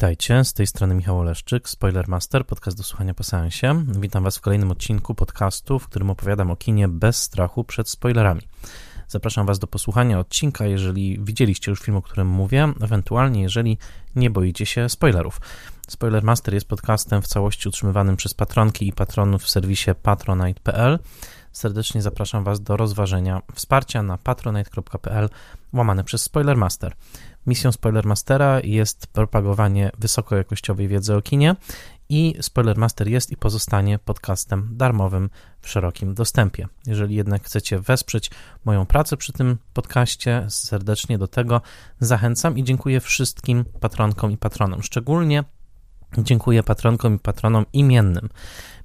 Witajcie, z tej strony Michał Oleszczyk, Spoilermaster, podcast do słuchania po seansie. Witam Was w kolejnym odcinku podcastu, w którym opowiadam o kinie bez strachu przed spoilerami. Zapraszam Was do posłuchania odcinka, jeżeli widzieliście już film, o którym mówię, ewentualnie jeżeli nie boicie się spoilerów. Spoilermaster jest podcastem w całości utrzymywanym przez patronki i patronów w serwisie patronite.pl. Serdecznie zapraszam Was do rozważenia wsparcia na patronite.pl łamane przez Spoilermaster. Misją Spoilermastera jest propagowanie wysokojakościowej wiedzy o kinie i Spoilermaster jest i pozostanie podcastem darmowym w szerokim dostępie. Jeżeli jednak chcecie wesprzeć moją pracę przy tym podcaście, serdecznie do tego zachęcam i dziękuję wszystkim patronkom i patronom. Szczególnie dziękuję patronkom i patronom imiennym.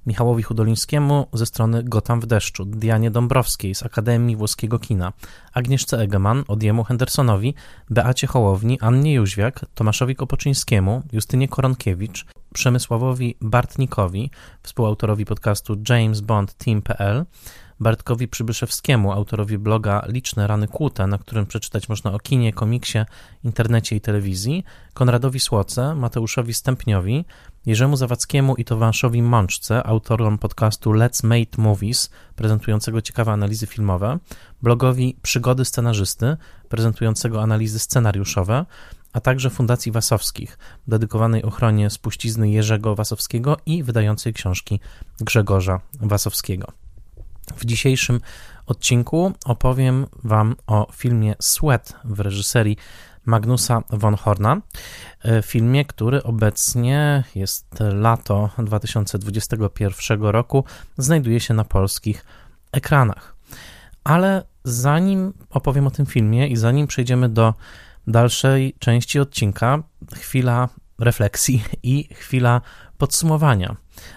Michałowi Hudolińskiemu ze strony Gotam w deszczu, Dianie Dąbrowskiej z Akademii Włoskiego Kina, Agnieszce Egeman, Odiemu Hendersonowi, Beacie Hołowni, Annie Jóźwiak, Tomaszowi Kopoczyńskiemu, Justynie Koronkiewicz, Przemysławowi Bartnikowi, współautorowi podcastu James Bond Team.pl, Bartkowi Przybyszewskiemu, autorowi bloga Liczne Rany Kłute, na którym przeczytać można o kinie, komiksie, internecie i telewizji, Konradowi Słoce, Mateuszowi Stępniowi, Jerzemu Zawadzkiemu i Tomaszowi Mączce, autorom podcastu Let's Make Movies, prezentującego ciekawe analizy filmowe, blogowi Przygody Scenarzysty, prezentującego analizy scenariuszowe, a także Fundacji Wasowskich, dedykowanej ochronie spuścizny Jerzego Wasowskiego i wydającej książki Grzegorza Wasowskiego. W dzisiejszym odcinku opowiem Wam o filmie Sweat w reżyserii Magnusa von Horna. E, filmie, który obecnie jest lato 2021 roku, znajduje się na polskich ekranach. Ale zanim opowiem o tym filmie i zanim przejdziemy do dalszej części odcinka, chwila refleksji i chwila podsumowania,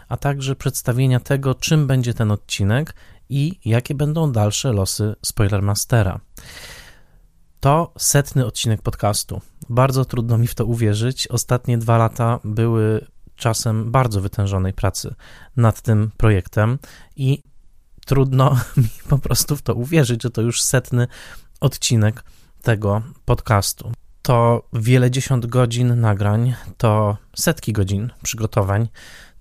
a także przedstawienia tego, czym będzie ten odcinek i jakie będą dalsze losy Spoilermastera. To setny odcinek podcastu. Bardzo trudno mi w to uwierzyć. Ostatnie dwa lata były czasem bardzo wytężonej pracy nad tym projektem i trudno mi po prostu w to uwierzyć, że to już setny odcinek tego podcastu. To wiele dziesiąt godzin nagrań, to setki godzin przygotowań,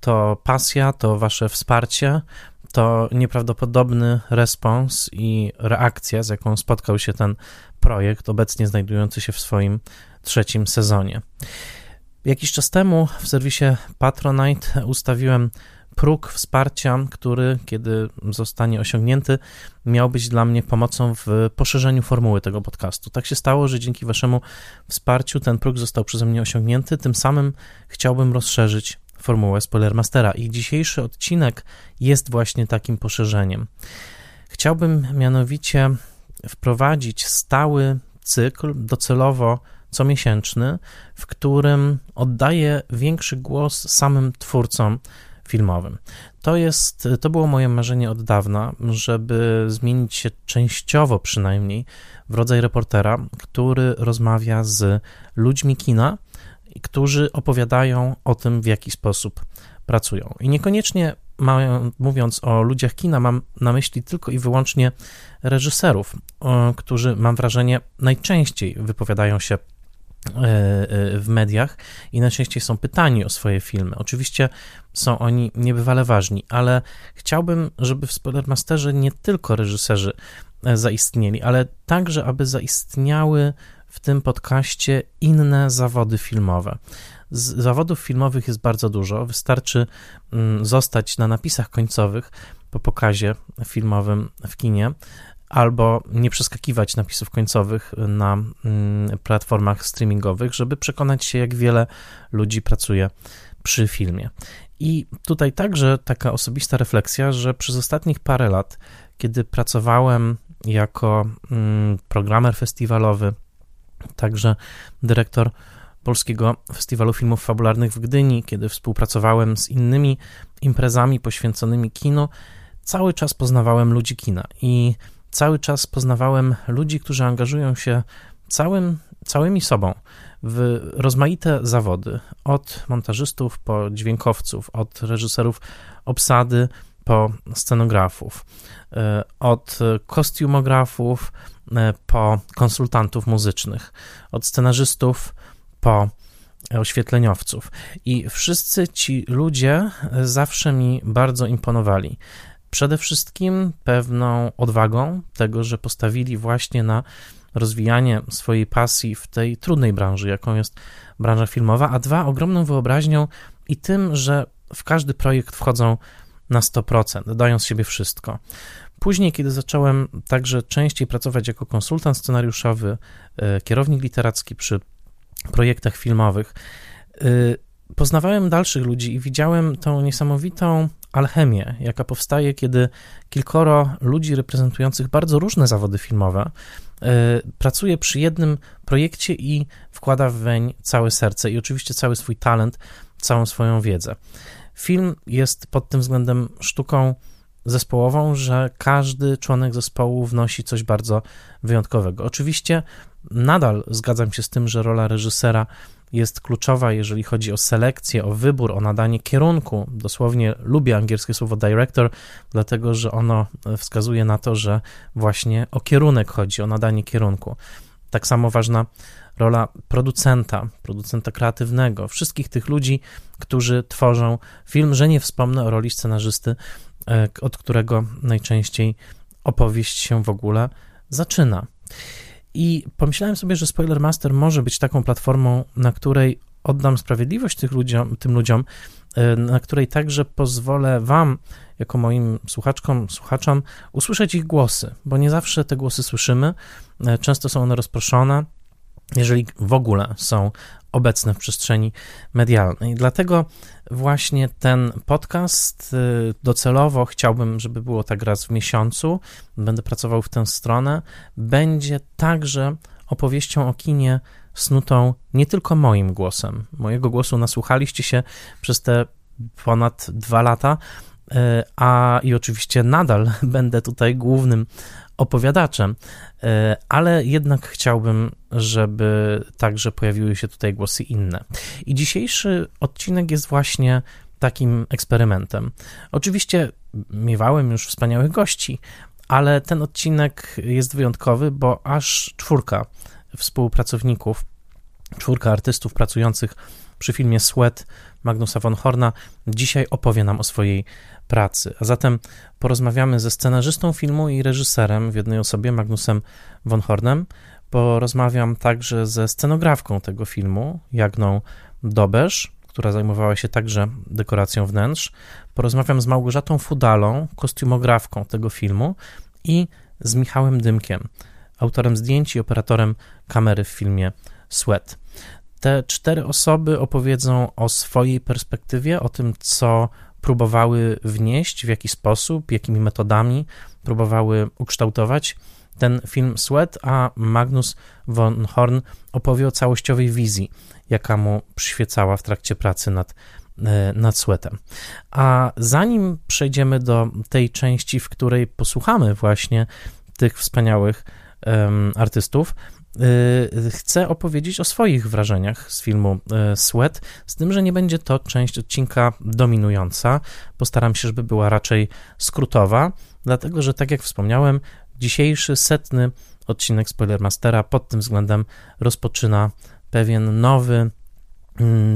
to pasja, to wasze wsparcie, to nieprawdopodobny respons i reakcja, z jaką spotkał się ten projekt, obecnie znajdujący się w swoim trzecim sezonie. Jakiś czas temu w serwisie Patronite ustawiłem próg wsparcia, który, kiedy zostanie osiągnięty, miał być dla mnie pomocą w poszerzeniu formuły tego podcastu. Tak się stało, że dzięki Waszemu wsparciu ten próg został przeze mnie osiągnięty. Tym samym chciałbym rozszerzyć formułę Spoilermastera i dzisiejszy odcinek jest właśnie takim poszerzeniem. Chciałbym mianowicie wprowadzić stały cykl, docelowo comiesięczny, w którym oddaję większy głos samym twórcom filmowym. To jest, to było moje marzenie od dawna, żeby zmienić się częściowo przynajmniej w rodzaj reportera, który rozmawia z ludźmi kina, którzy opowiadają o tym, w jaki sposób pracują. I niekoniecznie mają, mówiąc o ludziach kina, mam na myśli tylko i wyłącznie reżyserów, którzy mam wrażenie najczęściej wypowiadają się e, e, w mediach i najczęściej są pytani o swoje filmy. Oczywiście są oni niebywale ważni, ale chciałbym, żeby w Spoilermasterze nie tylko reżyserzy e, zaistnieli, ale także, aby zaistniały w tym podcaście inne zawody filmowe. Z zawodów filmowych jest bardzo dużo. Wystarczy mm, zostać na napisach końcowych po pokazie filmowym w kinie, albo nie przeskakiwać napisów końcowych na mm, platformach streamingowych, żeby przekonać się, jak wiele ludzi pracuje przy filmie. I tutaj także taka osobista refleksja, że przez ostatnich parę lat, kiedy pracowałem jako mm, programer festiwalowy, także dyrektor Polskiego Festiwalu Filmów Fabularnych w Gdyni, kiedy współpracowałem z innymi imprezami poświęconymi kinu, cały czas poznawałem ludzi kina. I cały czas poznawałem ludzi, którzy angażują się całym, całymi sobą w rozmaite zawody, od montażystów po dźwiękowców, od reżyserów obsady po scenografów, e, od kostiumografów po konsultantów muzycznych, od scenarzystów po oświetleniowców. I wszyscy ci ludzie zawsze mi bardzo imponowali. Przede wszystkim pewną odwagą tego, że postawili właśnie na rozwijanie swojej pasji w tej trudnej branży, jaką jest branża filmowa, a dwa, ogromną wyobraźnią i tym, że w każdy projekt wchodzą na 100%, dając siebie wszystko. Później, kiedy zacząłem także częściej pracować jako konsultant scenariuszowy, e, kierownik literacki przy projektach filmowych, e, poznawałem dalszych ludzi i widziałem tą niesamowitą alchemię, jaka powstaje, kiedy kilkoro ludzi reprezentujących bardzo różne zawody filmowe e, pracuje przy jednym projekcie i wkłada weń całe serce i oczywiście cały swój talent, całą swoją wiedzę. Film jest pod tym względem sztuką zespołową, że każdy członek zespołu wnosi coś bardzo wyjątkowego. Oczywiście nadal zgadzam się z tym, że rola reżysera jest kluczowa, jeżeli chodzi o selekcję, o wybór, o nadanie kierunku. Dosłownie lubię angielskie słowo director, dlatego że ono wskazuje na to, że właśnie o kierunek chodzi, o nadanie kierunku. Tak samo ważna rola producenta, producenta kreatywnego, wszystkich tych ludzi, którzy tworzą film, że nie wspomnę o roli scenarzysty, od którego najczęściej opowieść się w ogóle zaczyna. I pomyślałem sobie, że Spoilermaster może być taką platformą, na której oddam sprawiedliwość ludziom, tym ludziom, e, na której także pozwolę Wam, jako moim słuchaczkom, słuchaczom, usłyszeć ich głosy, bo nie zawsze te głosy słyszymy. E, często są one rozproszone, jeżeli w ogóle są obecne w przestrzeni medialnej. Dlatego właśnie ten podcast y, docelowo chciałbym, żeby było tak raz w miesiącu. Będę pracował w tę stronę. Będzie także opowieścią o kinie snutą nie tylko moim głosem. Mojego głosu nasłuchaliście się przez te ponad dwa lata, y, a i oczywiście nadal będę tutaj głównym opowiadaczem, e, ale jednak chciałbym, żeby także pojawiły się tutaj głosy inne. I dzisiejszy odcinek jest właśnie takim eksperymentem. Oczywiście miewałem już wspaniałych gości, ale ten odcinek jest wyjątkowy, bo aż czwórka współpracowników, czwórka artystów pracujących przy filmie Sweat Magnusa von Horna dzisiaj opowie nam o swojej pracy. A zatem porozmawiamy ze scenarzystą filmu i reżyserem w jednej osobie, Magnusem von Hornem. Porozmawiam także ze scenografką tego filmu, Jagną Dobesz, która zajmowała się także dekoracją wnętrz. Porozmawiam z Małgorzatą Fudalą, kostiumografką tego filmu i z Michałem Dymkiem, autorem zdjęć i operatorem kamery w filmie Sweat. Te cztery osoby opowiedzą o swojej perspektywie, o tym, co próbowały wnieść, w jaki sposób, jakimi metodami próbowały ukształtować ten film Sweat, a Magnus von Horn opowie o całościowej wizji, jaka mu przyświecała w trakcie pracy nad, e, nad Sweatem. A zanim przejdziemy do tej części, w której posłuchamy właśnie tych wspaniałych um, artystów, chcę opowiedzieć o swoich wrażeniach z filmu y, Sweat, z tym, że nie będzie to część odcinka dominująca. Postaram się, żeby była raczej skrótowa, dlatego że, tak jak wspomniałem, dzisiejszy setny odcinek Spoilermastera pod tym względem rozpoczyna pewien nowy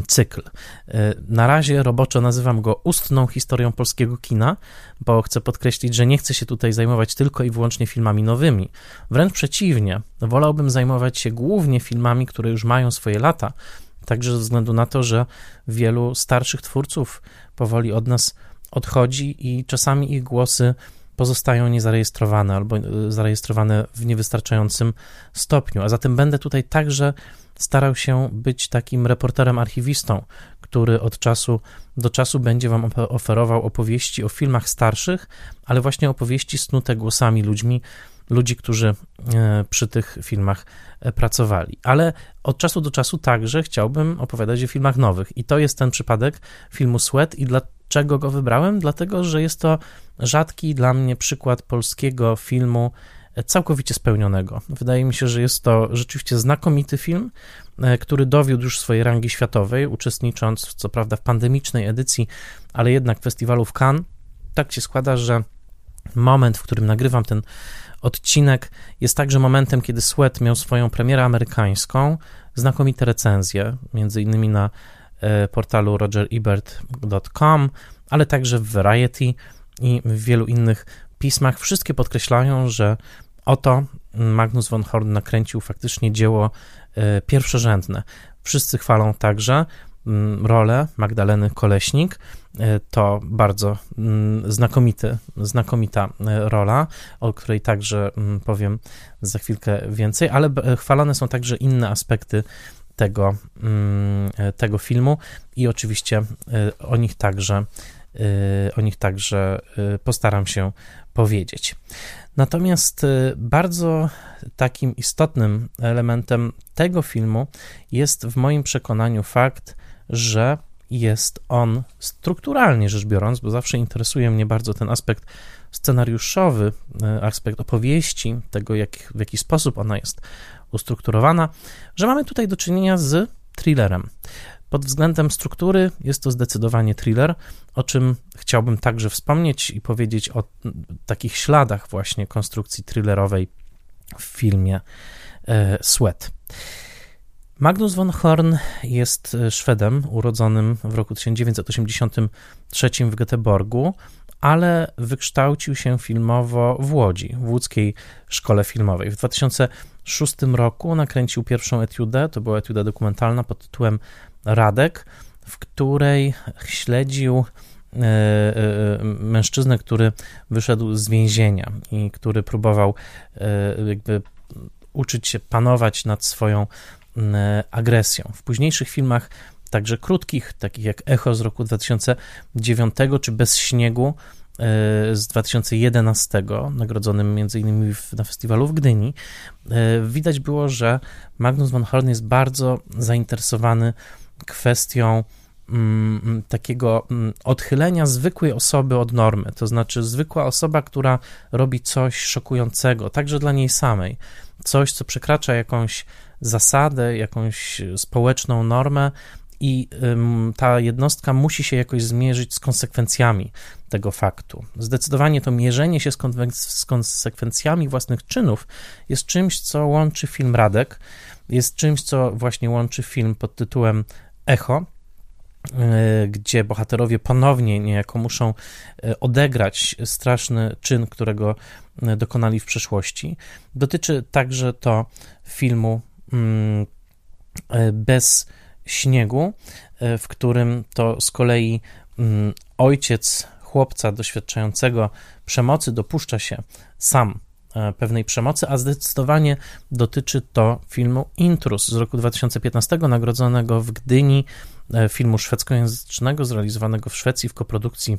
cykl. E, na razie roboczo nazywam go ustną historią polskiego kina, bo chcę podkreślić, że nie chcę się tutaj zajmować tylko i wyłącznie filmami nowymi. Wręcz przeciwnie, wolałbym zajmować się głównie filmami, które już mają swoje lata, także ze względu na to, że wielu starszych twórców powoli od nas odchodzi i czasami ich głosy pozostają niezarejestrowane albo e, zarejestrowane w niewystarczającym stopniu. A zatem będę tutaj także starał się być takim reporterem archiwistą, który od czasu do czasu będzie Wam oferował opowieści o filmach starszych, ale właśnie opowieści snute głosami ludźmi, ludzi, którzy e, przy tych filmach e, pracowali. Ale od czasu do czasu także chciałbym opowiadać o filmach nowych. I to jest ten przypadek filmu Sweat. I dlaczego go wybrałem? Dlatego, że jest to rzadki dla mnie przykład polskiego filmu całkowicie spełnionego. Wydaje mi się, że jest to rzeczywiście znakomity film, e, który dowiódł już swojej rangi światowej, uczestnicząc co prawda w pandemicznej edycji, ale jednak festiwalu w Cannes. Tak się składa, że moment, w którym nagrywam ten odcinek jest także momentem, kiedy Sweat miał swoją premierę amerykańską, znakomite recenzje, między innymi na e, portalu rogerebert.com, ale także w Variety i w wielu innych pismach. Wszystkie podkreślają, że oto Magnus von Horn nakręcił faktycznie dzieło e, pierwszorzędne. Wszyscy chwalą także mm, rolę Magdaleny Koleśnik. E, to bardzo mm, znakomity, znakomita e, rola, o której także mm, powiem za chwilkę więcej, ale chwalone są także inne aspekty tego, tego filmu i oczywiście o nich także o nich także postaram się powiedzieć. Natomiast y, bardzo takim istotnym elementem tego filmu jest w moim przekonaniu fakt, że jest on strukturalnie rzecz biorąc, bo zawsze interesuje mnie bardzo ten aspekt scenariuszowy, y, aspekt opowieści, tego jak, w jaki sposób ona jest ustrukturowana, że mamy tutaj do czynienia z thrillerem. Pod względem struktury jest to zdecydowanie thriller, o czym chciałbym także wspomnieć i powiedzieć o takich śladach właśnie konstrukcji thrillerowej w filmie e, Sweat. Magnus von Horn jest e, Szwedem urodzonym w roku 1983 w Göteborgu, ale wykształcił się filmowo w Łodzi, w łódzkiej szkole filmowej. W 2006 roku nakręcił pierwszą etiudę, to była etiuda dokumentalna pod tytułem Radek, w której śledził e, e, mężczyznę, który wyszedł z więzienia i który próbował e, jakby uczyć się panować nad swoją agresją. W późniejszych filmach, także krótkich, takich jak Echo z roku 2009 czy Bez śniegu z 2011, nagrodzonym m.in. na festiwalu w Gdyni, widać było, że Magnus von Horn jest bardzo zainteresowany kwestią mm, takiego mm, odchylenia zwykłej osoby od normy, to znaczy zwykła osoba, która robi coś szokującego, także dla niej samej, coś, co przekracza jakąś zasadę, jakąś społeczną normę i ta jednostka musi się jakoś zmierzyć z konsekwencjami tego faktu. Zdecydowanie to mierzenie się z konsekwencjami własnych czynów jest czymś, co łączy film Radek, jest czymś, co właśnie łączy film pod tytułem Echo, e, gdzie bohaterowie ponownie niejako muszą e, odegrać straszny czyn, którego e, dokonali w przeszłości. Dotyczy także to filmu mm, Bez śniegu, w którym to z kolei mm, ojciec chłopca doświadczającego przemocy dopuszcza się sam pewnej przemocy, a zdecydowanie dotyczy to filmu Intrus z roku 2015, nagrodzonego w Gdyni, e, filmu szwedzkojęzycznego, zrealizowanego w Szwecji w koprodukcji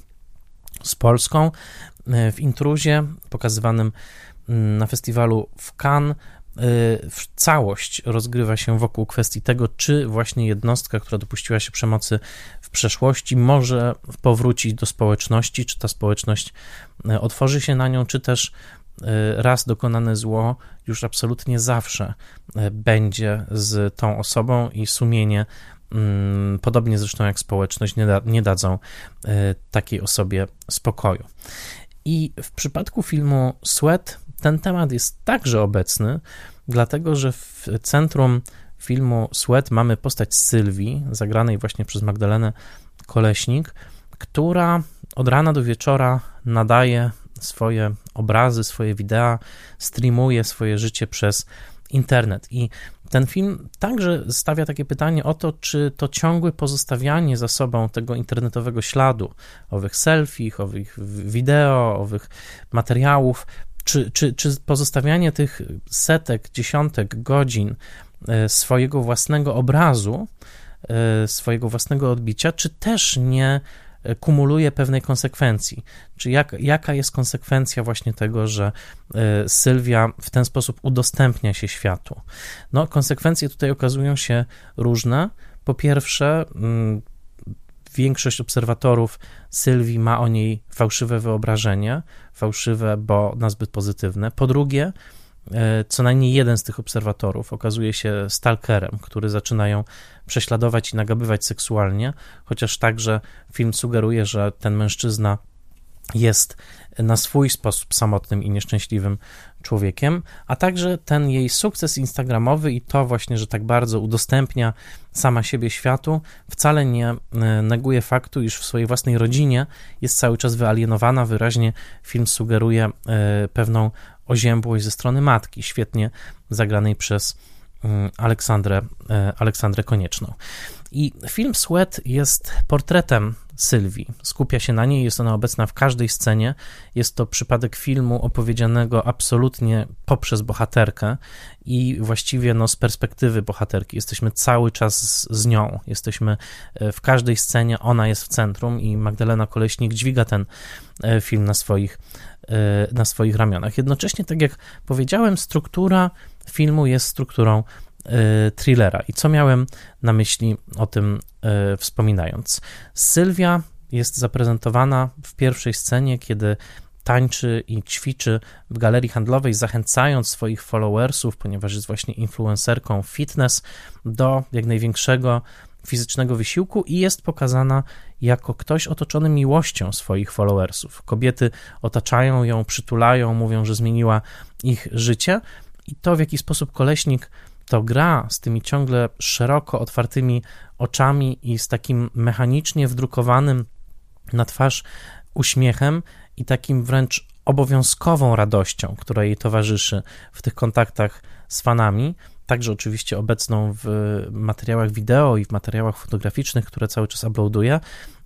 z Polską. E, w Intruzie, pokazywanym mm, na festiwalu w Cannes, całość rozgrywa się wokół kwestii tego, czy właśnie jednostka, która dopuściła się przemocy w przeszłości, może powrócić do społeczności, czy ta społeczność otworzy się na nią, czy też E, raz dokonane zło już absolutnie zawsze e, będzie z tą osobą i sumienie, mm, podobnie zresztą jak społeczność, nie, da, nie dadzą e, takiej osobie spokoju. I w przypadku filmu Sweat ten temat jest także obecny, dlatego że w centrum filmu Sweat mamy postać Sylwii, zagranej właśnie przez Magdalenę Koleśnik, która od rana do wieczora nadaje swoje obrazy, swoje wideo, streamuje swoje życie przez internet. I ten film także stawia takie pytanie o to, czy to ciągłe pozostawianie za sobą tego internetowego śladu, owych selfie, owych wideo, owych materiałów, czy, czy, czy pozostawianie tych setek, dziesiątek godzin e, swojego własnego obrazu, e, swojego własnego odbicia, czy też nie kumuluje pewnej konsekwencji. Czy jak, jaka jest konsekwencja właśnie tego, że e, Sylwia w ten sposób udostępnia się światu? No, konsekwencje tutaj okazują się różne. Po pierwsze, mm, większość obserwatorów Sylwii ma o niej fałszywe wyobrażenie, fałszywe, bo nazbyt pozytywne. Po drugie, E, co najmniej jeden z tych obserwatorów okazuje się stalkerem, który zaczyna ją prześladować i nagabywać seksualnie, chociaż także film sugeruje, że ten mężczyzna jest na swój sposób samotnym i nieszczęśliwym człowiekiem, a także ten jej sukces instagramowy i to właśnie, że tak bardzo udostępnia sama siebie światu, wcale nie e, neguje faktu, iż w swojej własnej rodzinie jest cały czas wyalienowana. Wyraźnie film sugeruje e, pewną oziębłość ze strony matki, świetnie zagranej przez Aleksandrę, e, Aleksandrę Konieczną. I film Sweat jest portretem Sylwii. Skupia się na niej, jest ona obecna w każdej scenie. Jest to przypadek filmu opowiedzianego absolutnie poprzez bohaterkę i właściwie no, z perspektywy bohaterki. Jesteśmy cały czas z, z nią, jesteśmy e, w każdej scenie, ona jest w centrum i Magdalena Koleśnik dźwiga ten e, film na swoich, e, na swoich ramionach. Jednocześnie, tak jak powiedziałem, struktura filmu jest strukturą Y, thrillera. I co miałem na myśli o tym y, wspominając? Sylwia jest zaprezentowana w pierwszej scenie, kiedy tańczy i ćwiczy w galerii handlowej, zachęcając swoich followersów, ponieważ jest właśnie influencerką fitness, do jak największego fizycznego wysiłku i jest pokazana jako ktoś otoczony miłością swoich followersów. Kobiety otaczają ją, przytulają, mówią, że zmieniła ich życie i to, w jaki sposób koleśnik to gra z tymi ciągle szeroko otwartymi oczami i z takim mechanicznie wdrukowanym na twarz uśmiechem i takim wręcz obowiązkową radością, która jej towarzyszy w tych kontaktach z fanami, także oczywiście obecną w materiałach wideo i w materiałach fotograficznych, które cały czas uploaduje.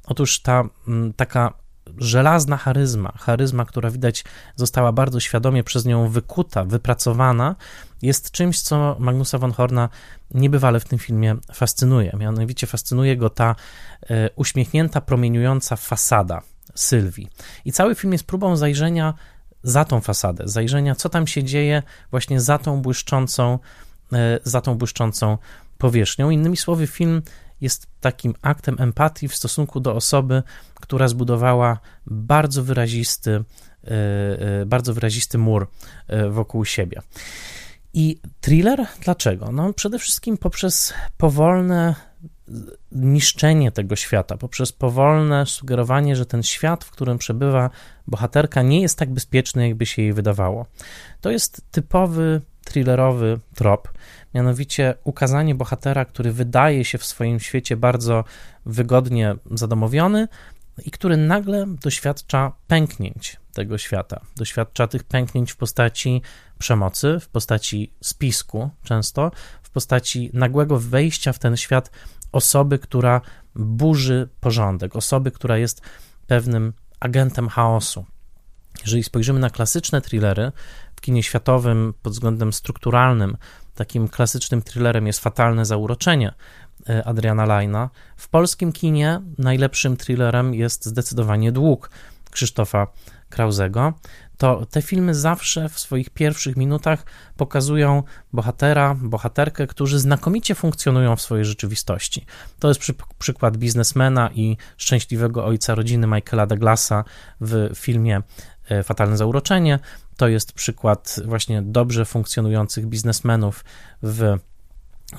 Otóż ta mm, taka żelazna charyzma, charyzma, która widać została bardzo świadomie przez nią wykuta, wypracowana, jest czymś, co Magnusa von Horna niebywale w tym filmie fascynuje. Mianowicie fascynuje go ta e, uśmiechnięta, promieniująca fasada Sylwii. I cały film jest próbą zajrzenia za tą fasadę, zajrzenia, co tam się dzieje właśnie za tą błyszczącą, e, za tą błyszczącą powierzchnią. Innymi słowy, film jest takim aktem empatii w stosunku do osoby, która zbudowała bardzo wyrazisty, e, e, bardzo wyrazisty mur e, wokół siebie. I thriller dlaczego? No, przede wszystkim poprzez powolne niszczenie tego świata, poprzez powolne sugerowanie, że ten świat, w którym przebywa bohaterka, nie jest tak bezpieczny, jakby się jej wydawało. To jest typowy thrillerowy trop, mianowicie ukazanie bohatera, który wydaje się w swoim świecie bardzo wygodnie zadomowiony i który nagle doświadcza pęknięć tego świata. Doświadcza tych pęknięć w postaci przemocy, w postaci spisku często, w postaci nagłego wejścia w ten świat osoby, która burzy porządek, osoby, która jest pewnym agentem chaosu. Jeżeli spojrzymy na klasyczne thrillery w kinie światowym pod względem strukturalnym, takim klasycznym thrillerem jest Fatalne Zauroczenie e, Adriana Lajna. W polskim kinie najlepszym thrillerem jest zdecydowanie Dług Krzysztofa Krauzego. To te filmy zawsze w swoich pierwszych minutach pokazują bohatera, bohaterkę, którzy znakomicie funkcjonują w swojej rzeczywistości. To jest przy, przykład biznesmena i szczęśliwego ojca rodziny Michaela Douglasa w filmie e, Fatalne Zauroczenie. To jest przykład właśnie dobrze funkcjonujących biznesmenów w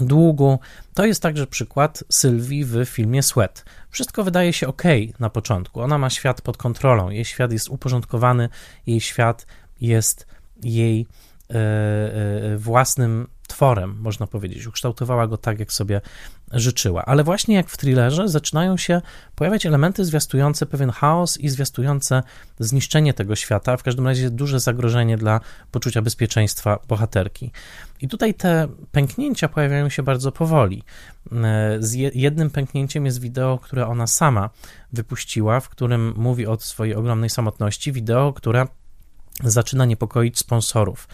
długu. To jest także przykład Sylwii w filmie Sweat. Wszystko wydaje się ok na początku. Ona ma świat pod kontrolą, jej świat jest uporządkowany, jej świat jest jej e, e, własnym tworem, można powiedzieć. Ukształtowała go tak, jak sobie życzyła. Ale właśnie jak w thrillerze zaczynają się pojawiać elementy zwiastujące pewien chaos i zwiastujące zniszczenie tego świata, w każdym razie duże zagrożenie dla poczucia bezpieczeństwa bohaterki. I tutaj te pęknięcia pojawiają się bardzo powoli. Z jednym pęknięciem jest wideo, które ona sama wypuściła, w którym mówi o swojej ogromnej samotności. Wideo, które zaczyna niepokoić sponsorów.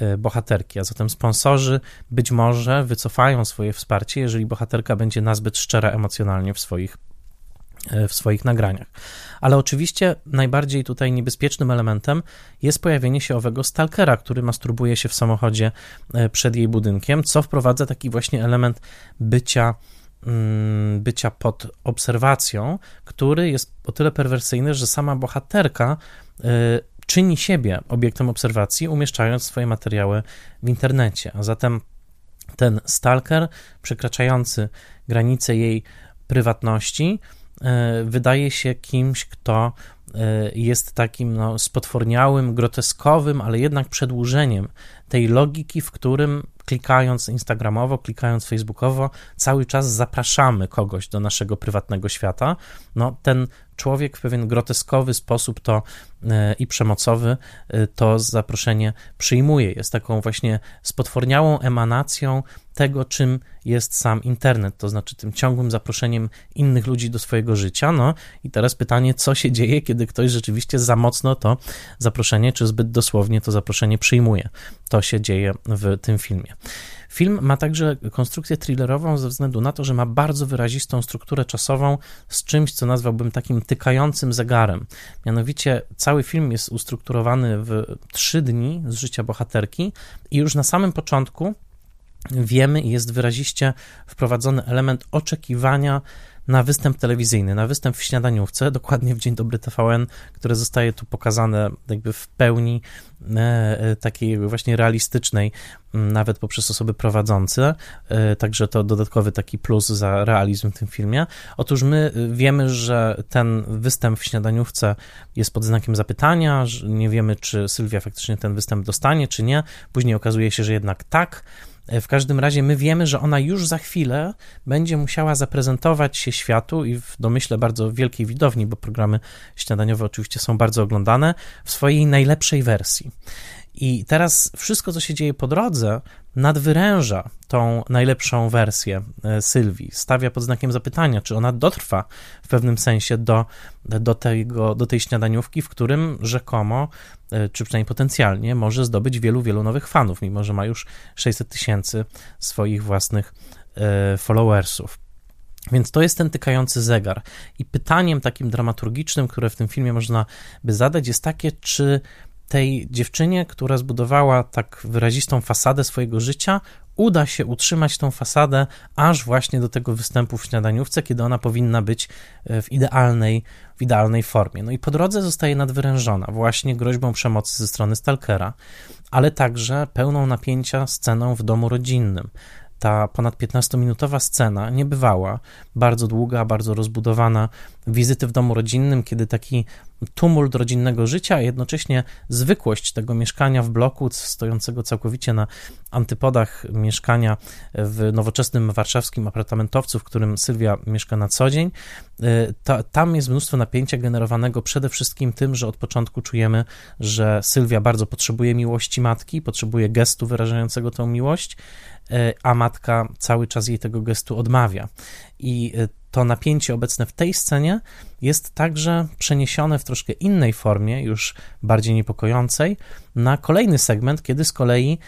E, bohaterki, a zatem sponsorzy być może wycofają swoje wsparcie, jeżeli bohaterka będzie nazbyt szczera emocjonalnie w swoich e, w swoich nagraniach. Ale oczywiście najbardziej tutaj niebezpiecznym elementem jest pojawienie się owego stalkera, który masturbuje się w samochodzie e, przed jej budynkiem, co wprowadza taki właśnie element bycia mm, bycia pod obserwacją, który jest o tyle perwersyjny, że sama bohaterka czyni siebie obiektem obserwacji, umieszczając swoje materiały w internecie. A zatem ten stalker, przekraczający granice jej prywatności, e, wydaje się kimś, kto jest takim no, spotworniałym, groteskowym, ale jednak przedłużeniem tej logiki, w którym klikając Instagramowo, klikając Facebookowo, cały czas zapraszamy kogoś do naszego prywatnego świata. No, ten człowiek w pewien groteskowy sposób to e, i przemocowy e, to zaproszenie przyjmuje. Jest taką właśnie spotworniałą emanacją tego, czym jest sam internet, to znaczy tym ciągłym zaproszeniem innych ludzi do swojego życia. No i teraz pytanie, co się dzieje, kiedy ktoś rzeczywiście za mocno to zaproszenie, czy zbyt dosłownie to zaproszenie przyjmuje. To się dzieje w tym filmie. Film ma także konstrukcję thrillerową ze względu na to, że ma bardzo wyrazistą strukturę czasową z czymś, co nazwałbym takim tykającym zegarem. Mianowicie cały film jest ustrukturowany w trzy dni z życia bohaterki i już na samym początku wiemy jest wyraziście wprowadzony element oczekiwania na występ telewizyjny, na występ w śniadaniówce, dokładnie w Dzień Dobry TVN, które zostaje tu pokazane jakby w pełni e, e, takiej właśnie realistycznej, nawet poprzez osoby prowadzące, e, także to dodatkowy taki plus za realizm w tym filmie. Otóż my wiemy, że ten występ w śniadaniówce jest pod znakiem zapytania, nie wiemy, czy Sylwia faktycznie ten występ dostanie, czy nie. Później okazuje się, że jednak tak. W każdym razie my wiemy, że ona już za chwilę będzie musiała zaprezentować się światu i w domyśle bardzo wielkiej widowni, bo programy śniadaniowe oczywiście są bardzo oglądane, w swojej najlepszej wersji. I teraz wszystko, co się dzieje po drodze, nadwyręża tą najlepszą wersję e, Sylwii, stawia pod znakiem zapytania, czy ona dotrwa w pewnym sensie do, do, tego, do tej śniadaniówki, w którym rzekomo, e, czy przynajmniej potencjalnie, może zdobyć wielu, wielu nowych fanów, mimo że ma już 600 tysięcy swoich własnych e, followersów. Więc to jest ten tykający zegar. I pytaniem takim dramaturgicznym, które w tym filmie można by zadać, jest takie, czy tej dziewczynie, która zbudowała tak wyrazistą fasadę swojego życia, uda się utrzymać tą fasadę aż właśnie do tego występu w śniadaniówce, kiedy ona powinna być e, w idealnej, w idealnej formie. No i po drodze zostaje nadwyrężona właśnie groźbą przemocy ze strony stalkera, ale także pełną napięcia sceną w domu rodzinnym ta ponad 15-minutowa scena niebywała, bardzo długa, bardzo rozbudowana, wizyty w domu rodzinnym, kiedy taki tumult rodzinnego życia, a jednocześnie zwykłość tego mieszkania w bloku, stojącego całkowicie na antypodach mieszkania w nowoczesnym warszawskim apartamentowcu, w którym Sylwia mieszka na co dzień. Y, ta, tam jest mnóstwo napięcia generowanego przede wszystkim tym, że od początku czujemy, że Sylwia bardzo potrzebuje miłości matki, potrzebuje gestu wyrażającego tę miłość, a matka cały czas jej tego gestu odmawia. I y, to napięcie obecne w tej scenie jest także przeniesione w troszkę innej formie, już bardziej niepokojącej, na kolejny segment, kiedy z kolei e,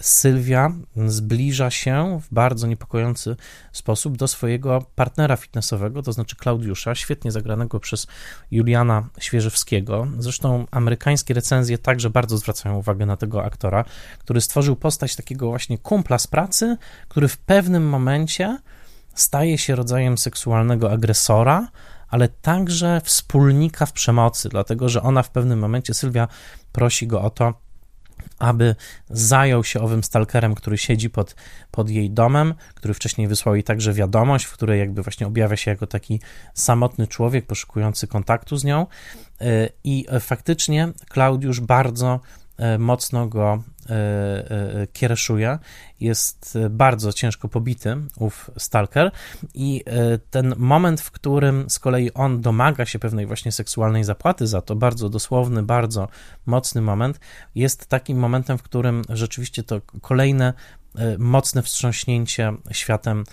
Sylwia zbliża się w bardzo niepokojący sposób do swojego partnera fitnessowego, to znaczy Klaudiusza, świetnie zagranego przez Juliana Świeżewskiego. Zresztą amerykańskie recenzje także bardzo zwracają uwagę na tego aktora, który stworzył postać takiego właśnie kumpla z pracy, który w pewnym momencie staje się rodzajem seksualnego agresora, ale także wspólnika w przemocy, dlatego że ona w pewnym momencie, Sylwia prosi go o to, aby zajął się owym stalkerem, który siedzi pod, pod jej domem, który wcześniej wysłał jej także wiadomość, w której jakby właśnie objawia się jako taki samotny człowiek poszukujący kontaktu z nią. Y, I faktycznie Klaudiusz bardzo y, mocno go E, e, kiereszuje, jest bardzo ciężko pobity, ów stalker i e, ten moment, w którym z kolei on domaga się pewnej właśnie seksualnej zapłaty za to, bardzo dosłowny, bardzo mocny moment, jest takim momentem, w którym rzeczywiście to kolejne mocne wstrząśnięcie światem,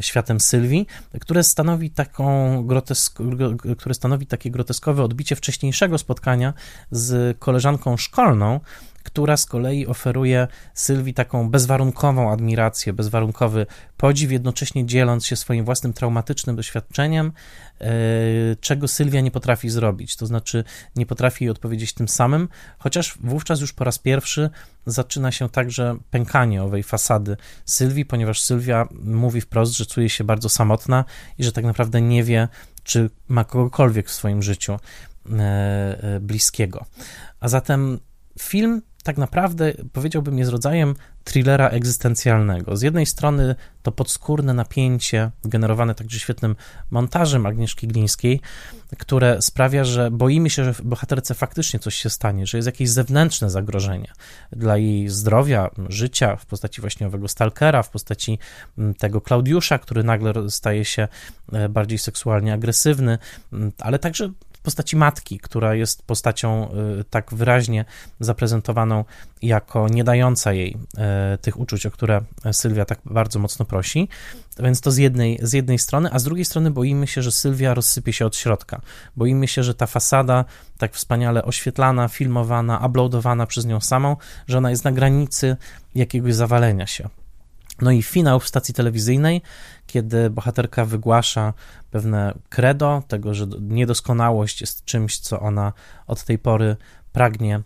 światem Sylwii, które stanowi taką grotesk, które stanowi takie groteskowe odbicie wcześniejszego spotkania z koleżanką szkolną, która z kolei oferuje Sylwii taką bezwarunkową admirację, bezwarunkowy podziw, jednocześnie dzieląc się swoim własnym traumatycznym doświadczeniem, e, czego Sylwia nie potrafi zrobić. To znaczy, nie potrafi jej odpowiedzieć tym samym, chociaż wówczas już po raz pierwszy zaczyna się także pękanie owej fasady Sylwii, ponieważ Sylwia mówi wprost, że czuje się bardzo samotna i że tak naprawdę nie wie, czy ma kogokolwiek w swoim życiu e, e, bliskiego. A zatem film tak naprawdę powiedziałbym jest rodzajem thrillera egzystencjalnego. Z jednej strony to podskórne napięcie generowane także świetnym montażem Agnieszki Glińskiej, które sprawia, że boimy się, że bohaterce faktycznie coś się stanie, że jest jakieś zewnętrzne zagrożenie dla jej zdrowia, życia w postaci właśnie owego stalkera, w postaci mm, tego Klaudiusza, który nagle staje się e, bardziej seksualnie agresywny, mm, ale także postaci matki, która jest postacią y, tak wyraźnie zaprezentowaną jako nie dająca jej y, tych uczuć, o które Sylwia tak bardzo mocno prosi. Więc to z jednej, z jednej strony, a z drugiej strony boimy się, że Sylwia rozsypie się od środka. Boimy się, że ta fasada, tak wspaniale oświetlana, filmowana, uploadowana przez nią samą, że ona jest na granicy jakiegoś zawalenia się. No i finał w stacji telewizyjnej, kiedy bohaterka wygłasza pewne credo tego, że niedoskonałość jest czymś, co ona od tej pory pragnie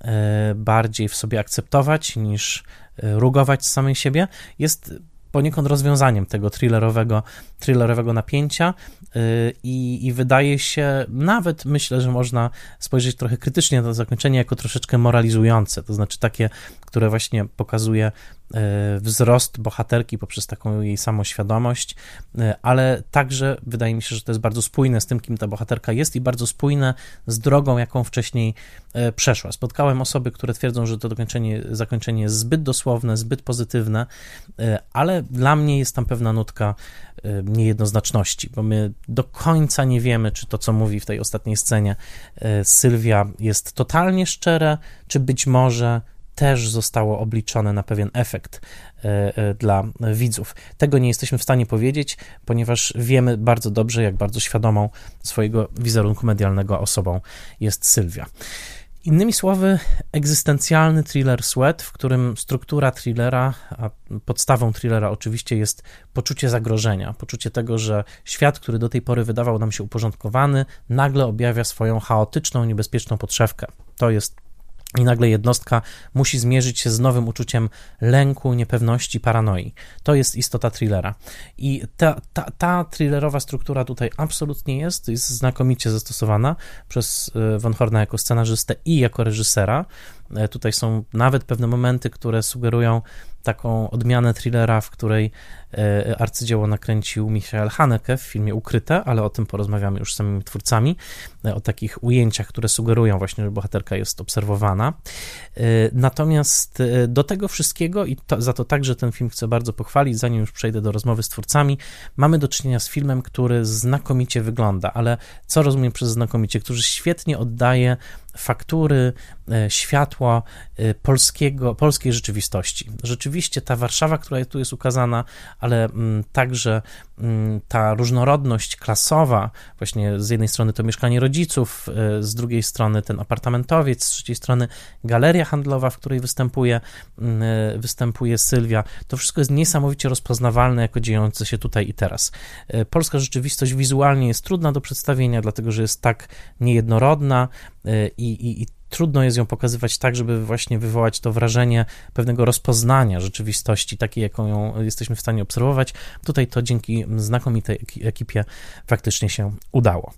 e, bardziej w sobie akceptować niż e, rugować z samej siebie, jest poniekąd rozwiązaniem tego thrillerowego, thrillerowego napięcia yy, i, i wydaje się, nawet myślę, że można spojrzeć trochę krytycznie na to zakończenie jako troszeczkę moralizujące, to znaczy takie, które właśnie pokazuje wzrost bohaterki poprzez taką jej samoświadomość, yy, ale także wydaje mi się, że to jest bardzo spójne z tym, kim ta bohaterka jest i bardzo spójne z drogą, jaką wcześniej przeszła. Spotkałem osoby, które twierdzą, że to zakończenie jest zbyt dosłowne, zbyt pozytywne, ale dla mnie jest tam pewna nutka niejednoznaczności, bo my do końca nie wiemy, czy to, co mówi w tej ostatniej scenie Sylwia, jest totalnie szczere, czy być może też zostało obliczone na pewien efekt y, dla widzów. Tego nie jesteśmy w stanie powiedzieć, ponieważ wiemy bardzo dobrze, jak bardzo świadomą swojego wizerunku medialnego osobą jest Sylwia. Innymi słowy, egzystencjalny thriller Sweat, w którym struktura thrillera, a podstawą thrillera oczywiście jest poczucie zagrożenia, poczucie tego, że świat, który do tej pory wydawał nam się uporządkowany, nagle objawia swoją chaotyczną, niebezpieczną podszewkę. To jest i nagle jednostka musi zmierzyć się z nowym uczuciem lęku, niepewności, paranoi. To jest istota thrillera. I ta, ta, ta thrillerowa struktura tutaj absolutnie jest, jest znakomicie zastosowana przez e, Von Horna jako scenarzystę i jako reżysera. E, tutaj są nawet pewne momenty, które sugerują taką odmianę thrillera, w której e, arcydzieło nakręcił Michael Haneke w filmie Ukryte, ale o tym porozmawiamy już z samymi twórcami, e, o takich ujęciach, które sugerują właśnie, że bohaterka jest obserwowana. Natomiast do tego wszystkiego, i to, za to także ten film chcę bardzo pochwalić, zanim już przejdę do rozmowy z twórcami, mamy do czynienia z filmem, który znakomicie wygląda, ale co rozumiem przez znakomicie, który świetnie oddaje faktury, e, światła e, polskiego, polskiej rzeczywistości. Rzeczywiście ta Warszawa, która tu jest ukazana, ale mm, także ta różnorodność klasowa, właśnie z jednej strony to mieszkanie rodziców, e, z drugiej strony ten apartamentowiec, z trzeciej strony galeria handlowa, w której występuje, mm, występuje Sylwia, to wszystko jest niesamowicie rozpoznawalne jako dziejące się tutaj i teraz. Polska rzeczywistość wizualnie jest trudna do przedstawienia, dlatego że jest tak niejednorodna, i, i, i trudno jest ją pokazywać tak, żeby właśnie wywołać to wrażenie pewnego rozpoznania rzeczywistości, takiej, jaką ją jesteśmy w stanie obserwować. Tutaj to dzięki znakomitej ekipie faktycznie się udało.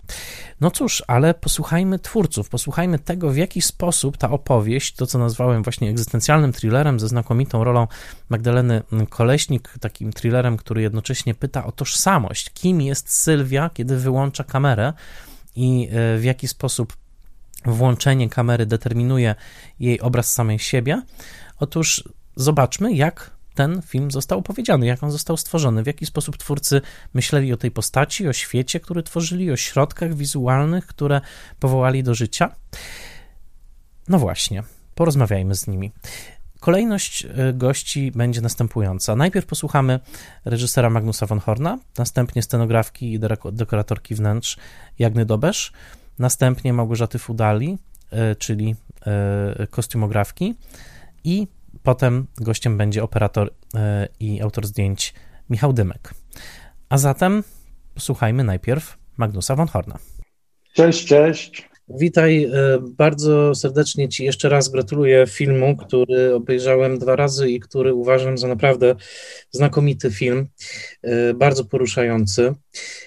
No cóż, ale posłuchajmy twórców, posłuchajmy tego, w jaki sposób ta opowieść, to co nazwałem właśnie egzystencjalnym thrillerem ze znakomitą rolą Magdaleny Koleśnik, takim thrillerem, który jednocześnie pyta o tożsamość, kim jest Sylwia, kiedy wyłącza kamerę i e, w jaki sposób włączenie kamery determinuje jej obraz samej siebie. Otóż zobaczmy, jak ten film został opowiedziany, jak on został stworzony, w jaki sposób twórcy myśleli o tej postaci, o świecie, który tworzyli, o środkach wizualnych, które powołali do życia. No właśnie, porozmawiajmy z nimi. Kolejność e, gości będzie następująca. Najpierw posłuchamy reżysera Magnusa von Horna, następnie scenografki i dekoratorki wnętrz Jagny Dobesz, następnie Małgorzaty Fudali, e, czyli e, kostiumografki i potem gościem będzie operator e, i autor zdjęć Michał Dymek. A zatem posłuchajmy najpierw Magnusa von Horna. Cześć, cześć. Witaj, bardzo serdecznie Ci jeszcze raz gratuluję filmu, który obejrzałem dwa razy i który uważam za naprawdę znakomity film, bardzo poruszający.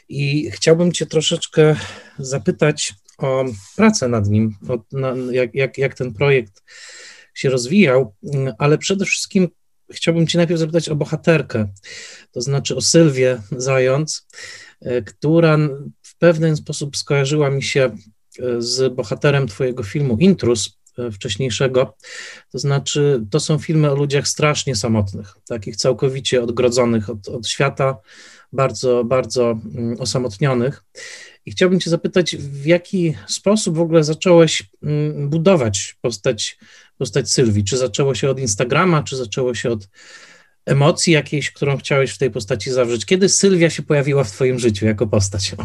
I chciałbym Cię troszeczkę zapytać o pracę nad nim, o, na, jak, jak, jak ten projekt się rozwijał, ale przede wszystkim chciałbym Cię najpierw zapytać o bohaterkę, to znaczy o Sylwię Zając, która w pewien sposób skojarzyła mi się z bohaterem Twojego filmu Intrus, E, wcześniejszego. To znaczy, to są filmy o ludziach strasznie samotnych, takich całkowicie odgrodzonych od, od świata, bardzo, bardzo mm, osamotnionych. I chciałbym Cię zapytać, w jaki sposób w ogóle zacząłeś mm, budować postać, postać Sylwii? Czy zaczęło się od Instagrama, czy zaczęło się od emocji jakiejś, którą chciałeś w tej postaci zawrzeć? Kiedy Sylwia się pojawiła w Twoim życiu jako postać?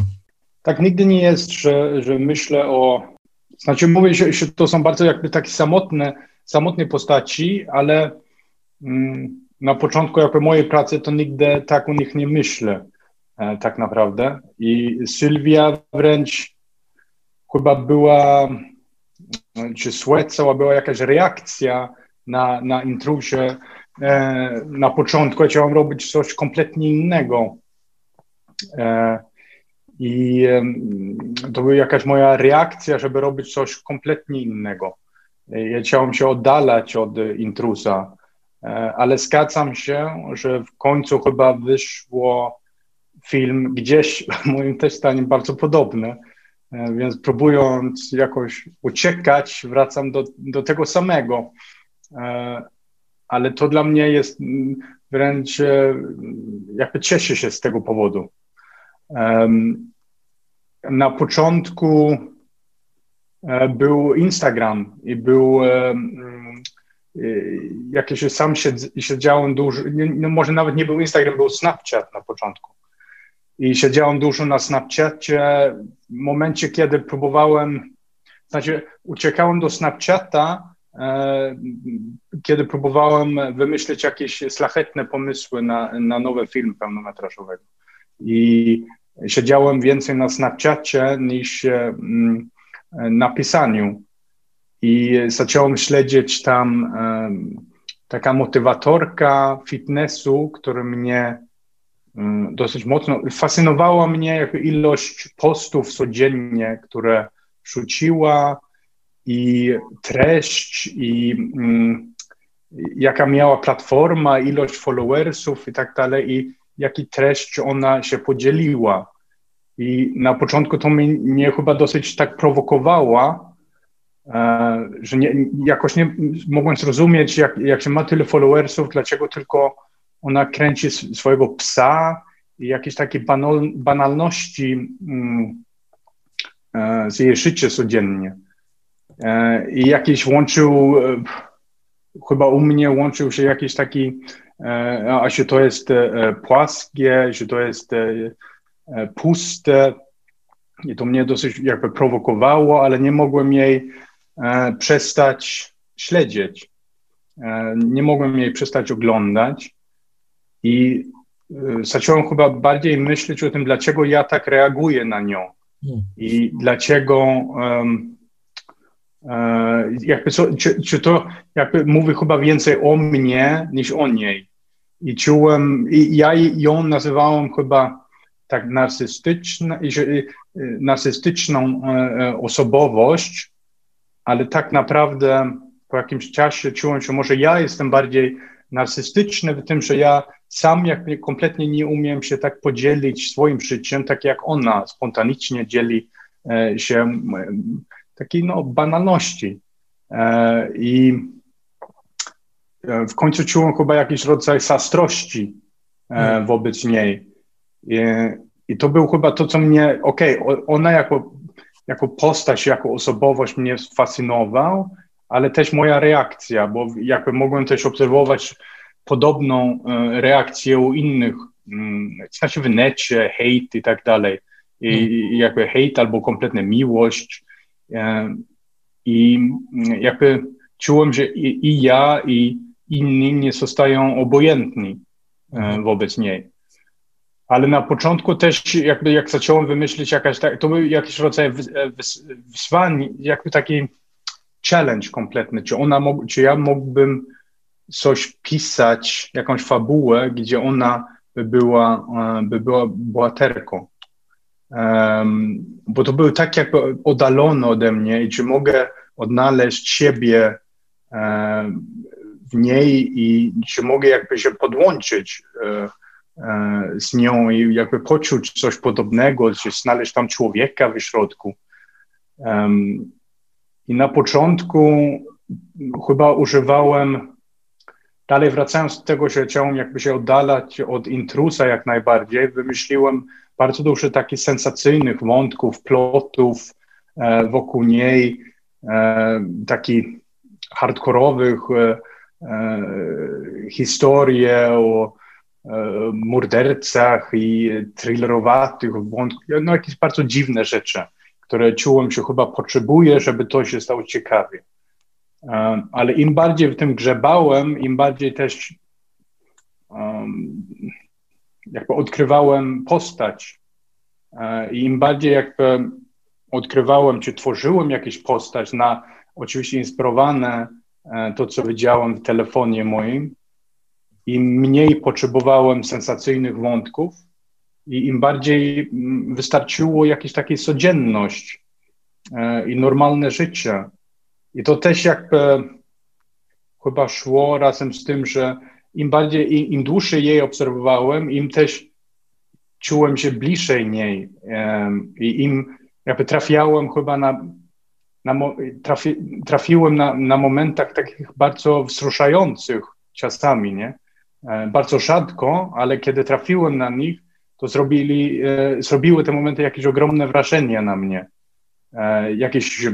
Tak nigdy nie jest, że, że myślę o znaczy mówię, że to są bardzo jakby takie samotne, samotne postaci, ale mm, na początku jakby mojej pracy to nigdy tak o nich nie myślę e, tak naprawdę. I Sylwia wręcz chyba była, czy Słecała była jakaś reakcja na, na intruzie. E, na początku chciałem robić coś kompletnie innego. E, i to była jakaś moja reakcja, żeby robić coś kompletnie innego. Ja chciałem się oddalać od intrusa, e, ale zgadzam się, że w końcu chyba wyszło film gdzieś, moim też bardzo podobny. E, więc próbując jakoś uciekać, wracam do, do tego samego. E, ale to dla mnie jest wręcz, jakby cieszę się z tego powodu. Na początku e, był Instagram i był e, mm, e, jakieś sam siedziałem dużo, no może nawet nie był Instagram, był Snapchat na początku. I siedziałem dużo na Snapchacie w momencie, kiedy próbowałem, znaczy uciekałem do Snapchata, kiedy próbowałem wymyślić jakieś szlachetne pomysły na, na nowy film pełnometrażowego. I siedziałem więcej na Snapchacie niż mm, na pisaniu. I zacząłem śledzić tam taka motywatorka fitnessu, która mnie mm, dosyć mocno fascynowała mnie jakby ilość postów codziennie, które rzuciła i treść i mm, jaka miała platforma, ilość followersów i tak dalej i jaki treść ona się podzieliła. I na początku to mnie, chyba dosyć tak prowokowała, e, że nie, jakoś nie mogłem zrozumieć, jak, jak się ma tyle followersów, dlaczego tylko ona kręci swojego psa i jakieś takie banal, banalności mm, e, z jej życia codziennie. E, I jakiś łączył, chyba u mnie łączył się jakiś taki, a że to jest płaskie, że to jest E, puste i to mnie dosyć jakby prowokowało, ale nie mogłem jej e, przestać śledzić. E, nie mogłem jej przestać oglądać i zacząłem chyba bardziej myśleć o tym, dlaczego ja tak reaguję na nią hmm. i dlaczego um, jakby co, czy, czy, to jakby mówi chyba więcej o mnie niż o niej. I czułem, i ja ją nazywałem chyba tak narcystyczna, y, narcystyczną e, e, osobowość, ale tak naprawdę po jakimś czasie czułem się, może ja jestem bardziej narcystyczny w tym, że ja sam jakby kompletnie nie umiem się tak podzielić swoim życiem, tak jak ona spontanicznie dzieli e, się takiej no, banalności. I w końcu czułem chyba jakiś rodzaj zazdrości hmm. wobec niej. I, I, to był chyba to, co mnie, okej, okay, ona jako, jako postać, jako osobowość mnie fascynował, ale też moja reakcja, bo jakby mogłem też obserwować podobną e, reakcję u innych, mm, znaczy w necie, hejt i tak dalej. I, hmm. jakby hejt albo kompletna miłość. E, I mm, jakby czułem, że i, i ja, i inni nie zostają obojętni e, wobec niej ale na początku też jakby jak zacząłem wymyślić jakaś, to był jakiś rodzaj wyzwań, jakby taki challenge kompletny, czy ona, czy ja mógłbym coś pisać, jakąś fabułę, gdzie ona by była, e, by była bohaterką. Um, bo to było tak jakby oddalone ode mnie i czy mogę odnaleźć siebie w niej i czy mogę jakby się podłączyć z nią i jakby poczuć coś podobnego, czy znaleźć tam człowieka w środku. I na początku chyba używałem, dalej wracając do tego, że chciałem jakby się oddalać od intrusa jak najbardziej, wymyśliłem bardzo dużo takich sensacyjnych wątków, plotów e, wokół niej, e, takich hardkorowych e, e, historie o e, mordercach i thrillerowatych no jakieś bardzo dziwne rzeczy które czułem, że chyba potrzebuję, żeby to się stało ciekawie. Um, ale im bardziej w tym grzebałem, im bardziej też jakby odkrywałem postać i im bardziej jakby odkrywałem, czy tworzyłem jakąś postać na, oczywiście inspirowane e, to, co widziałem w telefonie moim, im mniej potrzebowałem sensacyjnych wątków, i im bardziej mm, wystarczyło jakieś takiej codzienność e, i normalne życie. I to też jakby chyba szło razem z tym, że im bardziej, im dłużej jej obserwowałem, im też czułem się bliżej niej i im jakby trafiałem chyba na, na trafi, trafiłem na, na momentach takich bardzo wzruszających czasami, nie? E, bardzo rzadko, ale kiedy trafiłem na nich, to zrobili, e, zrobiły te momenty jakieś ogromne wrażenie na mnie. E, jakieś,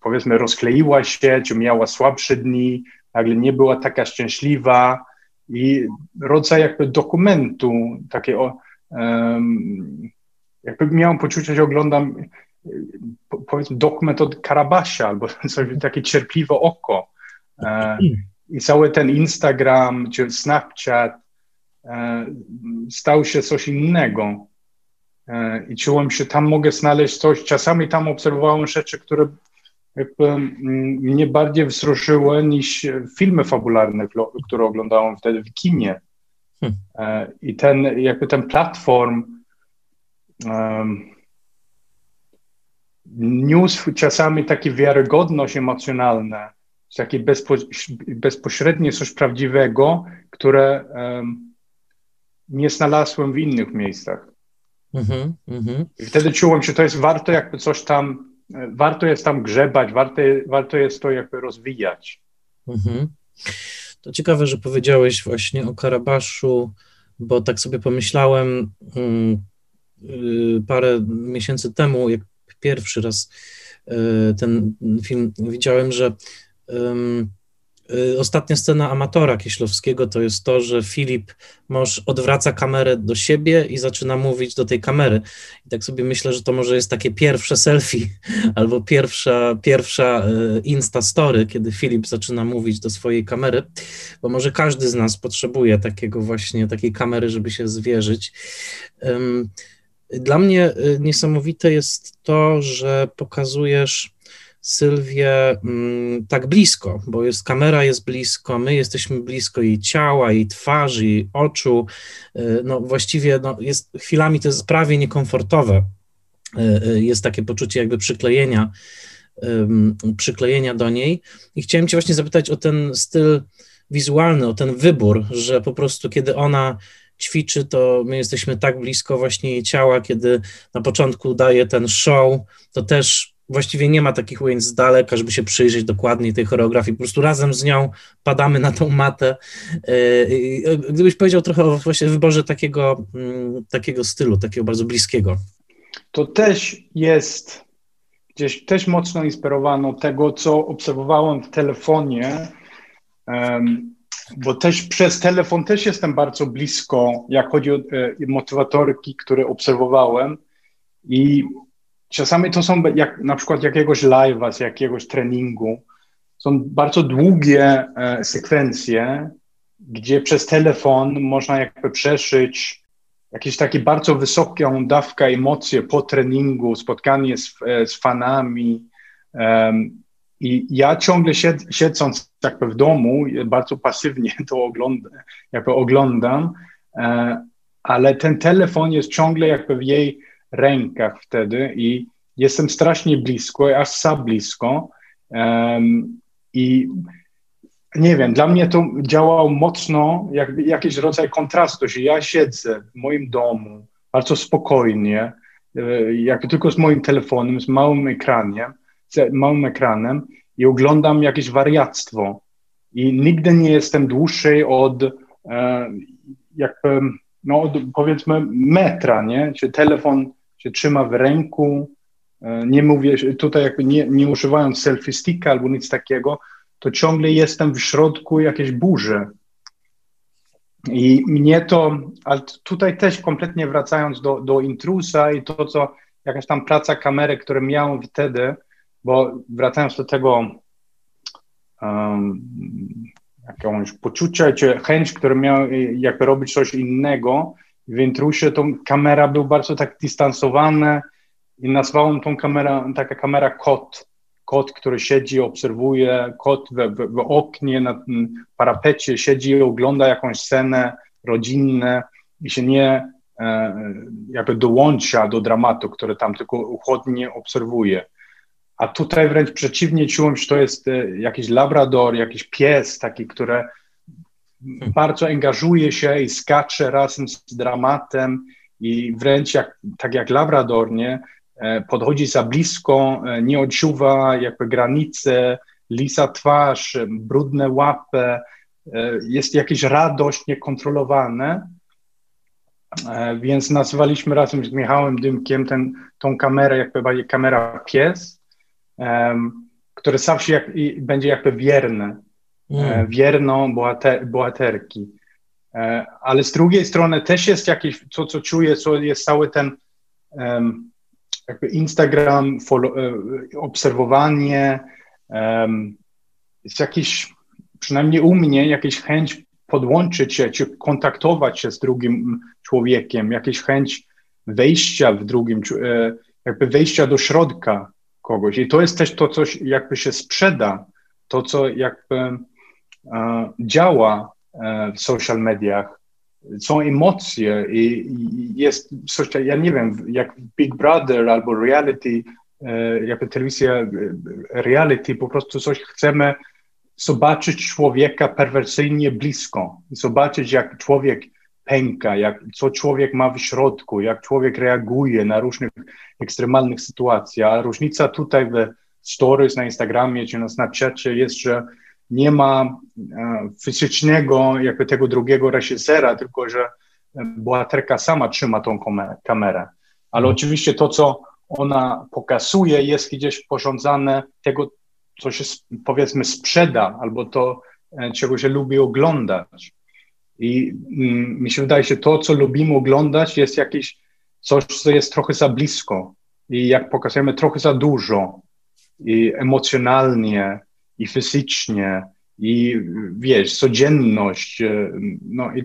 powiedzmy, rozkleiła się, czy miała słabsze dni, nagle nie była taka szczęśliwa i rodzaj jakby dokumentu, takiego, jakby miałem poczucie, że oglądam powiedzmy dokument od Karabasia albo coś takie cierpliwe oko. E, I cały ten Instagram czy Snapchat E, stał się coś innego. E, I czułem się, tam mogę znaleźć coś. Czasami tam obserwowałem rzeczy, które mnie bardziej wzruszyły niż filmy fabularne, które oglądałem wtedy w kinie. Hmm. I ten, jakby ten platform um, niósł czasami takie wiarygodność emocjonalna, takie bezpo, bezpośrednie coś prawdziwego, które um, nie znalazłem w innych miejscach. Mm-hmm, mm-hmm. I wtedy czułem, że to jest warto jakby coś tam, warto jest tam grzebać, warto, warto jest to jakby rozwijać. Mm-hmm. To ciekawe, że powiedziałeś właśnie o Karabaszu, bo tak sobie pomyślałem mm, y, parę miesięcy temu, jak pierwszy raz y, ten film widziałem, że Y, ostatnia scena amatora Kieślowskiego to jest to, że Filip Mosz odwraca kamerę do siebie i zaczyna mówić do tej kamery. I tak sobie myślę, że to może jest takie pierwsze selfie albo pierwsza, pierwsza y, Insta Story, kiedy Filip zaczyna mówić do swojej kamery, bo może każdy z nas potrzebuje takiego właśnie, takiej kamery, żeby się zwierzyć. Dla mnie y, niesamowite jest to, że pokazujesz Sylwię mm, tak blisko, bo jest kamera jest blisko, my jesteśmy blisko jej ciała, jej twarzy, jej oczu. Y, no właściwie no, jest chwilami to jest prawie niekomfortowe. Y, jest takie poczucie jakby przyklejenia, przyklejenia do niej. I chciałem Cię właśnie zapytać o ten styl wizualny, o ten wybór, że po prostu kiedy ona ćwiczy, to my jesteśmy tak blisko właśnie jej ciała, kiedy na początku daje ten show, to też właściwie nie ma takich ujęć z daleka, żeby się przyjrzeć dokładniej tej choreografii. Po prostu razem z nią padamy na tą matę. E, e, gdybyś powiedział trochę o właśnie wyborze takiego, mm, takiego stylu, takiego bardzo bliskiego. To też jest gdzieś też mocno inspirowano tego, co obserwowałem w telefonie, bo też przez telefon też jestem bardzo blisko, jak chodzi o e, motywatorki, które obserwowałem i Czasami to są jak, na przykład jakiegoś live'a z jakiegoś treningu. Są bardzo długie e, sekwencje, gdzie przez telefon można jakby przeszyć jakieś takie bardzo wysoką dawkę emocji po treningu, spotkanie z, e, z fanami. I ja ciągle sied, siedząc jakby w domu, bardzo pasywnie to oglądam, jakby oglądam, e, ale ten telefon jest ciągle jakby w jej rękach wtedy i jestem strasznie blisko, aż za blisko. I nie wiem, dla mnie to działało mocno jak jakiś rodzaj kontrastu, że ja siedzę w moim domu bardzo spokojnie, e, jak tylko z moim telefonem, z małym ekranem, z małym ekranem i oglądam jakieś wariactwo. I nigdy nie jestem dłuższej od e, jakby, no od, powiedzmy metra, nie? Czy telefon się trzyma w ręku, e, nie mówię, tutaj jakby nie, nie używając selfie sticka albo nic takiego, to ciągle jestem w środku jakiejś burzy. I mnie to, ale tutaj też kompletnie wracając do, do intrusa i to, co jakaś tam praca kamery, które miałem wtedy, bo wracając do tego um, jakąś poczucia czy chęć, które miał jakby robić coś innego, w intrusie to kamera był bardzo tak dystansowana i nazwałem tą kamerę, taka kamera kot, kot, który siedzi, obserwuje, kot w, w, w oknie, na parapecie siedzi i ogląda jakąś scenę rodzinną i się nie e, jakby dołącza do dramatu, który tam tylko uchodnie obserwuje. A tutaj wręcz przeciwnie czułem, że to jest e, jakiś labrador, jakiś pies taki, który hmm. bardzo angażuje się i skacze razem z dramatem i wręcz jak, tak jak labrador, nie? E, podchodzi za blisko, e, nie odczuwa jakby granice, lisa twarz, brudne łapy, jest jakaś radość niekontrolowana, więc nazwaliśmy razem z Michałem Dymkiem ten, tą kamerę jakby kamera pies, który zawsze jak, będzie jakby wierny, mm. wierną bohater, bohaterki. ale z drugiej strony też jest jakieś, to co czuję, co jest cały ten um, jakby Instagram, follow, obserwowanie, um, jest jakiś, przynajmniej u mnie, jakaś chęć podłączyć się, czy kontaktować się z drugim człowiekiem, jakaś chęć wejścia w drugim, e, jakby wejścia do środka kogoś. I to jest też to, co jakby się sprzeda, to, co jakby e, działa e, w social mediach. Są emocje i, jest coś, ja nie wiem, jak Big Brother albo reality, e, jakby telewizja reality, po prostu coś chcemy zobaczyć człowieka perwersyjnie blisko, zobaczyć jak człowiek pęka, jak, co człowiek ma w środku, jak człowiek reaguje na różnych ekstremalnych sytuacjach. A różnica tutaj w stories na Instagramie czy na Snapchacie jest, że nie ma e, fizycznego jakby tego drugiego reżysera, tylko że bohaterka sama trzyma tą kamerę. Ale mhm. oczywiście to, co ona pokazuje, jest gdzieś porządzane tego, co się powiedzmy sprzeda, albo to, e, czego się lubi oglądać. I mm, mi się wydaje, że to, co lubimy oglądać, jest jakieś coś, co jest trochę za blisko. I jak pokazujemy trochę za dużo, i emocjonalnie, i fizycznie, i wiesz, codzienność, e, no i,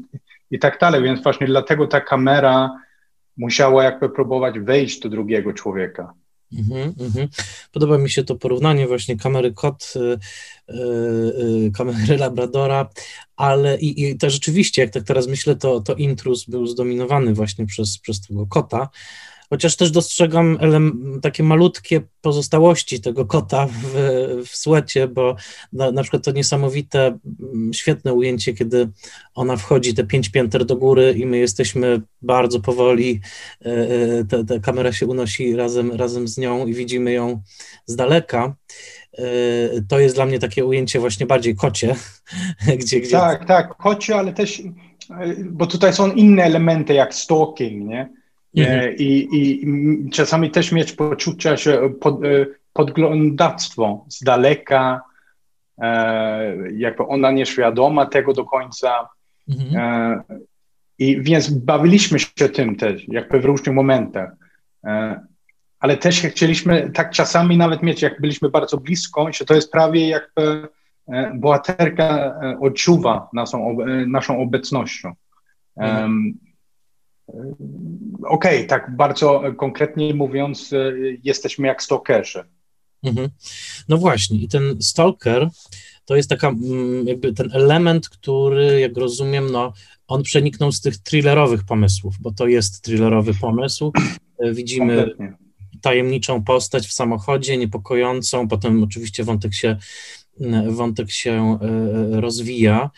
i tak dalej. Więc właśnie dlatego ta kamera musiała jakby próbować wejść do drugiego człowieka. Mm -hmm. Podoba mi się to porównanie właśnie kamery kot, y, y, y, kamery Labradora, ale i, i to rzeczywiście, jak tak teraz myślę, to, to intrus był zdominowany właśnie przez, przez tego kota, chociaż też dostrzegam takie malutkie pozostałości tego kota w, w słecie, bo na, na, przykład to niesamowite, świetne ujęcie, kiedy ona wchodzi te pięć pięter do góry i my jesteśmy bardzo powoli, e, e, ta, ta kamera się unosi razem, razem z nią i widzimy ją z daleka e, to jest dla mnie takie ujęcie właśnie bardziej kocie. Gdzie, gdzie... Tak, tak, kocie, ale też, bo tutaj są inne elementy jak stalking, nie? Mhm. I, I czasami też mieć poczucie, że pod, e, podglądactwo z daleka, e, jakby ona nieświadoma tego do końca. Mhm. E, I więc bawiliśmy się tym też, jakby w różnych momentach. Ale też chcieliśmy tak czasami nawet mieć, jak byliśmy bardzo blisko, że to jest prawie jakby bohaterka odczuwa naszą, naszą obecnością. Mhm. Okej, okay, tak bardzo konkretnie mówiąc, e, jesteśmy jak stalkerzy. Mhm. No właśnie, i ten stalker to jest taka, mm, jakby ten element, który, jak rozumiem, no, on przeniknął z tych thrillerowych pomysłów, bo to jest thrillerowy pomysł. E, widzimy Kompletnie. tajemniczą postać w samochodzie, niepokojącą, potem oczywiście wątek się wątek się rozwija.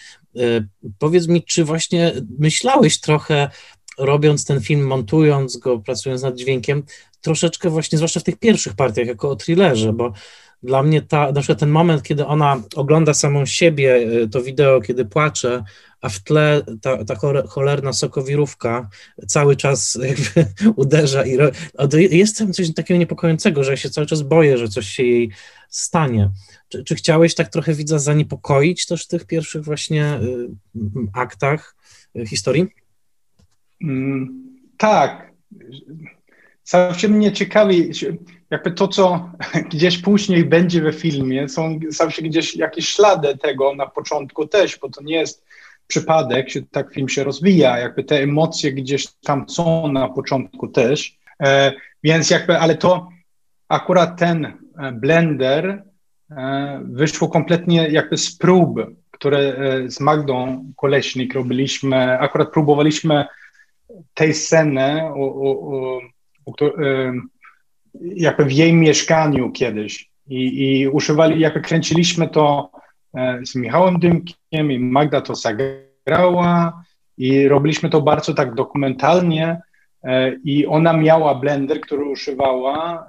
Powiedz mi, czy właśnie myślałeś trochę, robiąc ten film, montując go, pracując nad dźwiękiem, troszeczkę właśnie, zwłaszcza w tych pierwszych partiach, jako o thrillerze, bo dla mnie ta, na przykład ten moment, kiedy ona ogląda samą siebie, y, to wideo, kiedy płacze, a w tle ta, ta cholerna sokowirówka cały czas jakby uderza i jest tam coś takiego niepokojącego, że ja się cały czas boję, że coś się jej stanie. Czy, czy chciałeś tak trochę widza zaniepokoić też w tych pierwszych właśnie y, aktach y, historii? Mm, tak. Zawsze mnie ciekawi, jakby to, co gdzieś później będzie we filmie, są zawsze gdzieś jakieś ślady tego na początku też, bo to nie jest przypadek, że tak film się rozwija, jakby te emocje gdzieś tam są na początku też, e, więc jakby, ale to akurat ten e, blender e, wyszło kompletnie jakby z prób, które e, z Magdą Koleśnik robiliśmy, akurat próbowaliśmy tej sceny o, o, o e, jakby w jej mieszkaniu kiedyś i, i używali, jakby kręciliśmy to e, z Michałem Dymkiem i Magda to zagrała i robiliśmy to bardzo tak dokumentalnie e, i ona miała blender, który używała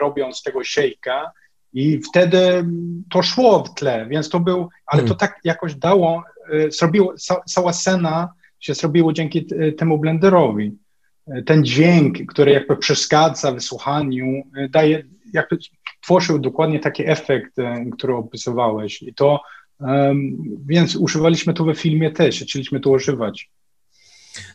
robiąc tego szejka i wtedy to szło w tle, więc to był, ale to hmm. tak jakoś dało, zrobiło, cała scena się zrobiło dzięki temu blenderowi ten dźwięk, który jakby przeszkadza wysłuchaniu, e, daje, jakby tworzył dokładnie taki efekt, e, który opisywałeś. I to, um, więc używaliśmy to we filmie też, chcieliśmy to używać.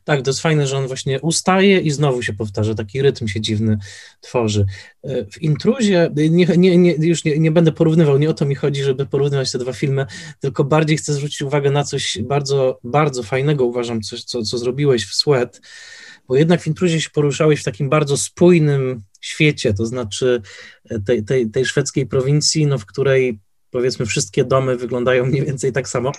Tak, to jest fajne, że on właśnie ustaje i znowu się powtarza, taki rytm się dziwny tworzy. E, w intruzie, nie, nie, nie, już nie, nie będę porównywał, nie o to mi chodzi, żeby porównywać te dwa filmy, tylko bardziej chcę zwrócić uwagę na coś bardzo, bardzo fajnego, uważam, coś, co, co zrobiłeś w Sweat, bo jednak w intruzie się poruszałeś w takim bardzo spójnym świecie, to znaczy e, tej, tej, tej szwedzkiej prowincji, no, w której powiedzmy wszystkie domy wyglądają mniej więcej tak samo.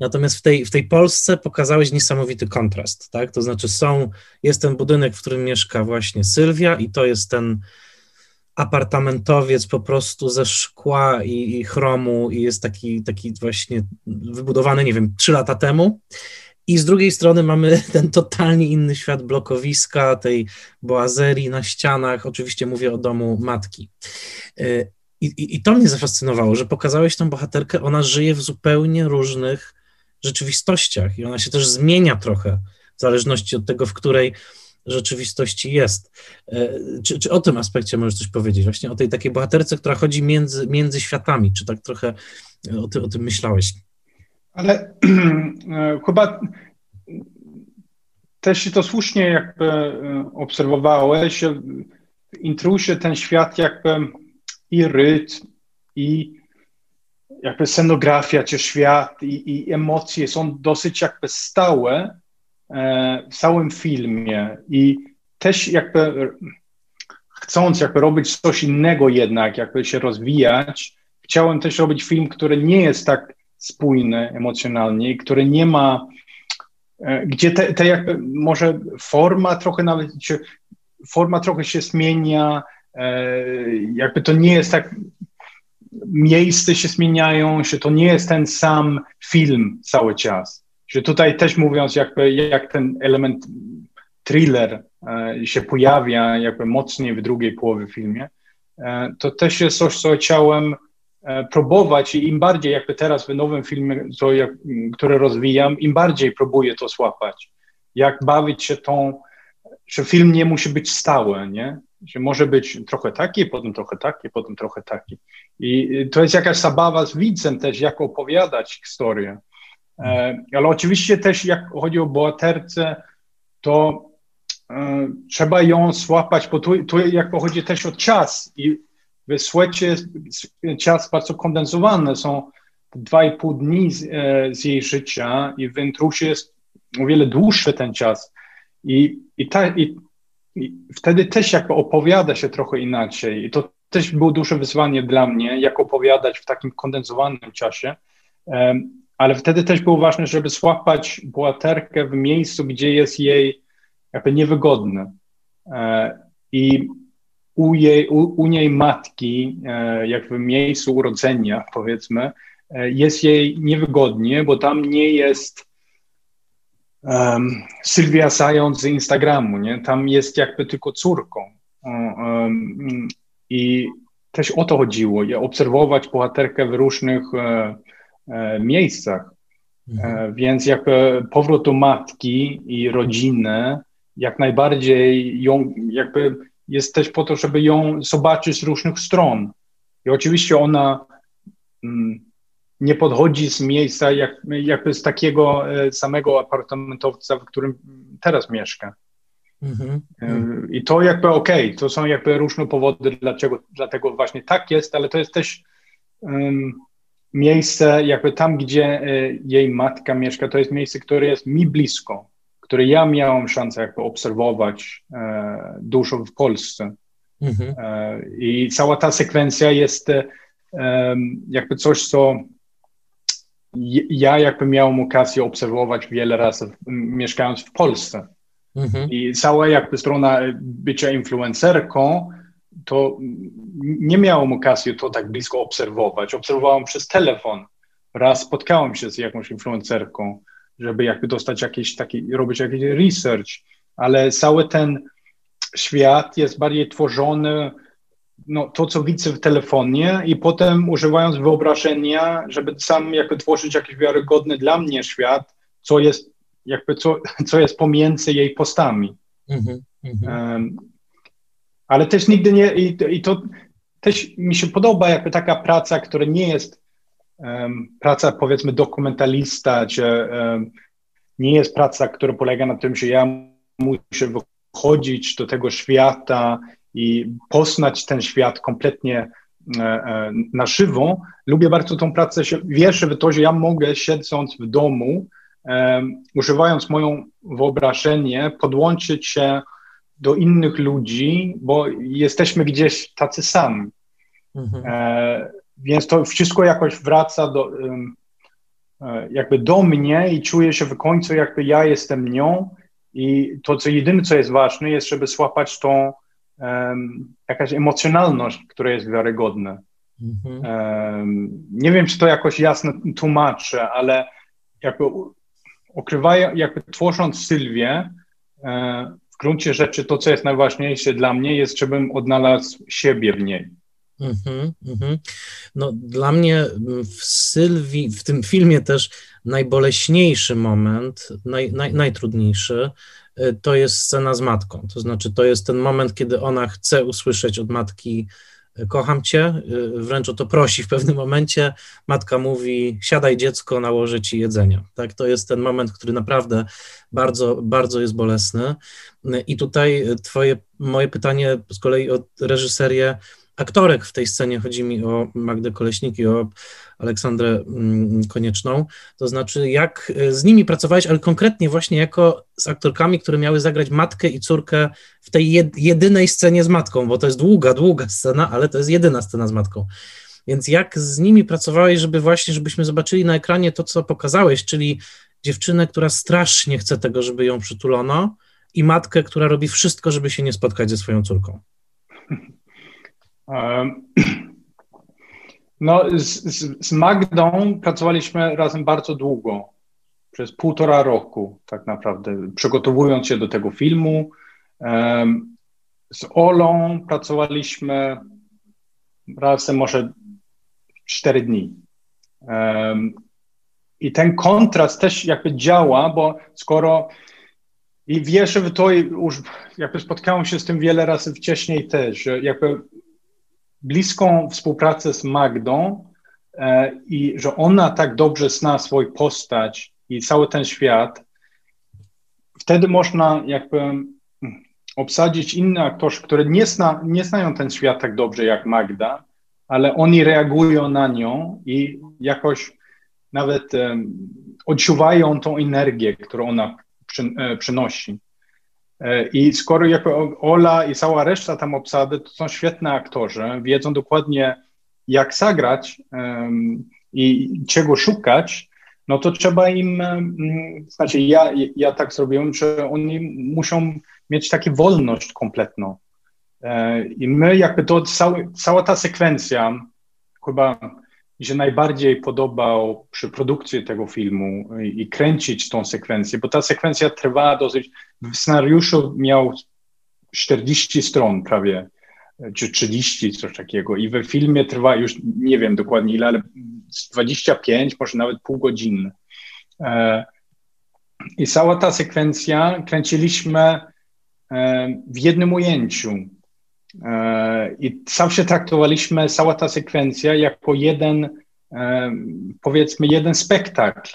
Natomiast w tej, w tej Polsce pokazałeś niesamowity kontrast, tak? To znaczy są, jest ten budynek, w którym mieszka właśnie Sylwia i to jest ten apartamentowiec po prostu ze szkła i, i chromu i jest taki, taki właśnie wybudowany, nie wiem, trzy lata temu i z drugiej strony mamy ten totalnie inny świat blokowiska, tej boazerii na ścianach. Oczywiście mówię o domu matki. E, I, i, I, to mnie zafascynowało, że pokazałeś tą bohaterkę, ona żyje w zupełnie różnych rzeczywistościach i ona się też zmienia trochę w zależności od tego, w której rzeczywistości jest. E, czy, czy o tym aspekcie możesz coś powiedzieć? Właśnie o tej takiej bohaterce, która chodzi między, między światami, czy tak trochę o, ty, o tym myślałeś? Ale e, chyba też to słusznie jakby e, obserwowałeś, intrusie ten świat jakby i rytm, i jakby scenografia, czy świat, i, i emocje są dosyć jakby stałe e, w całym filmie. I też jakby chcąc jakby robić coś innego jednak, jakby się rozwijać, chciałem też robić film, który nie jest tak spójny emocjonalnie, który nie ma, e, gdzie te, te jakby może forma trochę nawet, forma trochę się zmienia, jakby to nie jest tak, miejsce się zmieniają, że to nie jest ten sam film cały czas. Że tutaj też mówiąc, jakby jak ten element thriller e, się pojawia jakby mocniej w drugiej połowie filmie, to też jest coś, co chciałem E, próbować i im bardziej jakby teraz w nowym filmie, co który rozwijam, im bardziej próbuję to złapać. Jak bawić się tą, że film nie musi być stały, nie? Że może być trochę taki, potem trochę taki, potem trochę taki. I to jest jakaś zabawa z widzem też, jak opowiadać historię. E, ale oczywiście też jak chodzi o bohaterce, to e, trzeba ją złapać, bo tu, tu jakby chodzi też o czas i w Słecie czas bardzo kondensowany, są dwa i pół dni z, e, z, jej życia i w Intrusie jest o wiele dłuższy ten czas. I, i, ta, i, i wtedy też jakby opowiada się trochę inaczej. I to też było duże wyzwanie dla mnie, jak opowiadać w takim kondensowanym czasie. Ale wtedy też było ważne, żeby złapać bohaterkę w miejscu, gdzie jest jej jakby niewygodne. E, I u, jej, u, u niej matki, e, jakby miejscu urodzenia, powiedzmy, e, jest jej niewygodnie, bo tam nie jest um, Sylwia Sając z Instagramu, nie? Tam jest jakby tylko córką. Um, I też o to chodziło, obserwować bohaterkę w różnych e, e, miejscach. Mhm. E, więc jakby powrót do matki i rodziny jak najbardziej ją jakby jest też po to, żeby ją zobaczyć z różnych stron. I oczywiście ona mm, nie podchodzi z miejsca jak, jakby z takiego e, samego apartamentowca, w którym teraz mieszka. Mm-hmm. I to jakby okej, okay, to są jakby różne powody, dlaczego, dlatego właśnie tak jest, ale to jest też um, miejsce, jakby tam, gdzie y, jej matka mieszka, to jest miejsce, które jest mi blisko, które ja miałem szansę jakby obserwować e, dużo w Polsce. Mm-hmm. E, I cała ta sekwencja jest e, jakby coś, co ja jakby miałem okazję obserwować wiele razy mieszkając w Polsce. Mhm. I cała jakby strona bycia influencerką, to nie miałem okazji to tak blisko obserwować. Obserwowałem przez telefon. Raz spotkałem się z jakąś influencerką, żeby jakby dostać jakiś taki, robić jakiś research, ale cały ten świat jest bardziej tworzony, no, to co widzę w telefonie i potem używając wyobrażenia, żeby sam jakby tworzyć jakiś wiarygodny dla mnie świat, co jest jakby co, co jest pomiędzy jej postami. Mm-hmm, um, ale też nigdy nie, i, i, to też mi się podoba jakby taka praca, która nie jest um, praca powiedzmy dokumentalista, czy um, nie jest praca, która polega na tym, że ja muszę wychodzić do tego świata i poznać ten świat kompletnie e, e, na żywo. Lubię bardzo tą pracę, wierzę w to, że ja mogę siedząc w domu używając moją wyobrażenie, podłączyć się do innych ludzi, bo jesteśmy gdzieś tacy sami. Mhm. E, więc to wszystko jakoś wraca do, e, jakby do mnie i czuję się w końcu, jakby ja jestem nią. I to, co jedyne, co jest ważne, jest, żeby złapać tą um, jakaś emocjonalność, która jest wiarygodna. Mhm. Um, nie wiem, czy to jakoś jasno tłumaczę, ale jakby okrywają, jakby tworząc Sylwię, e, w gruncie rzeczy to, co jest najważniejsze dla mnie, jest, żebym odnalazł siebie w niej. Mm-hmm, mm-hmm. No, dla mnie w Sylwii, w tym filmie też najboleśniejszy moment, naj, naj, najtrudniejszy, to jest scena z matką. To znaczy, to jest ten moment, kiedy ona chce usłyszeć od matki kocham cię, y, wręcz o to prosi w pewnym momencie. Matka mówi, siadaj dziecko, nałożę ci jedzenie. Tak, to jest ten moment, który naprawdę bardzo, bardzo jest bolesny. I tutaj twoje, moje pytanie z kolei o reżyserię aktorek w tej scenie, chodzi mi o Magdę Koleśnik i o Aleksandrę mm, Konieczną, to znaczy jak e, z nimi pracowałeś, ale konkretnie właśnie jako z aktorkami, które miały zagrać matkę i córkę w tej jedynej scenie z matką, bo to jest długa, długa scena, ale to jest jedyna scena z matką. Więc jak z nimi pracowałeś, żeby właśnie, żebyśmy zobaczyli na ekranie to, co pokazałeś, czyli dziewczynę, która strasznie chce tego, żeby ją przytulono i matkę, która robi wszystko, żeby się nie spotkać ze swoją córką. No, z, z, Magdą pracowaliśmy razem bardzo długo, przez półtora roku tak naprawdę, przygotowując się do tego filmu. Z Olą pracowaliśmy razem może cztery dni. I ten kontrast też jakby działa, bo skoro i wierzę w to, już jakby spotkałem się z tym wiele razy wcześniej też, jakby bliską współpracę z Magdą e, i że ona tak dobrze zna swój postać i cały ten świat, wtedy można jakby obsadzić inne aktorzy, które nie, zna, nie znają ten świat tak dobrze jak Magda, ale oni reagują na nią i jakoś nawet odczuwają tą energię, którą ona przy, e, przynosi. E, I skoro jako Ola i cała reszta tam obsady to są świetne aktorzy, wiedzą dokładnie jak zagrać um, i czego szukać, no to trzeba im, um, znaczy ja, ja tak zrobiłem, że oni muszą mieć taką wolność kompletną. I my jakby to, cały, cała ta sekwencja chyba mi się najbardziej podobał przy produkcji tego filmu i, kręcić tą sekwencję, bo ta sekwencja trwała dosyć, w scenariuszu miał 40 stron prawie, czy 30, coś takiego. I we filmie trwa już nie wiem dokładnie ile, ale 25, może nawet pół godziny. E, I cała ta sekwencja kręciliśmy e, w jednym ujęciu. E, I zawsze traktowaliśmy cała ta sekwencja jako jeden, powiedzmy, jeden spektakl.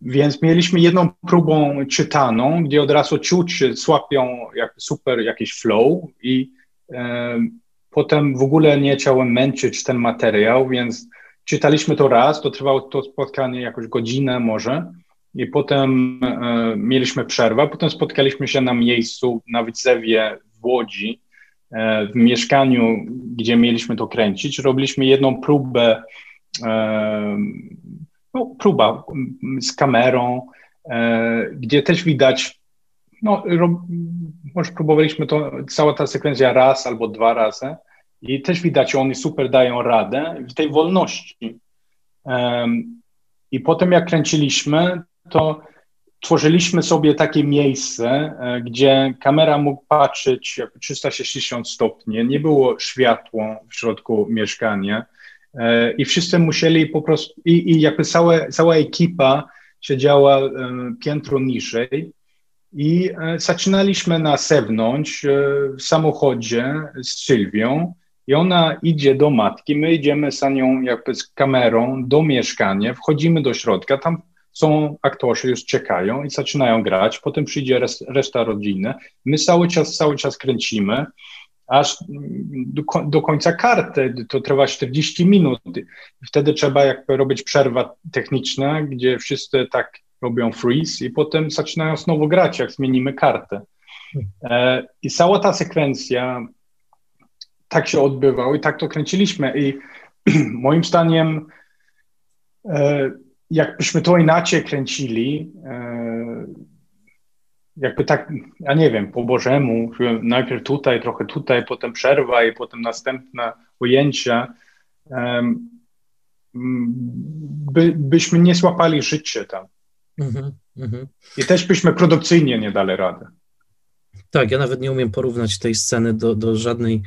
Więc mieliśmy jedną próbą czytaną, gdzie od razu czuć, słapią jak super jakiś flow i Potem w ogóle nie chciałem męczyć ten materiał, więc czytaliśmy to raz, to trwało to spotkanie jakoś godzinę może i potem e, mieliśmy przerwę, potem spotkaliśmy się na miejscu na Widzewie w Łodzi, e, w mieszkaniu, gdzie mieliśmy to kręcić. Robiliśmy jedną próbę, e, no, próba z kamerą, e, gdzie też widać no, może próbowaliśmy to, cała ta sekwencja raz albo dwa razy i też widać, oni super dają radę w tej wolności. I potem jak kręciliśmy, to tworzyliśmy sobie takie miejsce, e, gdzie kamera mógł patrzeć jak 360 stopni, nie było światło w środku mieszkania. E, i wszyscy musieli po prostu, i, i jakby cała, cała ekipa siedziała e, piętro niżej. I zaczynaliśmy na zewnątrz w samochodzie z Sylwią. I ona idzie do matki, my idziemy za nią jakby z kamerą do mieszkania, wchodzimy do środka, tam są aktorzy, już czekają i zaczynają grać, potem przyjdzie reszta rodziny, my cały czas, cały czas kręcimy, aż do, do końca karty, to trwa 40 minut, wtedy trzeba jakby robić przerwa techniczna, gdzie wszyscy tak robią freeze i potem zaczynają znowu grać, jak zmienimy kartę. E, I cała ta sekwencja tak się odbywała i tak to kręciliśmy. I moim zdaniem, e, jakbyśmy to inaczej kręcili, e, jakby tak, ja nie wiem, po Bożemu, najpierw tutaj, trochę tutaj, potem przerwa i potem następne ujęcia, by, byśmy nie złapali życie tam. Mhm, mhm. I też byśmy produkcyjnie nie dali rady. Tak, ja nawet nie umiem porównać tej sceny do, do żadnej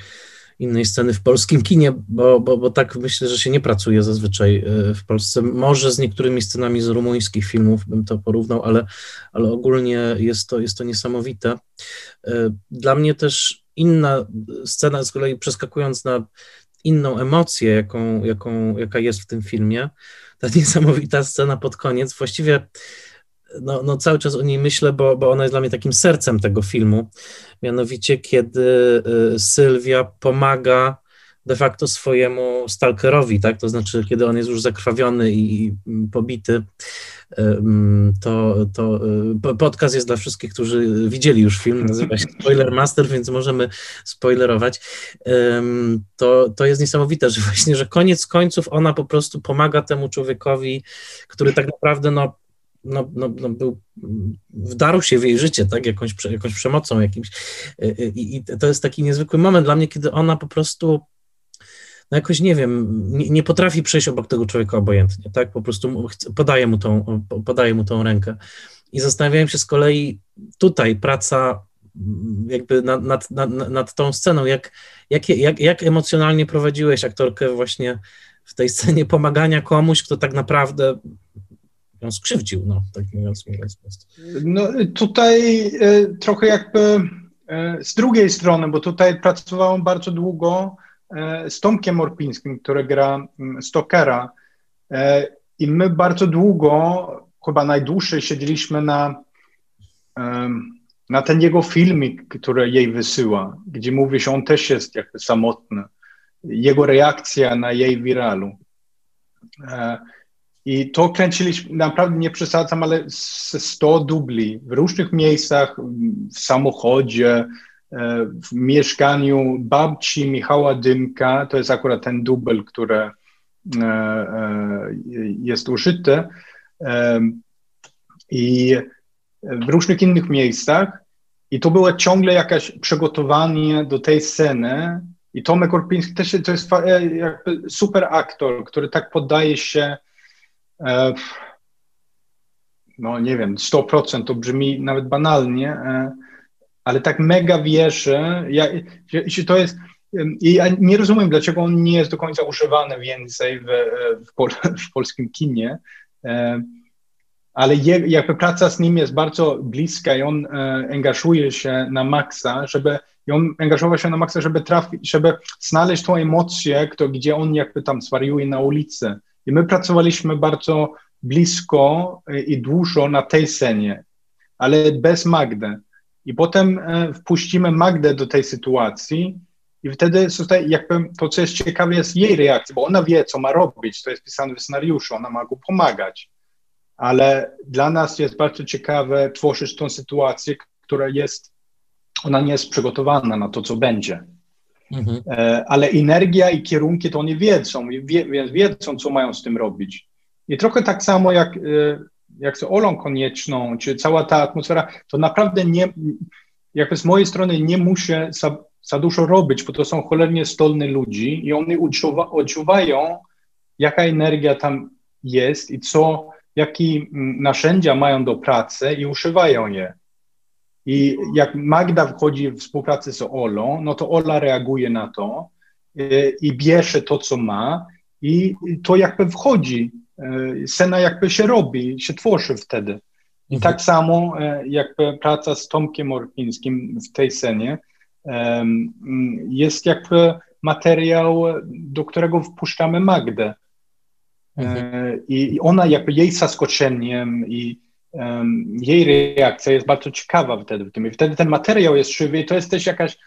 innej sceny w polskim kinie, bo, bo, bo tak myślę, że się nie pracuje zazwyczaj e, w Polsce. Może z niektórymi scenami z rumuńskich filmów bym to porównał, ale, ale ogólnie jest to, jest to niesamowite. E, dla mnie też inna scena, z kolei przeskakując na inną emocję, jaką, jaką, jaka jest w tym filmie, ta niesamowita scena pod koniec, właściwie no, no cały czas o niej myślę, bo, bo ona jest dla mnie takim sercem tego filmu. Mianowicie, kiedy y, Sylwia pomaga de facto swojemu stalkerowi, tak? To znaczy, kiedy on jest już zakrwawiony i pobity, to, to y, podcast jest dla wszystkich, którzy widzieli już film, nazywa się Spoiler Master, więc możemy spoilerować. To, to jest niesamowite, że właśnie, że koniec końców ona po prostu pomaga temu człowiekowi, który tak naprawdę no, no, no, no był, wdarł się w jej życie, tak, jakąś, jakąś przemocą jakimś. Y, y, I, I to jest taki niezwykły moment dla mnie, kiedy ona po prostu no jakoś nie wiem, nie, nie, potrafi przejść obok tego człowieka obojętnie, tak? Po prostu podaje mu tą, podaje mu tą rękę. I zastanawiałem się z kolei tutaj praca mm, jakby nad, nad, nad, nad tą sceną, jak, jak, jak, jak emocjonalnie prowadziłeś aktorkę właśnie w tej scenie pomagania komuś, kto tak naprawdę ją skrzywdził, no, tak mówiąc, mówiąc No tutaj e, trochę jakby e, z drugiej strony, bo tutaj pracowałem bardzo długo E, z Tomkiem Orpińskim, który gra mm, Stokera. I my bardzo długo, chyba najdłużej siedzieliśmy na, na ten jego filmik, który jej wysyła, gdzie mówi, że on też jest jakby samotny. Jego reakcja na jej wiralu. E, I to kręciliśmy, naprawdę nie przesadzam, ale 100 dubli w różnych miejscach, w samochodzie, w mieszkaniu babci Michała Dymka, to jest akurat ten dubel, który e, e, jest użyty, i w różnych innych miejscach. I to było ciągle jakieś przygotowanie do tej sceny. I Tomek Orpiński też to jest super aktor, który tak poddaje się, no nie wiem, 100% to brzmi nawet banalnie, ale tak mega wierzy. Ja, to jest, ja nie rozumiem, dlaczego on nie jest do końca używany więcej w, w, pol, w polskim kinie, e, ale je, jakby praca z nim jest bardzo bliska i on e, angażuje się na maksa, żeby i on angażował się na maksa, żeby trafić, żeby znaleźć tą emocję, kto, gdzie on jakby tam zwariuje na ulicy. I my pracowaliśmy bardzo blisko i dużo na tej scenie, ale bez Magdy. I potem e, wpuścimy Magdę do tej sytuacji i wtedy tutaj jakby to, co jest ciekawe, jest jej reakcja, bo ona wie, co ma robić, to jest pisane w scenariuszu, ona ma go pomagać. Ale dla nas jest bardzo ciekawe tworzyć tą sytuację, która jest, ona nie jest przygotowana na to, co będzie. Mhm. E, ale energia i kierunki to oni wiedzą, wie, wiedzą, co mają z tym robić. I trochę tak samo jak, e, jak z Olą Konieczną, czy cała ta atmosfera, to naprawdę nie, jakby z mojej strony nie muszę za dużo robić, bo to są cholernie stolni ludzi i oni odczuwa, odczuwają, jaka energia tam jest i co, jakie mm, narzędzia mają do pracy i używają je. I jak Magda wchodzi w współpracę z Olą, no to Ola reaguje na to y, i bierze to, co ma i to jakby wchodzi, y, scena jakby się robi, się tworzy wtedy. I mhm. tak samo y, jakby praca z Tomkiem Orpińskim w tej scenie, jest jakby materiał, do którego wpuszczamy Magdę. Mhm. I ona jakby jej zaskoczeniem i um, jej reakcja jest bardzo ciekawa wtedy w tym. I wtedy ten materiał jest żywy i to jest też jakaś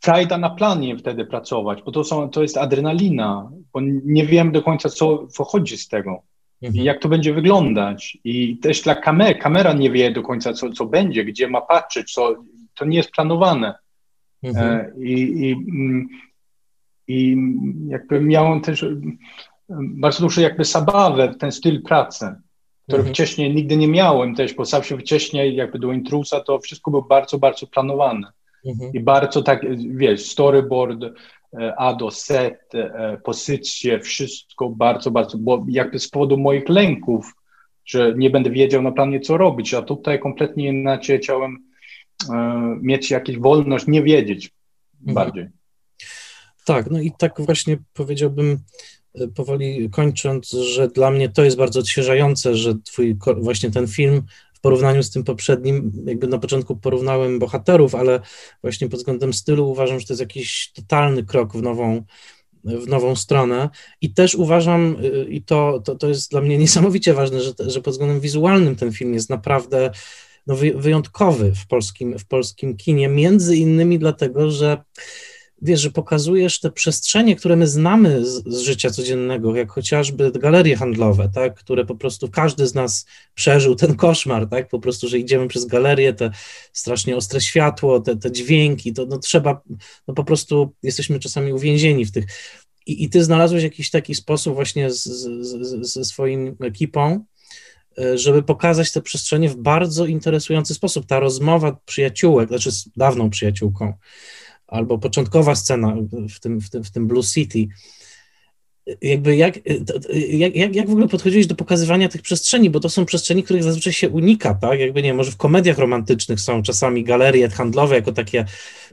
frajda na planie wtedy pracować, bo to, są, to jest adrenalina, bo nie wiem do końca, co wychodzi z tego mhm. i jak to będzie wyglądać. I też dla kamery, kamera nie wie do końca, co, co będzie, gdzie ma patrzeć, co, to nie jest planowane. Mhm. E, I, i, mm, I jakby miałem też e, bardzo dużo jakby zabawę w ten styl pracy, który mhm. wcześniej nigdy nie miałem też, bo zawsze wcześniej jakby do intrusa to wszystko było bardzo, bardzo planowane. Mhm. I bardzo tak, wiesz, storyboard, e, A do Z, pozycje, wszystko bardzo, bardzo, bo jakby z powodu moich lęków, że nie będę wiedział na planie, co robić, a tutaj kompletnie inaczej chciałem E, mieć jakąś wolność, nie wiedzieć mhm. bardziej. Tak, no i tak właśnie powiedziałbym, powoli kończąc, że dla mnie to jest bardzo odświeżające, że twój właśnie ten film w porównaniu z tym poprzednim, jakby na początku porównałem bohaterów, ale właśnie pod względem stylu uważam, że to jest jakiś totalny krok w nową, w nową stronę. I też uważam, e, i to, to, to jest dla mnie niesamowicie ważne, że, że pod względem wizualnym ten film jest naprawdę no, wyjątkowy w polskim, w polskim kinie, między innymi dlatego, że wiesz, że pokazujesz te przestrzenie, które my znamy z, z, życia codziennego, jak chociażby galerie handlowe, tak, które po prostu każdy z nas przeżył ten koszmar, tak, po prostu, że idziemy przez galerię, te strasznie ostre światło, te, te dźwięki, to no, trzeba, no po prostu jesteśmy czasami uwięzieni w tych. I, i ty znalazłeś jakiś taki sposób właśnie z, z, ze swoim ekipą, E, żeby pokazać te przestrzenie w bardzo interesujący sposób. Ta rozmowa przyjaciółek, znaczy z dawną przyjaciółką, albo początkowa scena w tym, w tym, w tym Blue City, jakby jak, jak, jak, w ogóle podchodziłeś do pokazywania tych przestrzeni, bo to są przestrzeni, których zazwyczaj się unika, tak? Jakby nie, może w komediach romantycznych są czasami galerie handlowe jako takie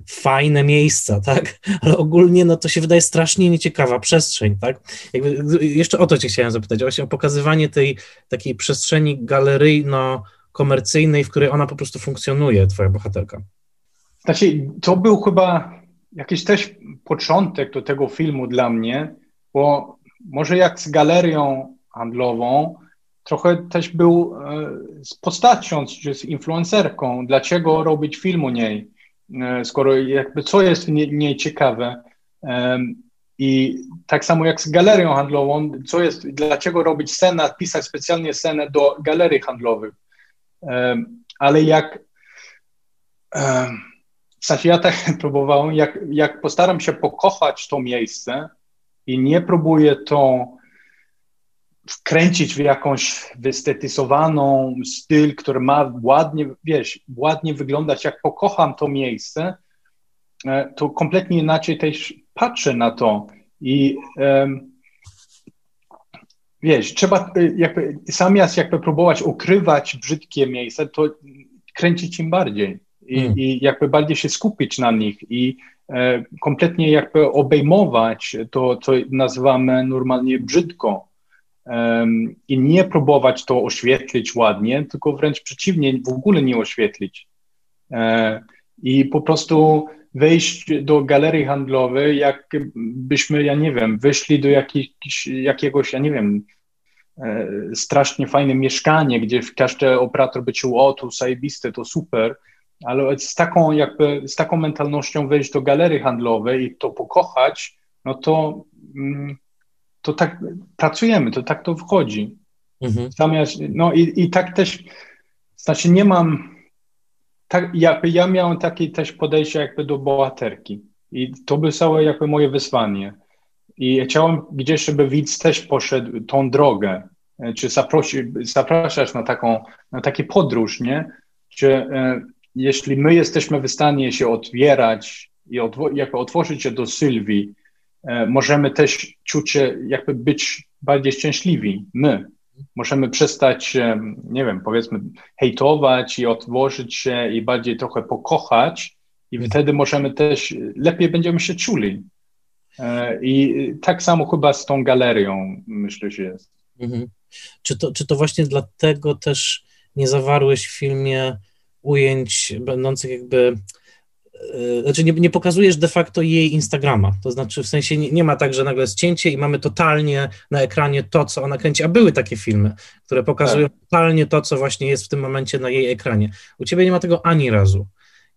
fajne miejsca, tak? Ale ogólnie no to się wydaje strasznie nieciekawa przestrzeń, tak? Jakby jeszcze o to cię chciałem zapytać, właśnie o pokazywanie tej takiej przestrzeni galeryjno-komercyjnej, w której ona po prostu funkcjonuje, twoja bohaterka. Znaczy, to był chyba jakiś też początek do tego filmu dla mnie, bo może jak z galerią handlową, trochę też był e, z postacią, czy z influencerką. Dlaczego robić film o niej, e, skoro jakby co jest w niej ciekawe. I tak samo jak z galerią handlową, co jest, dlaczego robić scenę, pisać specjalnie scenę do galerii handlowych. Ale jak, w sensie ja tak próbowałem, jak, jak postaram się pokochać to miejsce, i nie próbuję to wkręcić w jakąś wystetyzowaną styl, który ma ładnie, wiesz, ładnie wyglądać, jak pokocham to miejsce, e, to kompletnie inaczej też patrzę na to. I um, wiesz, trzeba e, jakby, zamiast jakby próbować ukrywać brzydkie miejsca, to kręcić im bardziej i, hmm. i jakby bardziej się skupić na nich i e, kompletnie jakby obejmować to, co nazywamy normalnie brzydko um, i nie próbować to oświetlić ładnie, tylko wręcz przeciwnie, w ogóle nie oświetlić. E, I po prostu wejść do galerii handlowej, jakbyśmy, ja nie wiem, wyszli do jakiś, jakiegoś, ja nie wiem, e, strasznie fajne mieszkanie, gdzie każdy operator by czuł, o, to zajebiste, to super, ale z taką jakby, z taką mentalnością wejść do galerii handlowej i to pokochać, no to, mm, to tak pracujemy, to tak to wchodzi. Mhm. Zamiast, no i, i tak też, znaczy nie mam, tak, jakby ja miałem takie też podejście jakby do bohaterki i to by całe jakby moje wyzwanie. I chciałem gdzieś, żeby widz też poszedł tą drogę, czy zaprosi, zapraszać na taką, na taki podróż, nie? Czy e, jeśli my jesteśmy w stanie się otwierać i jakby otworzyć się do Sylwii, e, możemy też czuć się, jakby być bardziej szczęśliwi, my. Możemy przestać, e, nie wiem, powiedzmy, hejtować i otworzyć się i bardziej trochę pokochać i mhm. wtedy możemy też, lepiej będziemy się czuli. E, I tak samo chyba z tą galerią, myślę, że jest. Mhm. Czy, to, czy to właśnie dlatego też nie zawarłeś w filmie ujęć będących jakby e, znaczy nie, nie, pokazujesz de facto jej Instagrama, to znaczy w sensie nie, nie, ma tak, że nagle jest cięcie i mamy totalnie na ekranie to, co ona kręci, a były takie filmy, które pokazują tak. totalnie to, co właśnie jest w tym momencie na jej ekranie. U ciebie nie ma tego ani razu.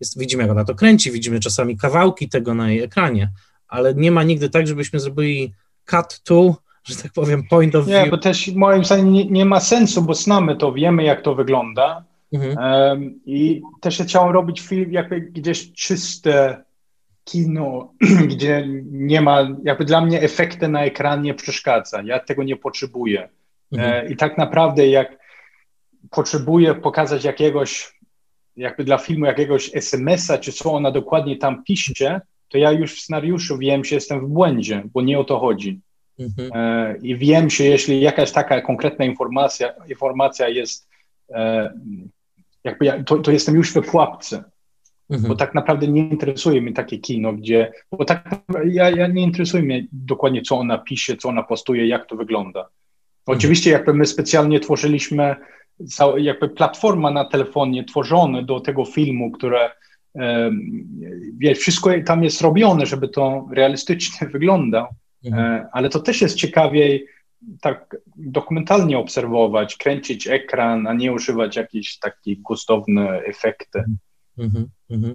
Jest, widzimy, jak ona to kręci, widzimy czasami kawałki tego na jej ekranie, ale nie ma nigdy tak, żebyśmy zrobili cut to, że tak powiem, point of view. Nie, bo też moim zdaniem nie, nie ma sensu, bo znamy to, wiemy jak to wygląda, Mhm. Um, I też chciałem robić film jakby gdzieś czyste kino, gdzie nie ma, jakby dla mnie efekty na ekranie przeszkadza. Ja tego nie potrzebuję. Mhm. E, I tak naprawdę jak potrzebuję pokazać jakiegoś, jakby dla filmu jakiegoś SMS-a, czy co ona dokładnie tam pisze, to ja już w scenariuszu wiem, że jestem w błędzie, bo nie o to chodzi. Mhm. E, I wiem, że jeśli jakaś taka konkretna informacja, informacja jest e, jakby ja, to, to jestem już we pułapce. Mhm. Bo tak naprawdę nie interesuje mnie takie kino, gdzie. Bo tak ja, ja nie interesuje mnie dokładnie, co ona pisze, co ona postuje, jak to wygląda. Mhm. Oczywiście, jakby my specjalnie tworzyliśmy, jakby platforma na telefonie tworzone do tego filmu, które wie, wszystko tam jest robione, żeby to realistycznie wyglądał, mhm. E, ale to też jest ciekawiej tak dokumentalnie obserwować, kręcić ekran, a nie używać jakichś takich gustownych efekty. Mm -hmm.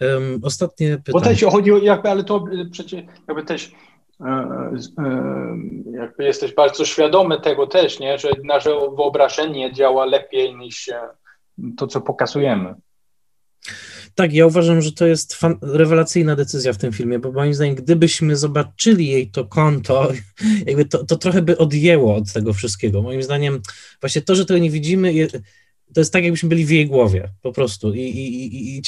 um, ostatnie pytanie. Bo też chodzi o jakby, ale to przecież jakby też e, e, jakby jesteś bardzo świadomy tego też, nie, że nasze wyobrażenie działa lepiej niż to, co pokazujemy. Tak, ja uważam, że to jest fan, rewelacyjna decyzja w tym filmie, bo moim zdaniem, gdybyśmy zobaczyli jej to konto, jakby to, to trochę by odjęło od tego wszystkiego. Moim zdaniem, właśnie to, że tego nie widzimy, to jest tak, jakbyśmy byli w jej głowie, po prostu. I, i, i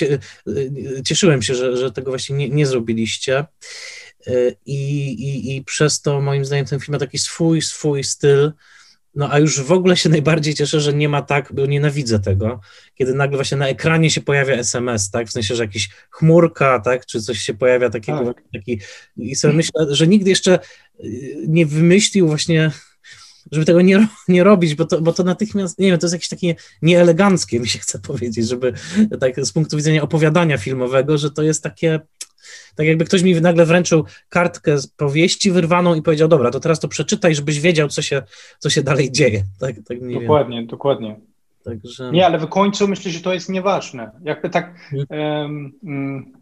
cieszyłem się, że, że tego właśnie nie, nie zrobiliście. I, i, I przez to, moim zdaniem, ten film ma taki swój, swój styl no a już w ogóle się najbardziej cieszę, że nie ma tak, bo nienawidzę tego, kiedy nagle właśnie na ekranie się pojawia SMS, tak, w sensie, że jakiś chmurka, tak, czy coś się pojawia takiego, tak. taki, i sobie myślę, że nikt jeszcze y, nie wymyślił właśnie, żeby tego nie, nie robić, bo to, bo to natychmiast, nie wiem, to jest jakieś takie nieeleganckie, mi się chce powiedzieć, żeby tak z punktu widzenia opowiadania filmowego, że to jest takie, tak jakby ktoś mi nagle wręczył kartkę z powieści wyrwaną i powiedział, dobra, to teraz to przeczytaj, żebyś wiedział, co się, co się dalej dzieje. Tak, tak dokładnie, wiem. dokładnie. Także... Nie, ale w końcu myślę, że to jest nieważne. Jakby tak um, um,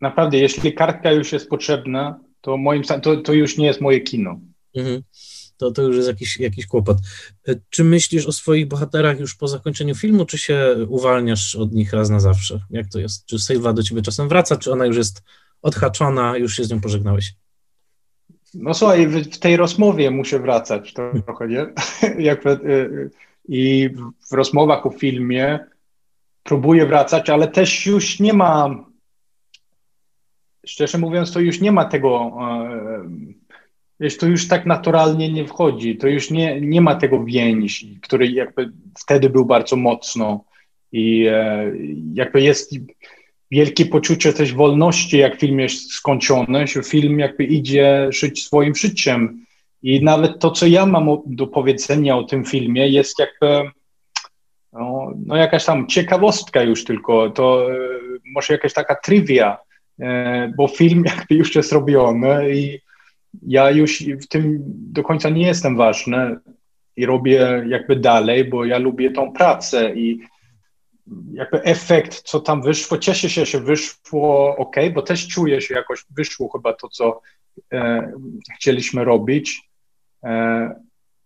naprawdę, jeśli kartka już jest potrzebna, to moim to, to już nie jest moje kino. Mhm. To, to już jest jakiś, jakiś kłopot. E, czy myślisz o swoich bohaterach już po zakończeniu filmu, czy się uwalniasz od nich raz na zawsze? Jak to jest? Czy Sylwa do ciebie czasem wraca, czy ona już jest odhaczona, już się z nią pożegnałeś? No słuchaj, w, tej rozmowie muszę wracać trochę, nie? Jak, I w rozmowach o filmie próbuję wracać, ale też już nie ma, szczerze mówiąc, to już nie ma tego, wiesz, to już tak naturalnie nie wchodzi, to już nie, nie ma tego więzi, który jakby wtedy był bardzo mocno i e, jakby jest wielkie poczucie też wolności, jak film jest skończony, że film jakby idzie żyć swoim życiem. I nawet to, co ja mam do powiedzenia o tym filmie jest jakby no, no jakaś tam ciekawostka już tylko, to e, może jakaś taka trivia, e, bo film jakby już jest robiony i ja już w tym do końca nie jestem ważny i robię jakby dalej, bo ja lubię tą pracę i jakby efekt, co tam wyszło, cieszę się, że wyszło ok, bo też czuję się jakoś, wyszło chyba to, co e, chcieliśmy robić, e,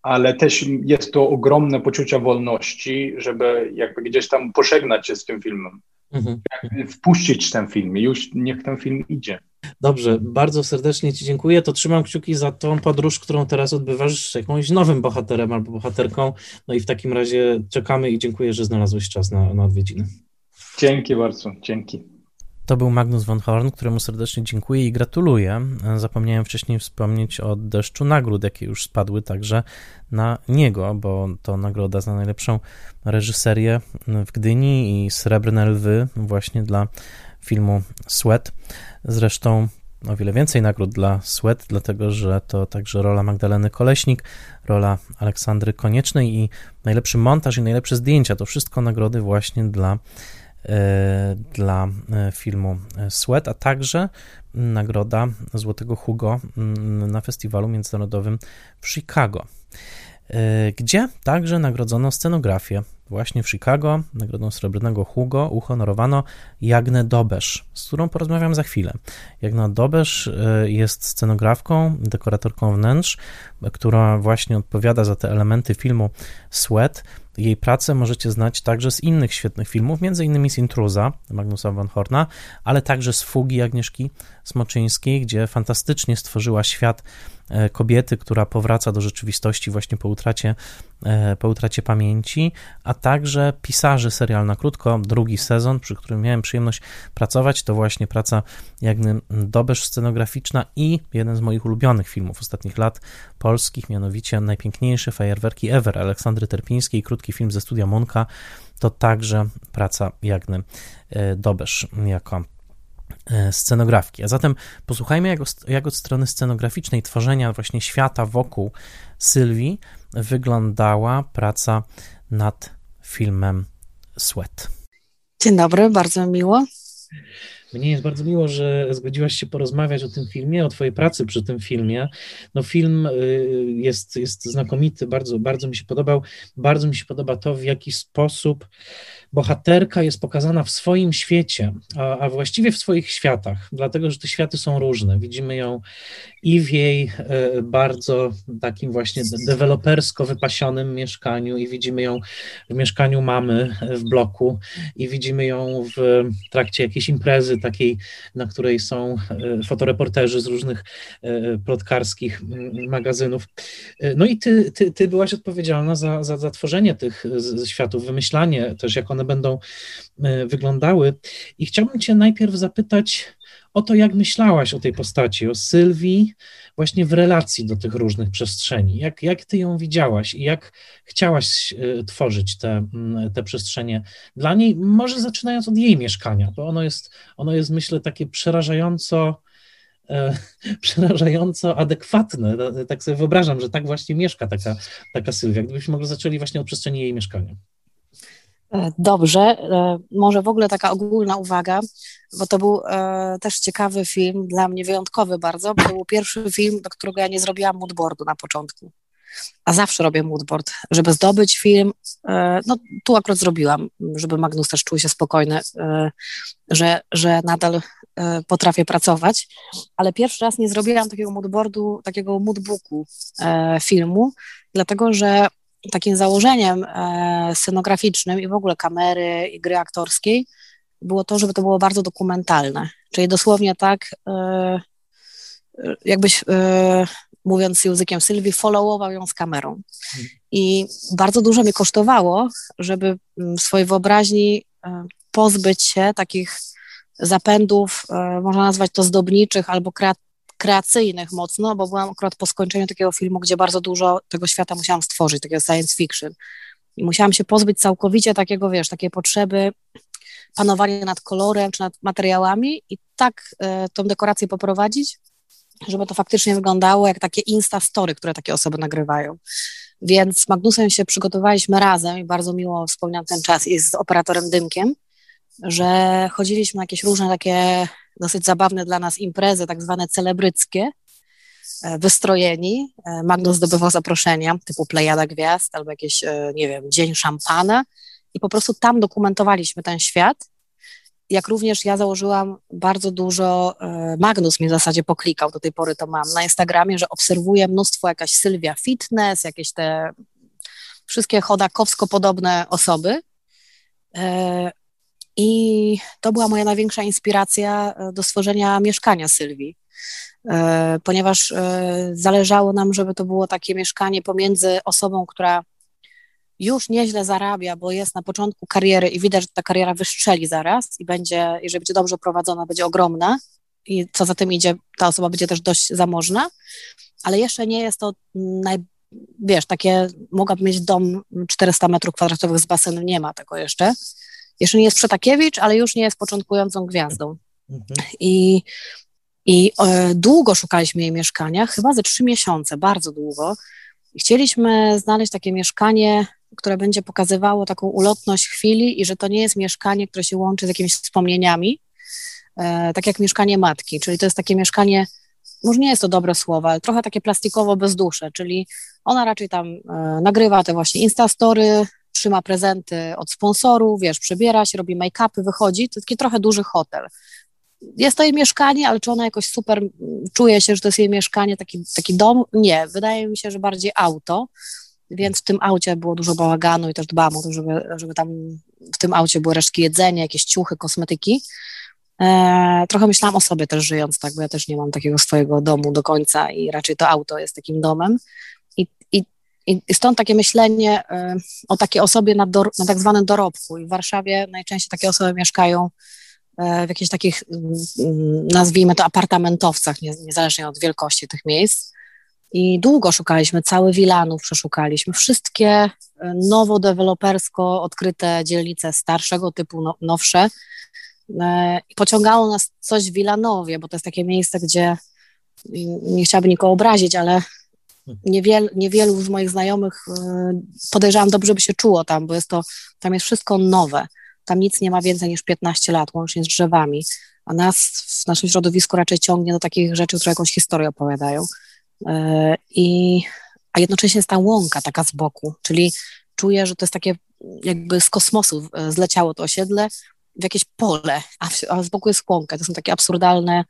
ale też jest to ogromne poczucie wolności, żeby jakby gdzieś tam pożegnać się z tym filmem, mhm. wpuścić ten film już niech ten film idzie. Dobrze, bardzo serdecznie Ci dziękuję. To trzymam kciuki za tą podróż, którą teraz odbywasz z jakimś nowym bohaterem albo bohaterką. No i w takim razie czekamy i dziękuję, że znalazłeś czas na, na odwiedziny. Dzięki bardzo, dzięki. To był Magnus von Horn, któremu serdecznie dziękuję i gratuluję. Zapomniałem wcześniej wspomnieć o deszczu nagród, jakie już spadły także na niego, bo to nagroda za najlepszą reżyserię w Gdyni i Srebrne Lwy właśnie dla filmu Sweat. Zresztą o wiele więcej nagród dla Sweat, dlatego że to także rola Magdaleny Koleśnik, rola Aleksandry Koniecznej i najlepszy montaż i najlepsze zdjęcia. To wszystko nagrody właśnie dla, dla e, filmu Sweat, a także nagroda Złotego Hugo mm, na festiwalu międzynarodowym w Chicago, e, gdzie także nagrodzono scenografię Właśnie w Chicago nagrodą srebrnego Hugo uhonorowano Jagnę Dobesz, z którą porozmawiam za chwilę. Jagna Dobesz e, jest scenografką, dekoratorką wnętrz, która właśnie odpowiada za te elementy filmu Sweat. Jej pracę możecie znać także z innych świetnych filmów, m.in. z Intruza Magnusa von Horna, ale także z Fugi Agnieszki Smoczyńskiej, gdzie fantastycznie stworzyła świat kobiety, która powraca do rzeczywistości właśnie po utracie, e, po utracie pamięci, a także pisarzy serial na krótko, drugi sezon, przy którym miałem przyjemność pracować, to właśnie praca Jagny Dobesz scenograficzna i jeden z moich ulubionych filmów ostatnich lat polskich, mianowicie Najpiękniejsze fajerwerki ever Aleksandry Terpińskiej, krótki film ze studia Monka, to także praca Jagny e, Dobesz jako E, scenografki. A zatem posłuchajmy, jak, jak od strony scenograficznej tworzenia właśnie świata wokół Sylwii wyglądała praca nad filmem Sweat. Dzień dobry, bardzo miło. Mnie jest bardzo miło, że zgodziłaś się porozmawiać o tym filmie, o Twojej pracy przy tym filmie. No film y, jest, jest znakomity, bardzo, bardzo mi się podobał. Bardzo mi się podoba to, w jaki sposób bohaterka jest pokazana w swoim świecie, a, a, właściwie w swoich światach, dlatego że te światy są różne. Widzimy ją i w jej e, bardzo takim właśnie dewelopersko wypasionym mieszkaniu, i widzimy ją w mieszkaniu mamy w bloku, i widzimy ją w trakcie jakiejś imprezy takiej, na której są e, fotoreporterzy z różnych e, plotkarskich magazynów. No i ty, ty, ty byłaś odpowiedzialna za, za, za tworzenie tych światów, wymyślanie też, jak będą e, wyglądały. I chciałbym Cię najpierw zapytać o to, jak myślałaś o tej postaci, o Sylwii, właśnie w relacji do tych różnych przestrzeni. Jak, jak Ty ją widziałaś i jak chciałaś e, tworzyć te, te przestrzenie dla niej, może zaczynając od jej mieszkania, bo ono jest, ono jest myślę, takie przerażająco e, przerażająco adekwatne. Tak sobie wyobrażam, że tak właśnie mieszka taka, taka Sylwia. Gdybyśmy mogli zaczęli właśnie od przestrzeni jej mieszkania. E, dobrze, e, może w ogóle taka ogólna uwaga, bo to był e, też ciekawy film, dla mnie wyjątkowy bardzo, bo to był pierwszy film, do którego ja nie zrobiłam moodboardu na początku. A zawsze robię moodboard, żeby zdobyć film. No tu akurat zrobiłam, żeby Magnus też czuł się spokojny, że, że nadal potrafię pracować, ale pierwszy raz nie zrobiłam takiego moodboardu, takiego moodbooku filmu, dlatego że takim założeniem e, scenograficznym i w ogóle kamery i gry aktorskiej było to, żeby to było bardzo dokumentalne. Czyli dosłownie tak, e, jakbyś, mówiąc językiem Sylwii, followował ją z kamerą. I bardzo dużo mi kosztowało, żeby mm, w swojej wyobraźni pozbyć się takich zapędów, można nazwać to zdobniczych albo kreacyjnych mocno, bo byłam akurat po skończeniu takiego filmu, gdzie bardzo dużo tego świata musiałam stworzyć, takiego science fiction. I musiałam się pozbyć całkowicie takiego, wiesz, takiej potrzeby panowania nad kolorem czy nad materiałami i tak y, tą dekorację poprowadzić, żeby to faktycznie wyglądało jak takie Insta Story, które takie osoby nagrywają. Więc z Magnusem się przygotowaliśmy razem i bardzo miło wspomniałam ten czas i z operatorem Dymkiem, że chodziliśmy na jakieś różne takie dosyć zabawne dla nas imprezy, tak zwane celebryckie, e, wystrojeni. E, Magnus zdobywał zaproszenia typu Plejada Gwiazd albo jakiś, e, nie wiem, Dzień Szampana i po prostu tam dokumentowaliśmy ten świat. Jak również ja założyłam bardzo dużo, Magnus mi w zasadzie poklikał, do tej pory to mam na Instagramie, że obserwuję mnóstwo jakaś Sylwia Fitness, jakieś te wszystkie chodakowsko podobne osoby. I to była moja największa inspiracja e, do stworzenia mieszkania Sylwii, e, ponieważ e, zależało nam, żeby to było takie mieszkanie pomiędzy osobą, która już nieźle zarabia, bo jest na początku kariery i widać, że ta kariera wystrzeli zaraz i będzie, jeżeli będzie dobrze prowadzona, będzie ogromna i co za tym idzie, ta osoba będzie też dość zamożna, ale jeszcze nie jest to naj, wiesz, takie, mogłaby mieć dom 400 metrów kwadratowych z basenem, nie ma tego jeszcze. Jeszcze nie jest Przetakiewicz, ale już nie jest początkującą gwiazdą. Mhm. I, i e, długo szukaliśmy jej mieszkania, chyba ze trzy miesiące, bardzo długo. I chcieliśmy znaleźć takie mieszkanie, które będzie pokazywało taką ulotność chwili i że to nie jest mieszkanie, które się łączy z jakimiś wspomnieniami, e, tak jak mieszkanie matki, czyli to jest takie mieszkanie, może nie jest to dobre słowo, ale trochę takie plastikowo bez duszy, czyli ona raczej tam e, nagrywa te właśnie instastory, trzyma prezenty od sponsorów, wiesz, przebiera się, robi make-upy, wychodzi, to taki trochę duży hotel. Jest to jej mieszkanie, ale czy ona jakoś super czuje się, że to jest jej mieszkanie, taki, taki dom? Nie, wydaje mi się, że bardziej auto, więc w tym aucie było dużo bałaganu i też dbam o to, żeby, żeby tam w tym aucie były resztki jedzenia, jakieś ciuchy, kosmetyki. E, trochę myślałam o sobie też żyjąc, tak, bo ja też nie mam takiego swojego domu do końca i raczej to auto jest takim domem. I, stąd takie myślenie y, o takiej osobie na, do, na tak zwanym dorobku. I w Warszawie najczęściej takie osoby mieszkają y, w jakichś takich, y, nazwijmy to, apartamentowcach, niezależnie od wielkości tych miejsc. I długo szukaliśmy, cały Wilanów przeszukaliśmy, wszystkie nowo dewelopersko odkryte dzielnice starszego typu, no, nowsze. Pociągało nas coś w Wilanowie, bo to jest takie miejsce, gdzie nie chciałabym nikogo obrazić, ale niewiel, niewielu z moich znajomych e, podejrzewam dobrze by się czuło tam, bo jest to, tam jest wszystko nowe. Tam nic nie ma więcej niż 15 lat, łącznie z drzewami. A nas w naszym środowisku raczej ciągnie do takich rzeczy, które jakąś historię opowiadają. E, I, a jednocześnie jest ta łąka taka z boku, czyli czuję, że to jest takie jakby z kosmosu e, zleciało to osiedle w jakieś pole, a, a z boku jest łąka. To są takie absurdalne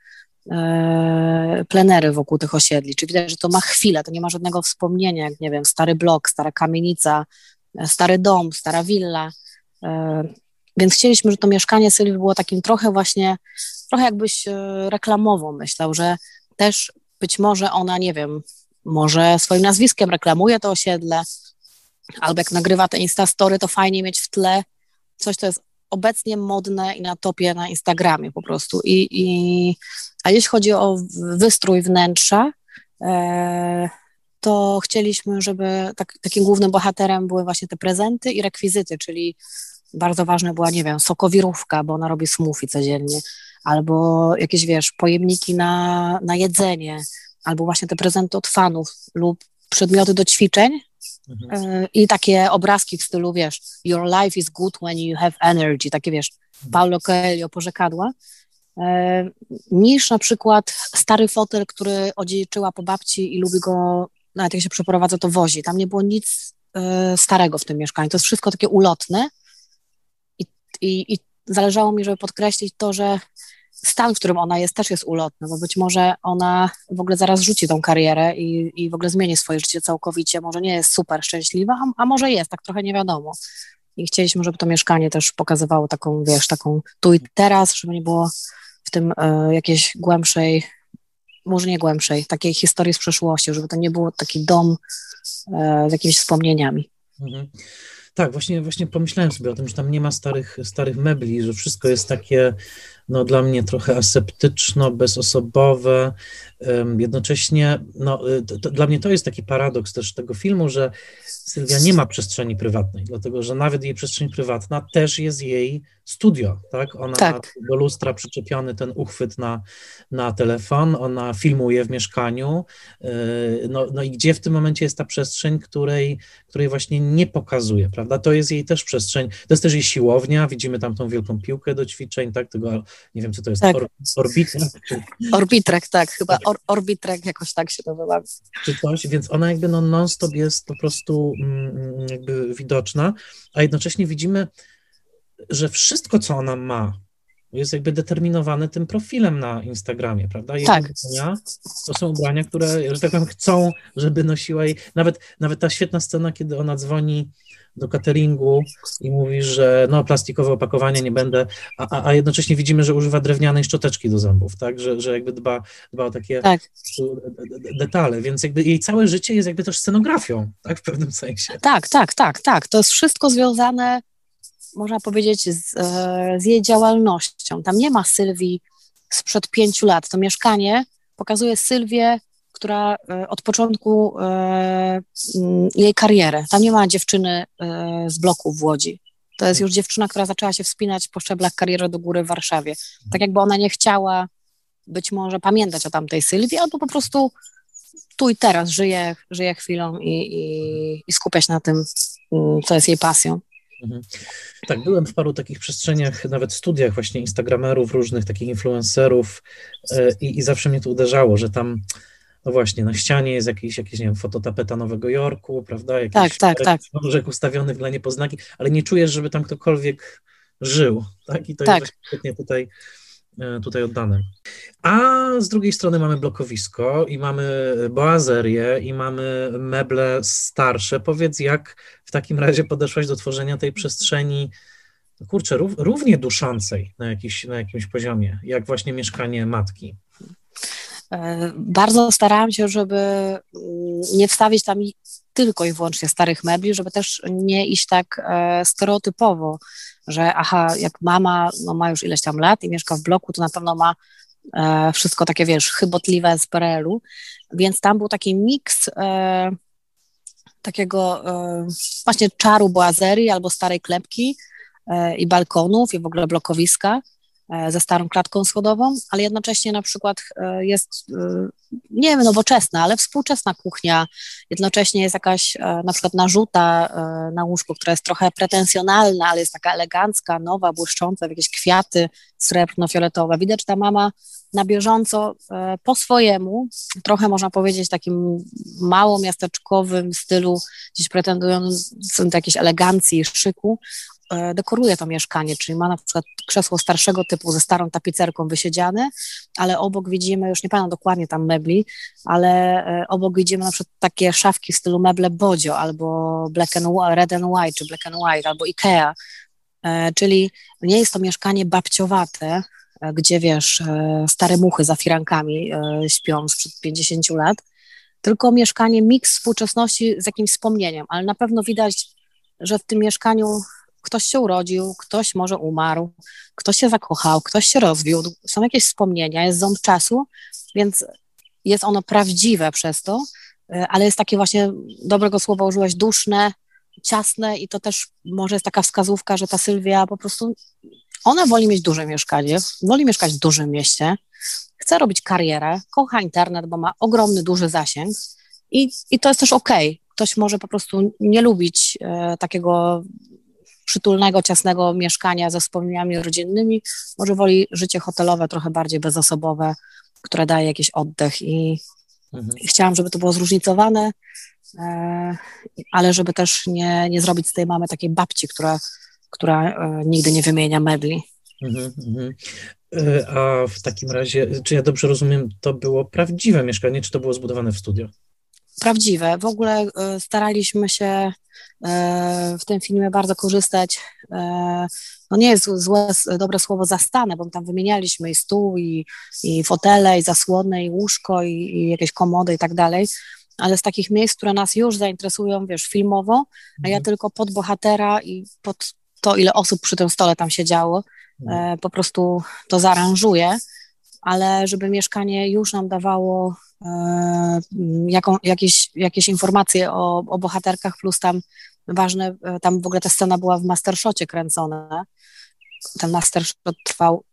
plenery wokół tych osiedli. Czy widać, że to ma chwilę, to nie ma żadnego wspomnienia, jak nie wiem, stary blok, stara kamienica, e, stary dom, stara willa. E, więc chcieliśmy, że to mieszkanie Sylwii było takim trochę właśnie, trochę jakbyś reklamowo myślał, że też być może ona, nie wiem, może swoim nazwiskiem reklamuje to osiedle, albo jak nagrywa te Instastory, to fajnie mieć w tle coś, co jest obecnie modne i na topie na Instagramie po prostu. I, i, a jeśli chodzi o wystrój wnętrza, e, to chcieliśmy, żeby tak, takim głównym bohaterem były właśnie te prezenty i rekwizyty, czyli bardzo ważna była, nie wiem, sokowirówka, bo ona robi smoothie codziennie, albo jakieś, wiesz, pojemniki na, na jedzenie, albo właśnie te prezenty od fanów lub przedmioty do ćwiczeń, Mhm. I takie obrazki w stylu, wiesz, your life is good when you have energy, takie, wiesz, mhm. Paulo Coelho, porzekadła, e, niż na przykład stary fotel, który odziedziczyła po babci i lubi go, nawet jak się przeprowadza, to wozi. Tam nie było nic e, starego w tym mieszkaniu. To jest wszystko takie ulotne i, i, i zależało mi, żeby podkreślić to, że stan, w którym ona jest, też jest ulotny, bo być może ona w ogóle zaraz rzuci tą karierę i, i w ogóle zmieni swoje życie całkowicie. Może nie jest super szczęśliwa, a, a może jest, tak trochę nie wiadomo. I chcieliśmy, żeby to mieszkanie też pokazywało taką, wiesz, taką tu i teraz, żeby nie było w tym e, jakiejś głębszej może nie głębszej, takiej historii z przeszłości, żeby to nie było taki dom e, z jakimiś wspomnieniami. Mhm. Tak, właśnie, właśnie pomyślałem sobie o tym, że tam nie ma starych, starych mebli, że wszystko jest takie no, dla mnie trochę aseptyczno, bezosobowe. Jednocześnie, no, y, to, dla mnie to jest taki paradoks też tego filmu, że Sylwia nie ma przestrzeni prywatnej, dlatego że nawet jej przestrzeń prywatna też jest jej studio, tak? Ona tak. ma do lustra przyczepiony ten uchwyt na, na telefon, ona filmuje w mieszkaniu, y, no, no i gdzie w tym momencie jest ta przestrzeń, której, której właśnie nie pokazuje, prawda? To jest jej też przestrzeń, to jest też jej siłownia, widzimy tam tą wielką piłkę do ćwiczeń, tak? Tego, nie wiem, co to jest, tak. Or, orbitrek? Orbitrek, tak, chyba or, orbitrek jakoś tak się nazywa. Czy coś, więc ona jakby no non-stop jest po prostu mm, jakby widoczna, a jednocześnie widzimy że wszystko, co ona ma, jest jakby determinowane tym profilem na Instagramie, prawda? Jej tak. Ubrania to są ubrania, które, że tak powiem, chcą, żeby nosiła jej. Nawet, nawet ta świetna scena, kiedy ona dzwoni do cateringu i mówi, że no plastikowe opakowania nie będę, a, a jednocześnie widzimy, że używa drewnianej szczoteczki do zębów, tak, że, że jakby dba, dba o takie tak. detale, więc jakby jej całe życie jest jakby też scenografią, tak, w pewnym sensie. Tak, tak, tak, tak, to jest wszystko związane można powiedzieć, z, e, z jej działalnością. Tam nie ma Sylwii sprzed pięciu lat. To mieszkanie pokazuje Sylwię, która e, od początku e, mm, jej kariery. Tam nie ma dziewczyny z bloku w Łodzi. To jest już dziewczyna, która zaczęła się wspinać po szczeblach kariery do góry w Warszawie. Tak jakby ona nie chciała być może pamiętać o tamtej Sylwii, albo po prostu tu i teraz żyje, żyje chwilą i, i, i skupia się na tym, mm, co jest jej pasją. Mhm. Tak, byłem w paru takich przestrzeniach, nawet studiach właśnie instagramerów, różnych takich influencerów e, i, i zawsze mnie to uderzało, że tam no właśnie, na ścianie jest jakiś, jakiś nie wiem, fototapeta Nowego Jorku, prawda? Jakiś tak, tak, tak. Książek ustawionych dla niepoznaki, ale nie czujesz, żeby tam ktokolwiek żył, tak? I to tak. jest świetnie tutaj E, tutaj oddane. A z drugiej strony mamy blokowisko i mamy boazerię i mamy meble starsze. Powiedz, jak w takim razie podeszłaś do tworzenia tej przestrzeni, kurczę, rów, równie duszącej na, jakiś, na jakimś poziomie, jak właśnie mieszkanie matki? E, bardzo starałam się, żeby mm, nie wstawić tam tylko i wyłącznie starych mebli, żeby też nie iść tak e, stereotypowo, że aha, jak mama no, ma już ileś tam lat i mieszka w bloku, to na pewno ma e, wszystko takie, wiesz, chybotliwe z PRL-u, więc tam był taki miks e, takiego e, właśnie czaru boazerii albo starej klepki e, i balkonów i w ogóle blokowiska, ze starą klatką schodową, ale jednocześnie na przykład e, jest, e, nie wiem, nowoczesna, ale współczesna kuchnia. Jednocześnie jest jakaś na przykład narzuta na łóżku, która jest trochę pretensjonalna, ale jest taka elegancka, nowa, błyszcząca, jakieś kwiaty srebrno-fioletowe. Widać, że ta mama na bieżąco po swojemu, trochę można powiedzieć takim mało miasteczkowym stylu, gdzieś pretendującym do jakiejś elegancji szyku, E, dekoruje to mieszkanie, czyli ma na przykład krzesło starszego typu ze starą tapicerką wysiedziane, ale obok widzimy, już nie pamiętam dokładnie tam mebli, ale e, obok widzimy na przykład takie szafki w stylu meble Bodzio albo black and red and white, czy black and white, albo Ikea, e, czyli nie jest to mieszkanie babciowate, gdzie wiesz, stare muchy za firankami śpią sprzed 50 lat, tylko mieszkanie miks współczesności z jakimś wspomnieniem, ale na pewno widać, że w tym mieszkaniu ktoś się urodził, ktoś może umarł, ktoś się zakochał, ktoś się rozwiódł, są jakieś wspomnienia, jest ząb czasu, więc jest ono prawdziwe przez to, e, ale jest takie właśnie, dobrego słowa użyłeś, duszne, ciasne i to też może jest taka wskazówka, że ta Sylwia po prostu, ona woli mieć duże mieszkanie, woli mieszkać w dużym mieście, chce robić karierę, kocha internet, bo ma ogromny, duży zasięg i, i to jest też okej. Okay. Ktoś może po prostu nie lubić e, takiego przytulnego, ciasnego mieszkania ze wspomnieniami rodzinnymi, może woli życie hotelowe, trochę bardziej bezosobowe, które daje jakiś oddech i, mhm. i chciałam, żeby to było zróżnicowane, e, ale żeby też nie, nie zrobić z tej mamy takiej babci, która, która e, nigdy nie wymienia mebli. Mhm, mhm. E, a w takim razie, czy ja dobrze rozumiem, to było prawdziwe mieszkanie, czy to było zbudowane w studio? Prawdziwe. W ogóle staraliśmy się w tym filmie bardzo korzystać. No nie jest złe, dobre słowo zastane, bo tam wymienialiśmy i stół, i, i fotele, i zasłony, i łóżko, i, i jakieś komody i tak dalej ale z takich miejsc, które nas już zainteresują, wiesz, filmowo, a ja mhm. tylko pod bohatera i pod to, ile osób przy tym stole tam siedziało, mhm. e, po prostu to zaaranżuję, ale żeby mieszkanie już nam dawało e, jaką, jakieś, jakieś informacje o, o bohaterkach, plus tam ważne, e, tam w ogóle ta scena była w Mastershocie kręcona, ten Mastershot trwał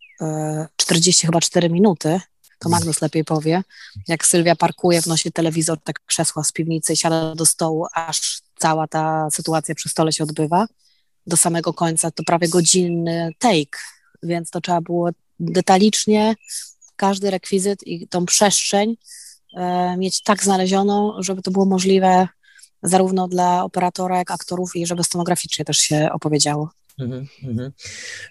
40 chyba 4 minuty, to Magnus lepiej powie, jak Sylwia parkuje, wnosi telewizor, tak krzesła z piwnicy siada do stołu, aż cała ta sytuacja przy stole się odbywa. Do samego końca. To prawie godzinny take, więc to trzeba było detalicznie każdy rekwizyt i tą przestrzeń e, mieć tak znalezioną, żeby to było możliwe zarówno dla operatora, jak aktorów i żeby scenograficznie też się opowiedziało. Mhm.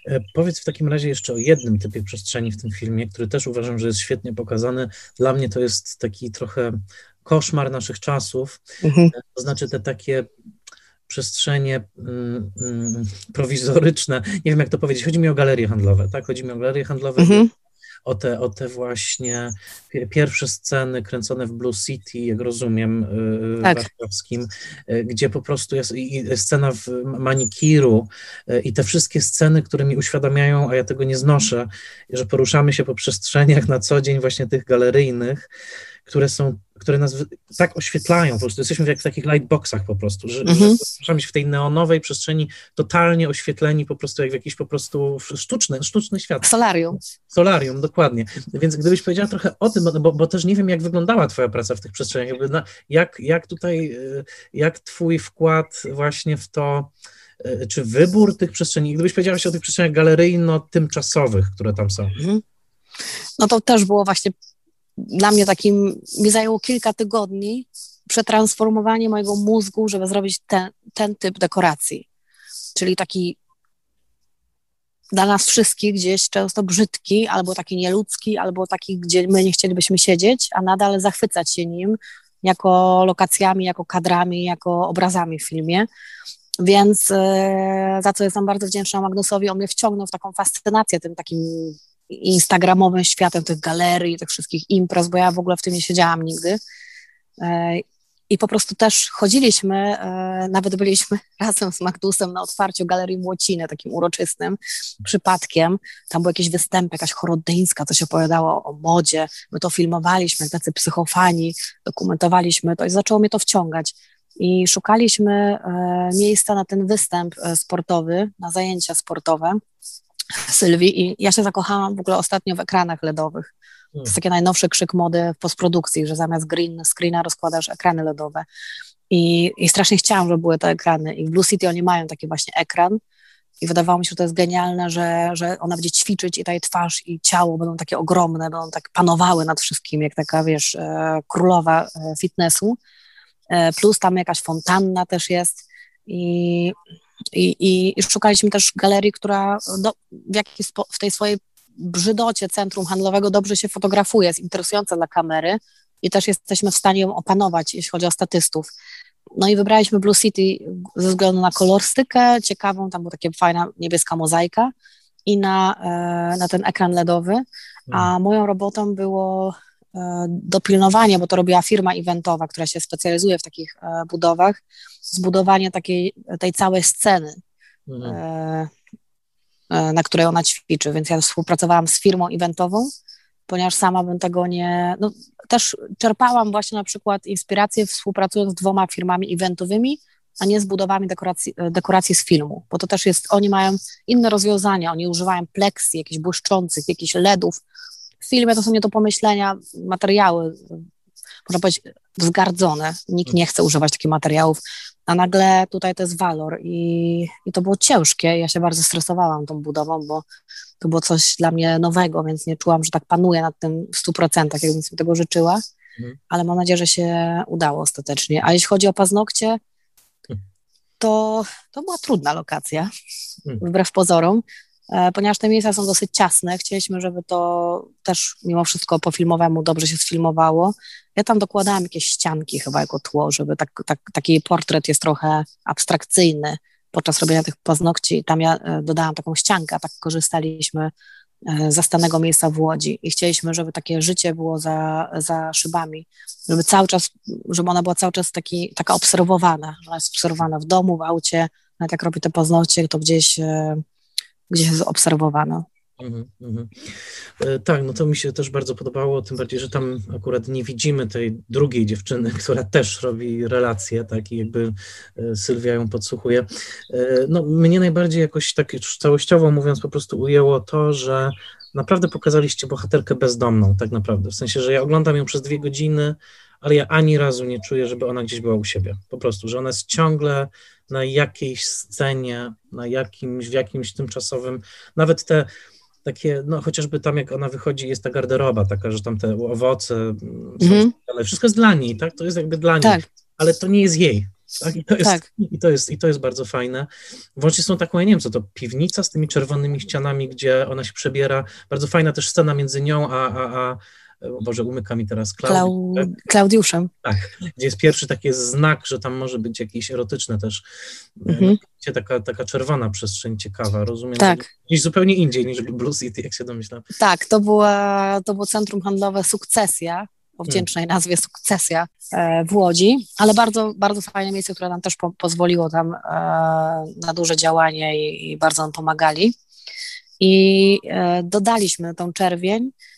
E, powiedz w takim razie jeszcze o jednym typie przestrzeni w tym filmie, który też uważam, że jest świetnie pokazany. Dla mnie to jest taki trochę koszmar naszych czasów, mhm. E, to znaczy te takie przestrzenie mm, mm, prowizoryczne, nie wiem jak to powiedzieć, chodzi mi o galerie handlowe, tak? Chodzi mi o galerie handlowe, mhm o te, o te właśnie pierwsze sceny kręcone w Blue City, jak rozumiem, y, tak. warszawskim, y, gdzie po prostu jest scena w manikiru y, i te wszystkie sceny, które mi uświadamiają, a ja tego nie znoszę, że poruszamy się po przestrzeniach na co dzień właśnie tych galeryjnych, które są, które nas tak oświetlają, po prostu jesteśmy jak w takich lightboxach po prostu, że, mhm. że w tej neonowej przestrzeni totalnie oświetleni po prostu jak w jakiś po prostu sztuczny, sztuczny świat. Solarium. Solarium, dokładnie. Więc gdybyś powiedziała trochę o tym, bo, bo też nie wiem, jak wyglądała twoja praca w tych przestrzeniach, na, jak, jak tutaj, y, jak twój wkład właśnie w to, y, czy wybór tych przestrzeni, gdybyś powiedziała się o tych przestrzeniach galeryjno-tymczasowych, które tam są. Mhm. No to też było właśnie dla mnie takim, mi zajęło kilka tygodni przetransformowanie mojego mózgu, żeby zrobić ten, ten typ dekoracji. Czyli taki dla nas wszystkich gdzieś często brzydki, albo taki nieludzki, albo taki, gdzie my nie chcielibyśmy siedzieć, a nadal zachwycać się nim jako lokacjami, jako kadrami, jako obrazami w filmie. Więc e, za co jestem bardzo wdzięczna Magnusowi, on mnie wciągnął w taką fascynację tym takim instagramowym światem tych galerii, tych wszystkich imprez, bo ja w ogóle w tym nie siedziałam nigdy. E, I po prostu też chodziliśmy, e, nawet byliśmy razem z Magdusem na otwarciu Galerii Młociny, takim uroczystym, przypadkiem. Tam był jakiś występ, jakaś chorodyńska, coś opowiadało o modzie. My to filmowaliśmy, tacy psychofani, dokumentowaliśmy to i zaczęło mnie to wciągać. I szukaliśmy e, miejsca na ten występ sportowy, na zajęcia sportowe. Sylwii i ja się zakochałam w ogóle ostatnio w ekranach LEDowych. To jest hmm. taki najnowszy krzyk mody w postprodukcji, że zamiast green screena rozkładasz ekrany LEDowe. I, I strasznie chciałam, żeby były te ekrany. I w Blue City oni mają taki właśnie ekran. I wydawało mi się, że to jest genialne, że, że ona będzie ćwiczyć i ta jej twarz i ciało będą takie ogromne, będą tak panowały nad wszystkim, jak taka, wiesz, e, królowa e, fitnessu. E, plus tam jakaś fontanna też jest. I i, i, i szukaliśmy też galerii, która do, w, jakiej, w tej swojej brzydocie centrum handlowego dobrze się fotografuje, jest interesująca dla kamery i też jesteśmy w stanie ją opanować, jeśli chodzi o statystów. No i wybraliśmy Blue City ze względu na kolorystykę ciekawą, tam była taka fajna niebieska mozaika i na, e, na ten ekran LEDowy, a hmm. moją robotą było E, dopilnowanie, bo to robiła firma eventowa, która się specjalizuje w takich e, budowach, zbudowanie takiej, tej całej sceny, mhm. E, na której ona ćwiczy, więc ja współpracowałam z firmą eventową, ponieważ sama bym tego nie, no, też czerpałam właśnie na przykład inspirację współpracując z dwoma firmami eventowymi, a nie z budowami dekoracji, dekoracji z filmu, bo to też jest, oni mają inne rozwiązania, oni używają pleksji, jakichś błyszczących, jakichś LEDów, w filmie to są nie do pomyślenia materiały, można powiedzieć, wzgardzone. Nikt nie chce używać takich materiałów, a nagle tutaj to jest walor i, i to było ciężkie. Ja się bardzo stresowałam tą budową, bo to było coś dla mnie nowego, więc nie czułam, że tak panuję nad tym w stu procentach, jakbym sobie tego życzyła, mhm. ale mam nadzieję, że się udało ostatecznie. A jeśli chodzi o paznokcie, to, to była trudna lokacja, mhm. wbrew pozorom ponieważ te miejsca są dosyć ciasne, chcieliśmy, żeby to też mimo wszystko po filmowemu dobrze się sfilmowało. Ja tam dokładałam jakieś ścianki chyba jako tło, żeby tak, tak, taki portret jest trochę abstrakcyjny podczas robienia tych paznokci. Tam ja e, dodałam taką ściankę, tak korzystaliśmy e, zastanego miejsca w Łodzi i chcieliśmy, żeby takie życie było za, za szybami, żeby cały czas, żeby ona była cały czas taki, taka obserwowana, że ona jest obserwowana w domu, w aucie, nawet jak robi te paznokcie, to gdzieś gdzie się obserwowano. Mhm, mhm. E, tak, no to mi się też bardzo podobało, tym bardziej, że tam akurat nie widzimy tej drugiej dziewczyny, która też robi relacje, tak, i jakby e, Sylwia ją podsłuchuje. E, no, mnie najbardziej jakoś tak całościowo mówiąc po prostu ujęło to, że naprawdę pokazaliście bohaterkę bezdomną, tak naprawdę, w sensie, że ja oglądam ją przez dwie godziny, ale ja ani razu nie czuję, żeby ona gdzieś była u siebie, po prostu, że ona jest ciągle na jakiejś scenie, na jakimś, w jakimś tymczasowym, nawet te takie, no chociażby tam jak ona wychodzi, jest ta garderoba taka, że tam te owoce, mm, ale wszystko jest dla niej, tak? To jest jakby dla niej, tak. ale to nie jest jej. Tak? I, to jest, tak. i, to jest, I to jest bardzo fajne. Włącznie są taką, ja nie wiem co to, piwnica z tymi czerwonymi ścianami, gdzie ona się przebiera. Bardzo fajna też scena między nią a, a, a Boże, umyka mi teraz Klau... Tak? Klaudiuszem. Tak, gdzie jest pierwszy taki znak, że tam może być jakieś erotyczne też, mhm. No, taka, taka czerwona przestrzeń ciekawa, rozumiem, tak. gdzieś zupełnie indziej niż Blue City, jak się domyślam. Tak, to, była, to było centrum handlowe Sukcesja, o wdzięcznej hmm. nazwie Sukcesja e, w Łodzi, ale bardzo, bardzo fajne miejsce, które nam też po, pozwoliło tam e, na duże działanie i, i bardzo nam pomagali. I e, dodaliśmy tą czerwień E,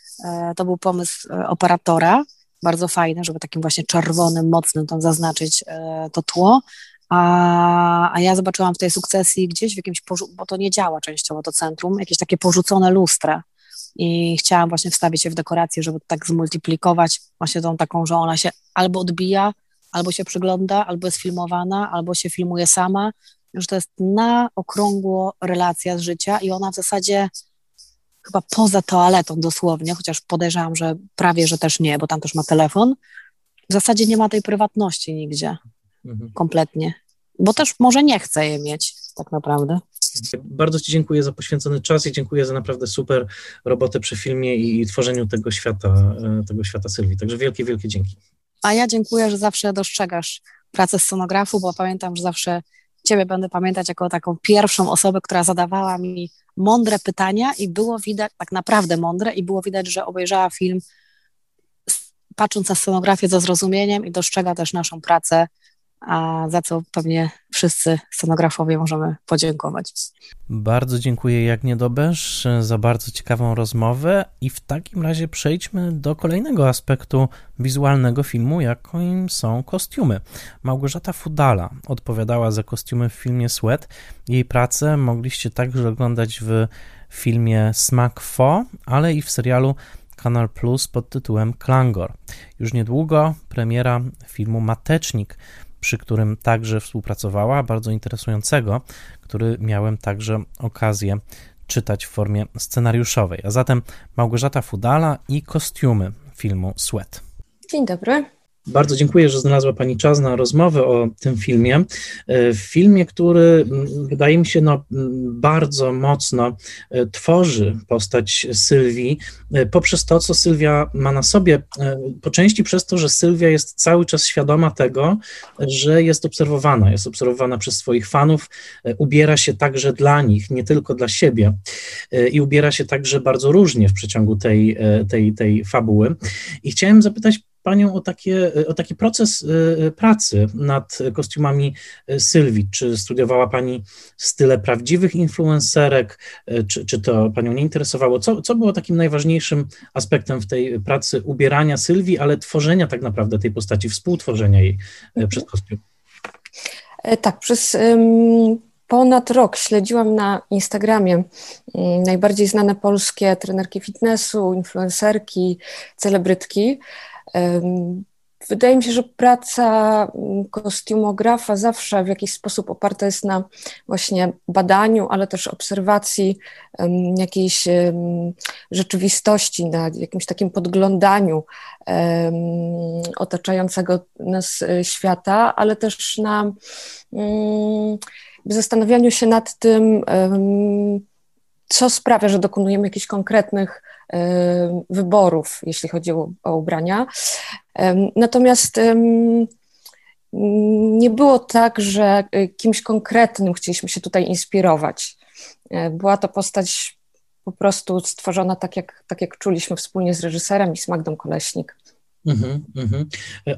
to był pomysł e, operatora, bardzo fajny, żeby takim właśnie czerwonym, mocnym tam zaznaczyć e, to tło. A, a ja zobaczyłam w tej sukcesji gdzieś w jakimś, bo to nie działa częściowo to centrum, jakieś takie porzucone lustra. I chciałam właśnie wstawić je w dekorację, żeby tak zmultiplikować właśnie tą taką, że ona się albo odbija, albo się przygląda, albo jest filmowana, albo się filmuje sama, że to jest na okrągło relacja z życia i ona w zasadzie chyba poza toaletą dosłownie, chociaż podejrzewam, że prawie, że też nie, bo tam też ma telefon. W zasadzie nie ma tej prywatności nigdzie, mhm. kompletnie, bo też może nie chce je mieć tak naprawdę. Bardzo Ci dziękuję za poświęcony czas i dziękuję za naprawdę super robotę przy filmie i, i tworzeniu tego świata, e, tego świata Sylwii. Także wielkie, wielkie dzięki. A ja dziękuję, że zawsze dostrzegasz pracę scenografu, bo pamiętam, że zawsze Ciebie będę pamiętać jako taką pierwszą osobę, która zadawała mi mądre pytania i było widać, tak naprawdę mądre, i było widać, że obejrzała film patrząc na scenografię ze zrozumieniem i dostrzega też naszą pracę a za co pewnie wszyscy scenografowie możemy podziękować. Bardzo dziękuję Jagnie Dobesz za bardzo ciekawą rozmowę i w takim razie przejdźmy do kolejnego aspektu wizualnego filmu, jakim są kostiumy. Małgorzata Fudala odpowiadała za kostiumy w filmie Sweat. Jej pracę mogliście także oglądać w filmie Smack Fo, ale i w serialu Kanal Plus pod tytułem Klangor. Już niedługo premiera filmu Matecznik, przy którym także współpracowała, bardzo interesującego, który miałem także okazję czytać w formie scenariuszowej. A zatem Małgorzata Fudala i kostiumy filmu Sweat. Dzień dobry. Bardzo dziękuję, że znalazła Pani czas na rozmowę o tym filmie. E, filmie, który mm, wydaje mi się no, mm, bardzo mocno e, tworzy postać Sylwii, e, poprzez to, co Sylwia ma na sobie, po części przez to, że Sylwia jest cały czas świadoma tego, że jest obserwowana, jest obserwowana przez swoich fanów, ubiera się także dla nich, nie tylko dla siebie i ubiera się także bardzo różnie w przeciągu tej, tej, tej fabuły. I chciałem zapytać Panią o, takie, o taki proces y, pracy nad kostiumami Sylwii. Czy studiowała Pani style prawdziwych influencerek, y, czy, czy to Panią nie interesowało? Co, co było takim najważniejszym aspektem w tej pracy ubierania Sylwii, ale tworzenia tak naprawdę tej postaci, współtworzenia jej y, mhm. przez kostium? E, tak, przez um, ponad rok śledziłam na Instagramie um, najbardziej znane polskie trenerki fitnessu, influencerki, celebrytki. Wydaje mi się, że praca mm, kostiumografa zawsze w jakiś sposób oparta jest na właśnie badaniu, ale też obserwacji jakiejś rzeczywistości, na jakimś takim podglądaniu otaczającego nas e, świata, ale też na mm, zastanawianiu się nad tym, co sprawia, że dokonujemy jakichś konkretnych wyborów, jeśli chodzi o, o ubrania. Natomiast nie było tak, że kimś konkretnym chcieliśmy się tutaj inspirować. Była to postać po prostu stworzona tak, jak, tak jak czuliśmy wspólnie z reżyserem i z Magdą Koleśnik. Mm-hmm, mm-hmm.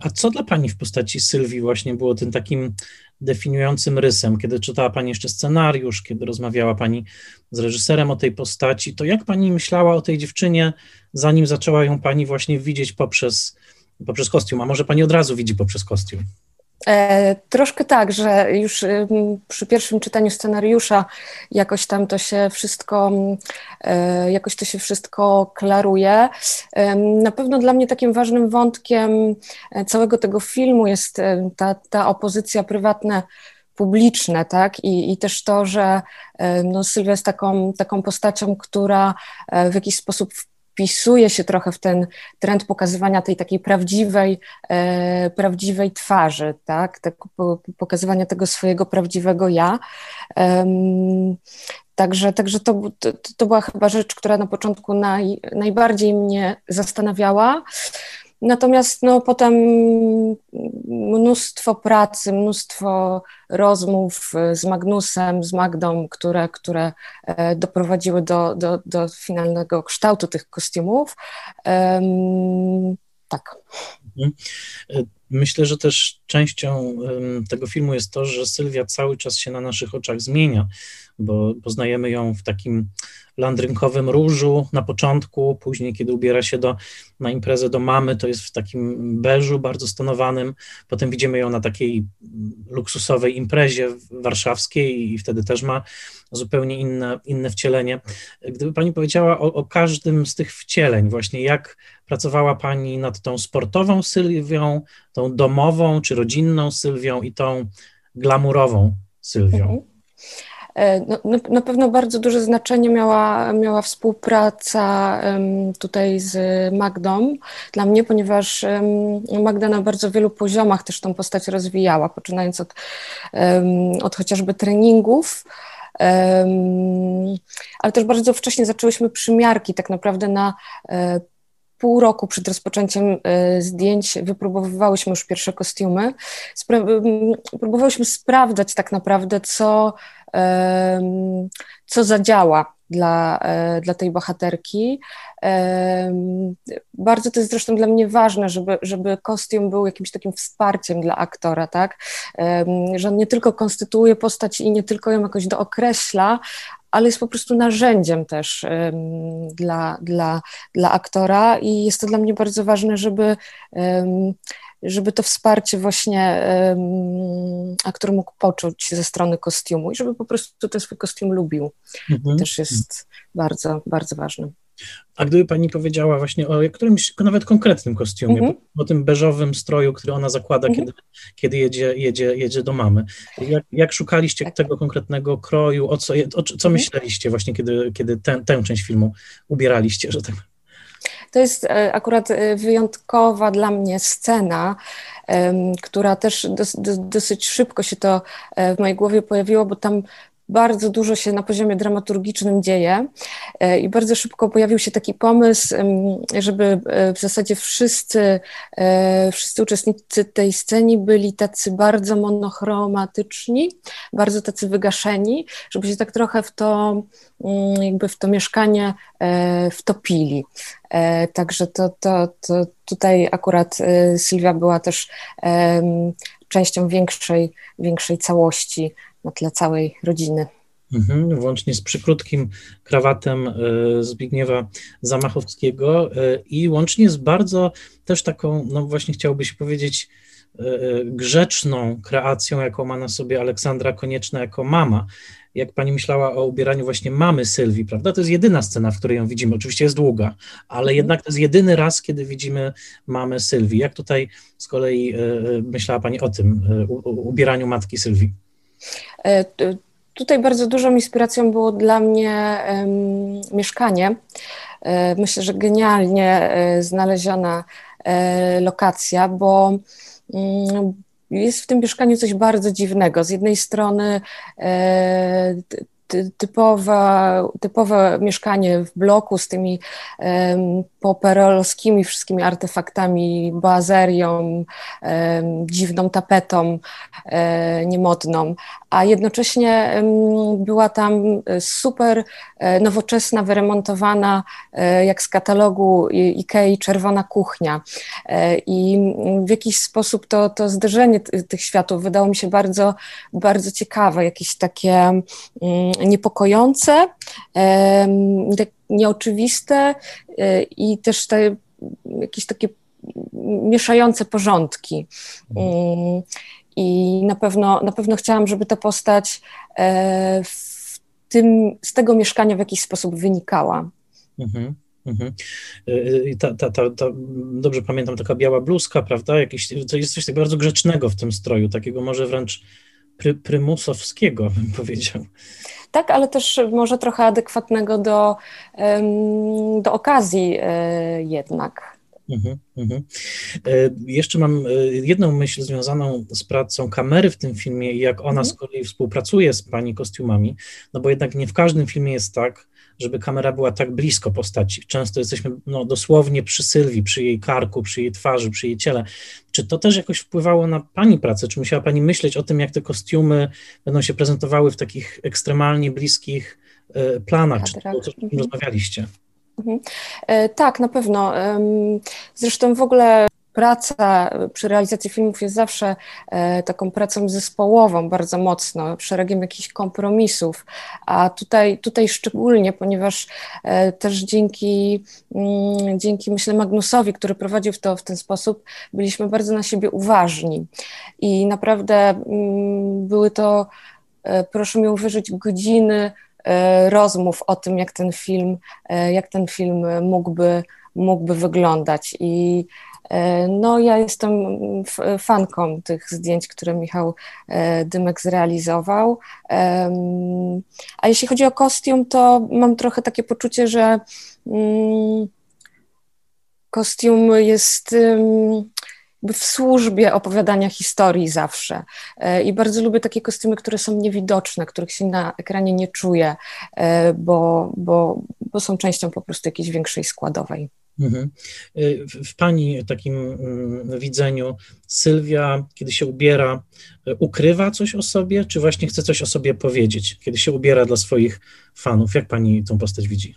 A co dla Pani w postaci Sylwii właśnie było tym takim definiującym rysem? Kiedy czytała Pani jeszcze scenariusz, kiedy rozmawiała Pani z reżyserem o tej postaci, to jak Pani myślała o tej dziewczynie, zanim zaczęła ją Pani właśnie widzieć poprzez, poprzez kostium? A może Pani od razu widzi poprzez kostium? E, troszkę tak, że już przy pierwszym czytaniu scenariusza jakoś tam to się wszystko, e, jakoś to się wszystko klaruje. Na pewno dla mnie takim ważnym wątkiem e, całego tego filmu jest ta, ta opozycja prywatna publiczne, tak? I, I też to, że no, Sylwia jest taką, taką postacią, która w jakiś sposób wpisuje się trochę w ten trend pokazywania tej takiej prawdziwej, e, prawdziwej twarzy, tak? tak pokazywania tego swojego prawdziwego ja. Um, Także, także to, to, to, była chyba rzecz, która na początku naj, najbardziej mnie zastanawiała. Natomiast no, potem mnóstwo pracy, mnóstwo rozmów z Magnusem, z Magdą, które, które e, doprowadziły do, do, do finalnego kształtu tych kostiumów. Um, tak. Mhm. E, myślę, że też częścią tego filmu jest to, że Sylwia cały czas się na naszych oczach zmienia, bo poznajemy ją w takim landrynkowym różu na początku, później kiedy ubiera się do, na imprezę do mamy, to jest w takim beżu bardzo stonowanym, potem widzimy ją na takiej luksusowej imprezie warszawskiej i wtedy też ma zupełnie inne, inne wcielenie. Gdyby Pani powiedziała o, o każdym z tych wcieleń, właśnie jak pracowała Pani nad tą sportową Sylwią, tą domową czy rodzinną Sylwią i tą glamurową Sylwią? Mhm. E, no, na pewno bardzo duże znaczenie miała, miała współpraca tutaj z Magdą dla mnie, ponieważ Magda na bardzo wielu poziomach też tą postać rozwijała, poczynając od, od chociażby treningów, ale też bardzo wcześnie zaczęłyśmy przymiarki tak naprawdę na e, pół roku przed rozpoczęciem e, zdjęć wypróbowywałyśmy już pierwsze kostiumy. próbowałyśmy sprawdzać tak naprawdę, co co zadziała dla, e, dla tej bohaterki. Bardzo to jest zresztą dla mnie ważne, żeby, żeby kostium był jakimś takim wsparciem dla aktora, tak? Że on nie tylko konstytuuje postać i nie tylko ją jakoś dookreśla, ale jest po prostu narzędziem też dla, dla, dla aktora i jest to dla mnie bardzo ważne, żeby żeby to wsparcie właśnie aktor mógł poczuć ze strony kostiumu i żeby po prostu ten swój kostium lubił. Mhm. Też jest bardzo, bardzo ważne. A gdyby pani powiedziała właśnie o którymś nawet konkretnym kostiumie, mhm. o tym beżowym stroju, który ona zakłada, mhm. kiedy, kiedy jedzie, jedzie, jedzie do mamy. Jak, jak szukaliście tak. tego konkretnego kroju, o co, o, co mhm. myśleliście właśnie, kiedy, kiedy tę, tę część filmu ubieraliście, że tak to jest e, akurat e, wyjątkowa dla mnie scena, która też dosyć szybko się to e, w mojej głowie pojawiło, bo tam bardzo dużo się na poziomie dramaturgicznym dzieje e, i bardzo szybko pojawił się taki pomysł, żeby e, w zasadzie wszyscy, e, wszyscy uczestnicy tej sceny byli tacy bardzo monochromatyczni, bardzo tacy wygaszeni, żeby się tak trochę w to, mm, jakby w to mieszkanie wtopili. Także to, to, to tutaj akurat Sylwia była też częścią większej, większej całości na tle całej rodziny. Mhm, włącznie z przykrótkim krawatem e, Zbigniewa Zamachowskiego e, i łącznie z bardzo też taką, no właśnie chciałoby się powiedzieć, e, grzeczną kreacją, jaką ma na sobie Aleksandra Konieczna jako mama. Jak pani myślała o ubieraniu właśnie mamy Sylwii, prawda? To jest jedyna scena, w której ją widzimy. Oczywiście jest długa, ale mhm. jednak to jest jedyny raz, kiedy widzimy mamy Sylwii. Jak tutaj z kolei myślała pani o tym ubieraniu matki Sylwii? E, tutaj bardzo dużą inspiracją było dla mnie mieszkanie. E, myślę, że genialnie e, znaleziona lokacja, bo jest w tym mieszkaniu coś bardzo dziwnego. Z jednej strony typowe, typowe mieszkanie w bloku z tymi um, poperolskimi wszystkimi artefaktami, boazerią, um, dziwną tapetą um, niemodną, a jednocześnie była tam super e, nowoczesna, wyremontowana, e, jak z katalogu Ikei, czerwona kuchnia. I w jakiś sposób to, to zderzenie tych światów wydało mi się bardzo, bardzo ciekawe, jakieś takie mm, niepokojące, tak nieoczywiste i też te jakieś takie mieszające porządki. Mm, I na pewno, na pewno chciałam, żeby ta postać w tym, z tego mieszkania w jakiś sposób wynikała. Mhm. Mhm. Ta, ta, ta, ta, dobrze pamiętam, taka biała bluzka, prawda? Jakiś, to jest coś tak bardzo grzecznego w tym stroju, takiego może wręcz pry, prymusowskiego, bym powiedział. Tak, ale też może trochę adekwatnego do, do okazji e, jednak. Mhm, mhm. E, jeszcze mam e, jedną myśl związaną z pracą kamery w tym filmie i jak ona mhm. z kolei współpracuje z pani kostiumami, no bo jednak nie w każdym filmie jest tak, żeby kamera była tak blisko postaci. Często jesteśmy no, dosłownie przy Sylwii, przy jej karku, przy jej twarzy, przy jej ciele. Czy to też jakoś wpływało na Pani pracę? Czy musiała Pani myśleć o tym, jak te kostiumy będą się prezentowały w takich ekstremalnie bliskich y, planach? Czy to, mhm. rozmawialiście? Mhm. E, tak, na pewno. Zresztą w ogóle praca przy realizacji filmów jest zawsze e, taką pracą zespołową bardzo mocno, szeregiem jakichś kompromisów, a tutaj, tutaj szczególnie, ponieważ e, też dzięki, mm, dzięki myślę Magnusowi, który prowadził to w ten sposób, byliśmy bardzo na siebie uważni. I naprawdę mm, były to, e, proszę mi uwierzyć, godziny rozmów o tym, jak ten film, jak ten film mógłby, mógłby wyglądać. I no, ja jestem fanką tych zdjęć, które Michał e, Dymek zrealizował. A jeśli chodzi o kostium, to mam trochę takie poczucie, że mm, kostium jest w służbie opowiadania historii zawsze. E, I bardzo lubię takie kostiumy, które są niewidoczne, których się na ekranie nie czuje, bo, bo, bo są częścią po prostu jakiejś większej składowej. Mhm. Y, w Pani takim mm, widzeniu Sylwia, kiedy się ubiera, y, ukrywa coś o sobie, czy właśnie chce coś o sobie powiedzieć, kiedy się ubiera dla swoich fanów? Jak Pani tą postać widzi?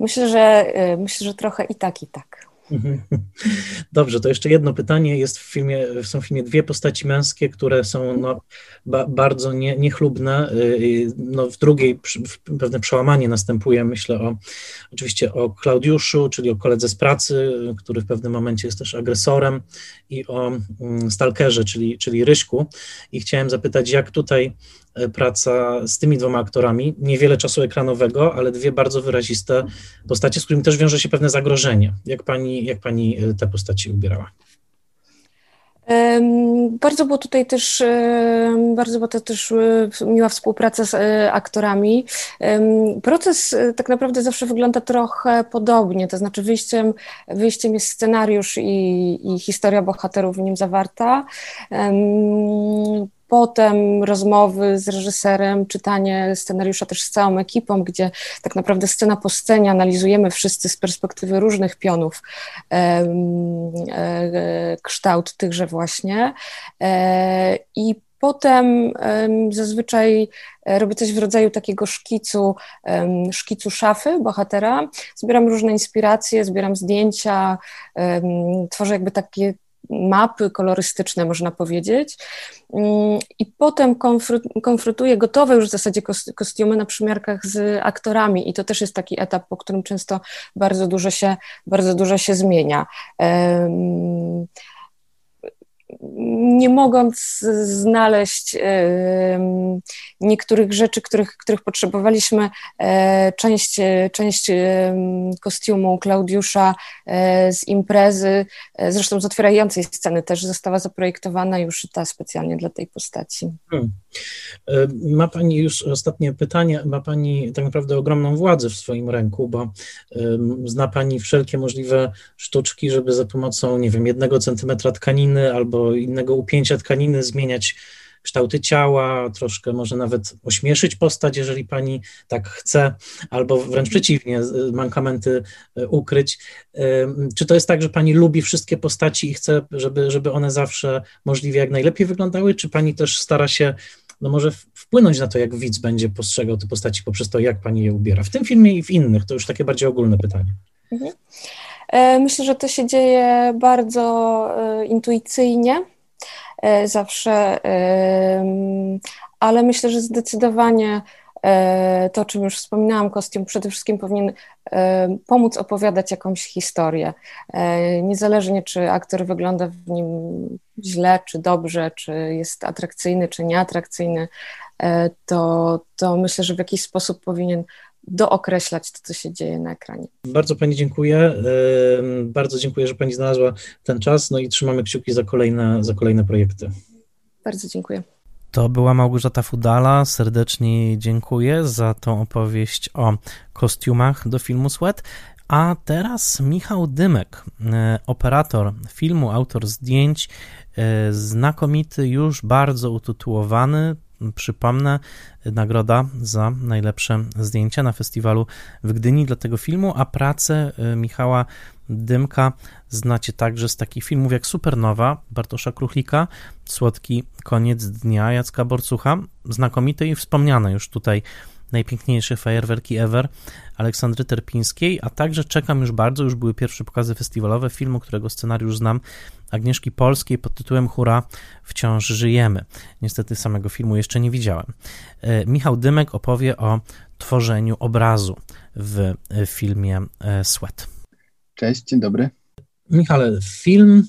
Myślę, że y, myślę, że trochę i tak, i tak. Dobrze, to jeszcze jedno pytanie. Jest w filmie, są w filmie dwie postaci męskie, które są no, ba, bardzo nie, niechlubne. Y, no, w drugiej pewne przełamanie następuje. Myślę o, oczywiście o Klaudiuszu, czyli o koledze z pracy, który w pewnym momencie jest też agresorem, i o mm, Stalkerze, czyli, czyli Ryśku. I chciałem zapytać, jak tutaj praca z tymi dwoma aktorami, niewiele czasu ekranowego, ale dwie bardzo wyraziste postacie, z którymi też wiąże się pewne zagrożenie. Jak pani, jak pani e, te postaci ubierała? Bardzo było tutaj też, bardzo była to też e, miła współpraca z aktorami. Proces tak naprawdę zawsze wygląda trochę podobnie, to znaczy wyjściem, wyjściem jest scenariusz i, i historia bohaterów w nim zawarta potem rozmowy z reżyserem, czytanie scenariusza też z całą ekipą, gdzie tak naprawdę scena po scenie analizujemy wszyscy z perspektywy różnych pionów e, kształt tychże właśnie. E, I Potem zazwyczaj e, robię coś w rodzaju takiego szkicu, szkicu szafy bohatera. Zbieram różne inspiracje, zbieram zdjęcia, tworzę jakby takie mapy kolorystyczne, można powiedzieć. Mm, I potem konfrontuję gotowe już w zasadzie kostiumy na przymiarkach z aktorami i to też jest taki etap, po którym często bardzo dużo się, bardzo dużo się zmienia nie mogąc znaleźć niektórych rzeczy, których, których potrzebowaliśmy, e, część, część kostiumu Klaudiusza e, z imprezy, e, zresztą z otwierającej sceny też została zaprojektowana już ta specjalnie dla tej postaci. Hmm. Ma Pani już ostatnie pytanie, ma Pani tak naprawdę ogromną władzę w swoim ręku, bo zna Pani wszelkie możliwe sztuczki, żeby za pomocą, nie wiem, jednego centymetra tkaniny albo innego upięcia tkaniny zmieniać kształty ciała, troszkę może nawet ośmieszyć postać, jeżeli pani tak chce, albo wręcz przeciwnie, mankamenty ukryć. Czy to jest tak, że pani lubi wszystkie postaci i chce, żeby, żeby one zawsze możliwie jak najlepiej wyglądały, czy pani też stara się no może wpłynąć na to, jak widz będzie postrzegał te postaci poprzez to, jak pani je ubiera. W tym filmie i w innych, to już takie bardziej ogólne pytanie. Mhm. E, myślę, że to się dzieje bardzo e, intuicyjnie zawsze, ale myślę, że zdecydowanie to, o czym już wspominałam, kostium przede wszystkim powinien pomóc opowiadać jakąś historię. Niezależnie, czy aktor wygląda w nim źle, czy dobrze, czy jest atrakcyjny, czy nieatrakcyjny, to, to myślę, że w jakiś sposób powinien dookreślać to, co się dzieje na ekranie. Bardzo Pani dziękuję. Bardzo dziękuję, że Pani znalazła ten czas. No i trzymamy kciuki za kolejne, za kolejne projekty. Bardzo dziękuję. To była Małgorzata Fudala. Serdecznie dziękuję za tą opowieść o kostiumach do filmu Sweat. A teraz Michał Dymek, e, operator filmu, autor zdjęć, e, znakomity, już bardzo utytułowany, Przypomnę, nagroda za najlepsze zdjęcia na festiwalu w Gdyni dla tego filmu, a pracę y, Michała Dymka znacie także z takich filmów jak Supernowa Bartosza Kruchlika, Słodki koniec dnia Jacka Borcucha, znakomite i wspomniane już tutaj najpiękniejsze fajerwerki ever Aleksandry Terpińskiej, a także czekam już bardzo, już były pierwsze pokazy festiwalowe filmu, którego scenariusz znam, Agnieszki Polskiej pod tytułem Hura, wciąż żyjemy. Niestety samego filmu jeszcze nie widziałem. E, Michał Dymek opowie o tworzeniu obrazu w e, filmie e, Sweat. Cześć, dzień dobry. Michale, film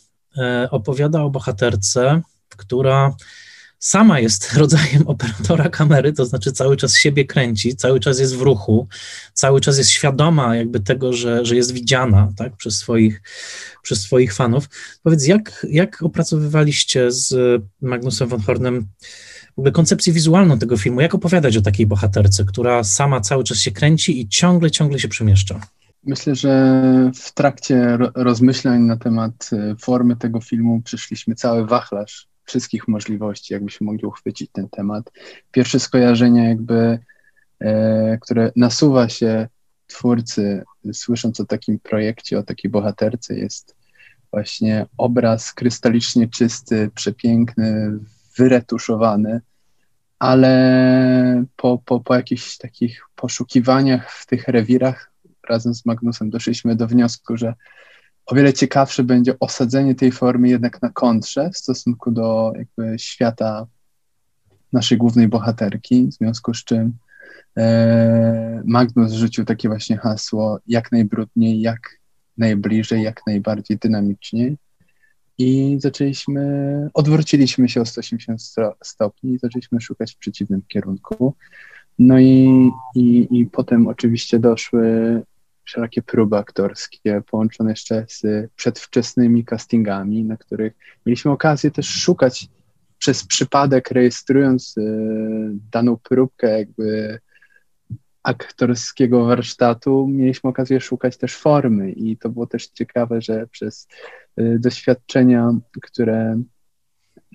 opowiada o bohaterce, która sama jest rodzajem operatora kamery, to znaczy cały czas siebie kręci, cały czas jest w ruchu, cały czas jest świadoma jakby tego, że, że jest widziana tak, przez, swoich, przez swoich fanów. Powiedz, jak, jak opracowywaliście z Magnusem von Hornem w ogóle koncepcję wizualną tego filmu? Jak opowiadać o takiej bohaterce, która sama cały czas się kręci i ciągle, ciągle się przemieszcza? Myślę, że w trakcie rozmyślań na temat y, formy tego filmu przyszliśmy cały wachlarz wszystkich możliwości, jakbyśmy mogli uchwycić ten temat. Pierwsze skojarzenie jakby, e, które nasuwa się twórcy, słysząc o takim projekcie, o takiej bohaterce, jest właśnie obraz krystalicznie czysty, przepiękny, wyretuszowany, ale po, po, po jakichś takich poszukiwaniach w tych rewirach razem z Magnusem doszliśmy do wniosku, że o wiele ciekawsze będzie osadzenie tej formy jednak na kontrze w stosunku do jakby świata naszej głównej bohaterki, w związku z czym e, Magnus rzucił takie właśnie hasło jak najbrudniej, jak najbliżej, jak najbardziej dynamicznie i zaczęliśmy, odwróciliśmy się o 180 stopni i zaczęliśmy szukać w przeciwnym kierunku. No i, i, i potem oczywiście doszły wszelakie próby aktorskie, połączone jeszcze z przedwczesnymi castingami, na których mieliśmy okazję też szukać przez przypadek, rejestrując y, daną próbkę jakby aktorskiego warsztatu, mieliśmy okazję szukać też formy. I to było też ciekawe, że przez y, doświadczenia, które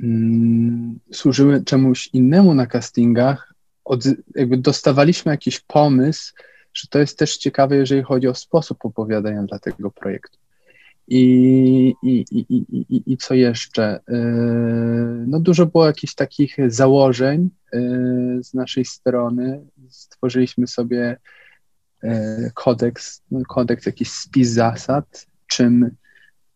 mm, służyły czemuś innemu na castingach, od, jakby dostawaliśmy jakiś pomysł, że to jest też ciekawe, jeżeli chodzi o sposób opowiadania dla tego projektu. I, i, i, i, i co jeszcze? E, no dużo było jakichś takich założeń e, z naszej strony. Stworzyliśmy sobie e, kodeks, no, kodeks, jakiś spis zasad, czym,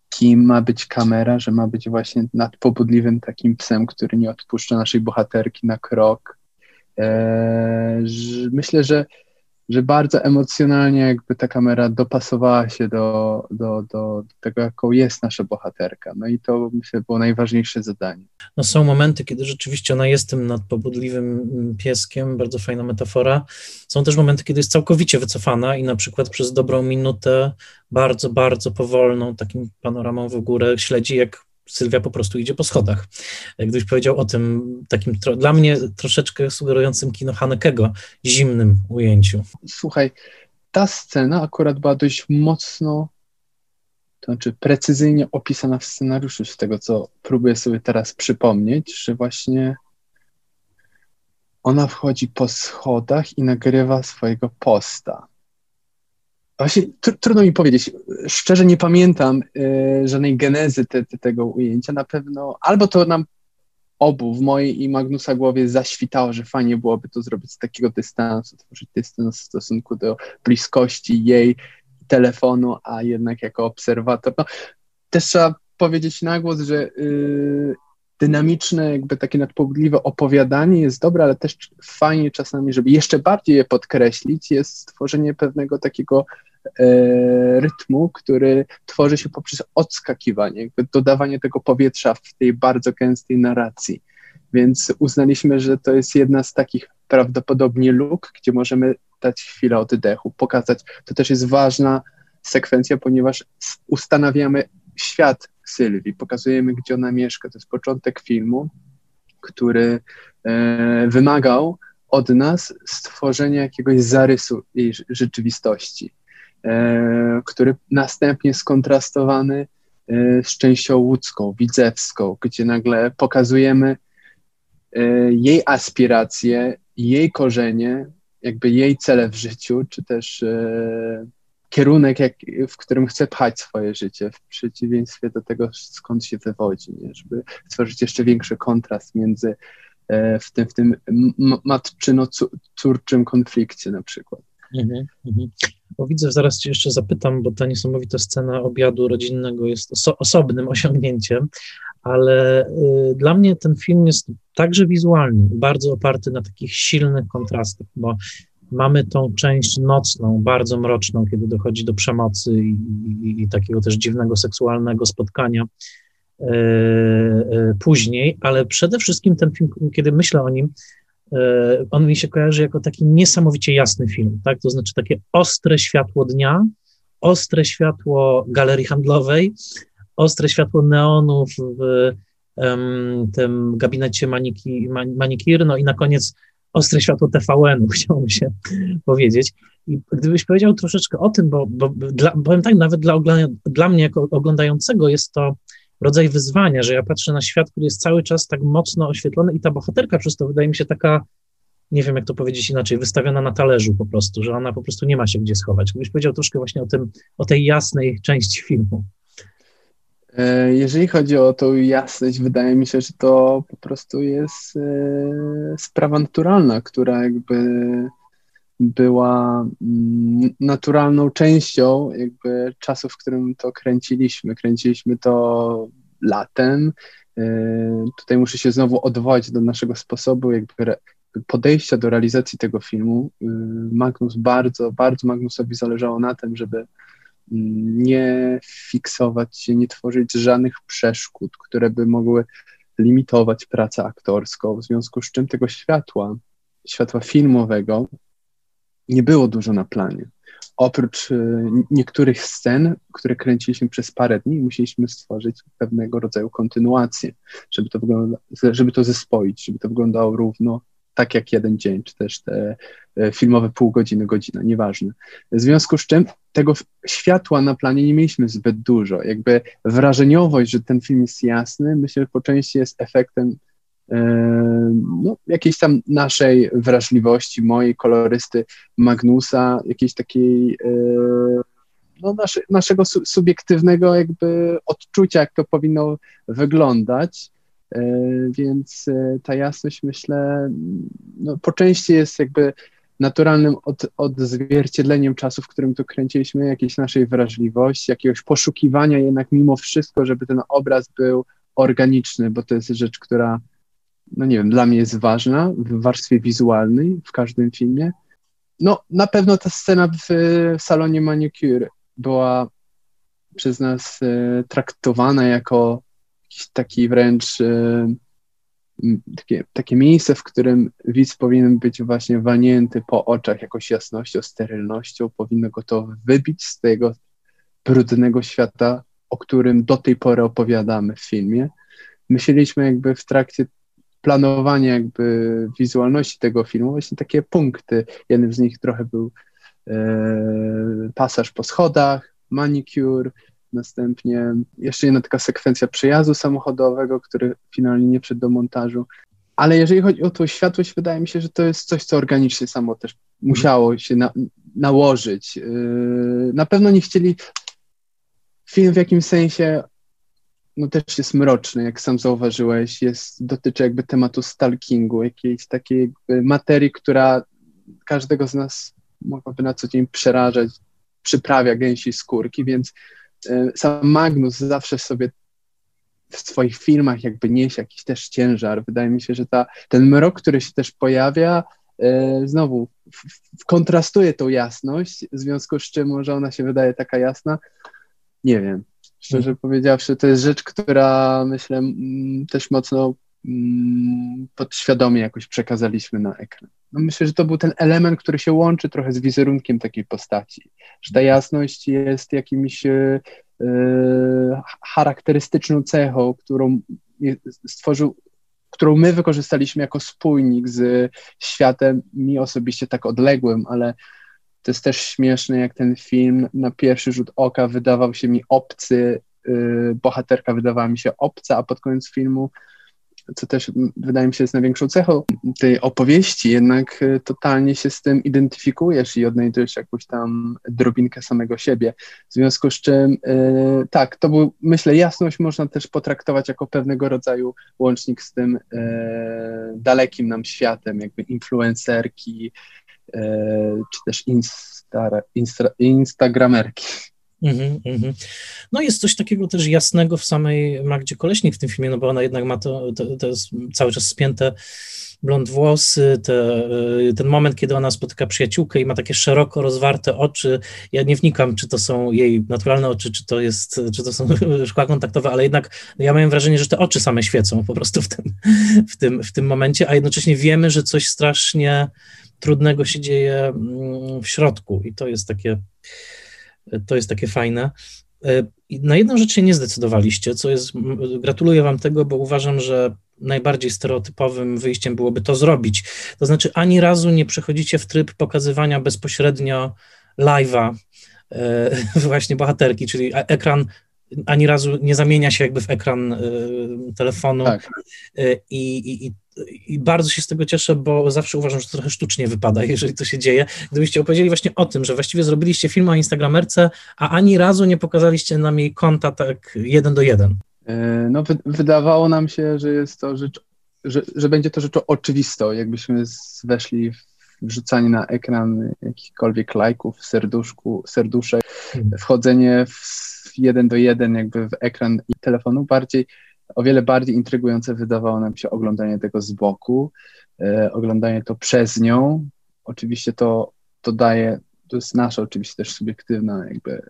kim ma być kamera, że ma być właśnie nadpobudliwym takim psem, który nie odpuszcza naszej bohaterki na krok. Myślę, że że bardzo emocjonalnie jakby ta kamera dopasowała się do, do, do, tego, jaką jest nasza bohaterka. No i to myślę było najważniejsze zadanie. No są momenty, kiedy rzeczywiście ona jest tym nadpobudliwym pieskiem, bardzo fajna metafora. Są też momenty, kiedy jest całkowicie wycofana i na przykład przez dobrą minutę bardzo, bardzo powolną, takim panoramą w górę śledzi, jak Sylwia po prostu idzie po schodach. Gdybyś powiedział o tym takim dla mnie troszeczkę sugerującym kino Hanekego, zimnym ujęciu. Słuchaj, ta scena akurat była dość mocno, to znaczy precyzyjnie opisana w scenariuszu, z tego co próbuję sobie teraz przypomnieć, że właśnie ona wchodzi po schodach i nagrywa swojego posta. Właśnie tr trudno mi powiedzieć. Szczerze nie pamiętam y, żadnej genezy te, te, tego ujęcia. Na pewno albo to nam obu w mojej i Magnusa głowie zaświtało, że fajnie byłoby to zrobić z takiego dystansu, tworzyć dystans w stosunku do bliskości jej telefonu, a jednak jako obserwator. No, też trzeba powiedzieć na głos, że y, dynamiczne, jakby takie nadpobudliwe opowiadanie jest dobre, ale też fajnie czasami, żeby jeszcze bardziej je podkreślić, jest stworzenie pewnego takiego rytmu, który tworzy się poprzez odskakiwanie, dodawanie tego powietrza w tej bardzo gęstej narracji. Więc uznaliśmy, że to jest jedna z takich prawdopodobnie luk, gdzie możemy dać chwilę oddechu, pokazać. To też jest ważna sekwencja, ponieważ ustanawiamy świat Sylwii, pokazujemy, gdzie ona mieszka. To jest początek filmu, który e, wymagał od nas stworzenia jakiegoś zarysu jej rzeczywistości, e, który następnie skontrastowany e, z częścią łódzką, widzewską, gdzie nagle pokazujemy e, jej aspiracje, jej korzenie, jakby jej cele w życiu, czy też e, kierunek, jak, w którym chce pchać swoje życie, w przeciwieństwie do tego, skąd się wywodzi, nie? żeby stworzyć jeszcze większy kontrast między e, w tym, w tym matczyno-córczym konflikcie na przykład. Mhm, mhm. Bo widzę, zaraz Cię jeszcze zapytam, bo ta niesamowita scena obiadu rodzinnego jest oso osobnym osiągnięciem, ale y, dla mnie ten film jest także wizualny, bardzo oparty na takich silnych kontrastach, bo Mamy tą część nocną, bardzo mroczną, kiedy dochodzi do przemocy i, i, i takiego też dziwnego seksualnego spotkania e, e, później, ale przede wszystkim ten film, kiedy myślę o nim, on mi się kojarzy jako taki niesamowicie jasny film, tak? To znaczy takie ostre światło dnia, ostre światło galerii handlowej, ostre światło neonów w tym gabinecie maniki, man, manikir, no i na koniec ostre światło TVN-u, chciałoby się powiedzieć. I gdybyś powiedział troszeczkę o tym, bo, bo dla, powiem tak, nawet dla, dla mnie jako oglądającego jest to rodzaj wyzwania, że ja patrzę na świat, który jest cały czas tak mocno oświetlony i ta bohaterka przez to wydaje mi się taka, nie wiem jak to powiedzieć inaczej, wystawiona na talerzu po prostu, że ona po prostu nie ma się gdzie schować. Gdybyś powiedział troszkę właśnie o tym, o tej jasnej części filmu. E, jeżeli chodzi o tą jasność, wydaje mi się, że to po prostu jest e, sprawa naturalna, która jakby była mm, naturalną częścią jakby czasu, w którym to kręciliśmy. Kręciliśmy to latem. E, tutaj muszę się znowu odwołać do naszego sposobu jakby podejścia do realizacji tego filmu. Magnus bardzo, bardzo Magnusowi zależało na tym, żeby nie fiksować się, nie tworzyć żadnych przeszkód, które by mogły limitować pracę aktorską, w związku z czym tego światła, światła filmowego nie było dużo na planie. Oprócz e, niektórych scen, które kręciliśmy przez parę dni, musieliśmy stworzyć pewnego rodzaju kontynuację, żeby to, żeby to zespoić, żeby to wyglądało równo tak jak jeden dzień, czy też te e, filmowe pół godziny, godzina, nieważne. W związku z czym tego światła na planie nie mieliśmy zbyt dużo. Jakby wrażeniowość, że ten film jest jasny, myślę, że po części jest efektem no, jakiejś tam naszej wrażliwości, mojej kolorysty Magnusa, jakiejś takiej no, nasze, naszego subiektywnego jakby odczucia, jak to powinno wyglądać. Więc e, ta jasność, myślę, no, po części jest jakby naturalnym od, odzwierciedleniem czasu, w którym to kręciliśmy, jakiejś naszej wrażliwości, jakiegoś poszukiwania jednak mimo wszystko, żeby ten obraz był organiczny, bo to jest rzecz, która, no nie wiem, dla mnie jest ważna w warstwie wizualnej w każdym filmie. No, na pewno ta scena w, w salonie manicure była przez nas e, traktowana jako jakiś taki wręcz e, takie, takie miejsce, w którym widz powinien być właśnie walnięty po oczach jakąś jasnością, sterylnością, powinno go to wybić z tego brudnego świata, o którym do tej pory opowiadamy w filmie. Myśleliśmy jakby w trakcie planowania jakby wizualności tego filmu właśnie takie punkty. Jednym z nich trochę był e, pasaż po schodach, manicure, Następnie jeszcze jedna taka sekwencja przejazdu samochodowego, który finalnie nie przed do montażu. ale jeżeli chodzi o tą światłość, wydaje mi się, że to jest coś, co organicznie samo też musiało się na, nałożyć. Yy, na pewno nie chcieli. Film w jakimś sensie no też jest mroczny, jak sam zauważyłeś, jest, dotyczy jakby tematu stalkingu, jakiejś takiej materii, która każdego z nas mogłaby na co dzień przerażać, przyprawia gęsi skórki, więc yy, sam Magnus zawsze sobie w swoich filmach jakby niesie jakiś też ciężar. Wydaje mi się, że ta, ten mrok, który się też pojawia, e, znowu w, w kontrastuje tą jasność, w związku z czym może ona się wydaje taka jasna. Nie wiem. Szczerze powiedziawszy, to jest rzecz, która myślę też mocno podświadomie jakoś przekazaliśmy na ekran. No myślę, że to był ten element, który się łączy trochę z wizerunkiem takiej postaci, że ta jasność jest jakimś E, charakterystyczną cechą, którą stworzył, którą my wykorzystaliśmy jako spójnik z światem, mi osobiście tak odległym, ale to jest też śmieszne, jak ten film na pierwszy rzut oka wydawał się mi obcy, e, bohaterka wydawała mi się obca, a pod koniec filmu co też wydaje mi się jest największą cechą tej opowieści, jednak e, totalnie się z tym identyfikujesz i odnajdujesz jakąś tam drobinkę samego siebie. W związku z czym, yy, tak, to był, myślę, jasność można też potraktować jako pewnego rodzaju łącznik z tym yy, dalekim nam światem, jakby influencerki, yy, czy też insta, insta, instagramerki. Mm-hmm, mm-hmm. No jest coś takiego też jasnego w samej Magdzie Koleśnik w tym filmie, no bo ona jednak ma to, to, to cały czas spięte blond włosy, te, y, ten moment, kiedy ona spotyka przyjaciółkę i ma takie szeroko rozwarte oczy. Ja nie wnikam, czy to są jej naturalne oczy, czy to jest, czy to są szkła kontaktowe, ale jednak ja mam wrażenie, że te oczy same świecą po prostu w tym, w tym, w tym momencie, a jednocześnie wiemy, że coś strasznie trudnego się dzieje mm, w środku i to jest takie to jest takie fajne. E, na jedną rzecz się nie zdecydowaliście, co jest, gratuluję Wam tego, bo uważam, że najbardziej stereotypowym wyjściem byłoby to zrobić. To znaczy, ani razu nie przechodzicie w tryb pokazywania bezpośrednio live'a e, właśnie bohaterki, czyli e, ekran ani razu nie zamienia się jakby w ekran telefonu. Tak. I, i, i bardzo się z tego cieszę, bo zawsze uważam, że to trochę sztucznie wypada, jeżeli to się dzieje. Gdybyście opowiedzieli właśnie o tym, że właściwie zrobiliście film o Instagramerce, a ani razu nie pokazaliście nam jej konta tak jeden do jeden. E, no, wydawało nam się, że jest to rzecz, że, że będzie to rzeczą oczywistą, jakbyśmy weszli w wrzucanie na ekran jakichkolwiek lajków, serduszku, serduszek, hmm. wchodzenie w jeden do jeden jakby w ekran i telefonu, bardziej o wiele bardziej intrygujące wydawało nam się oglądanie tego z boku, e, oglądanie to przez nią. Oczywiście to, to daje, to jest nasze oczywiście też subiektywne, jakby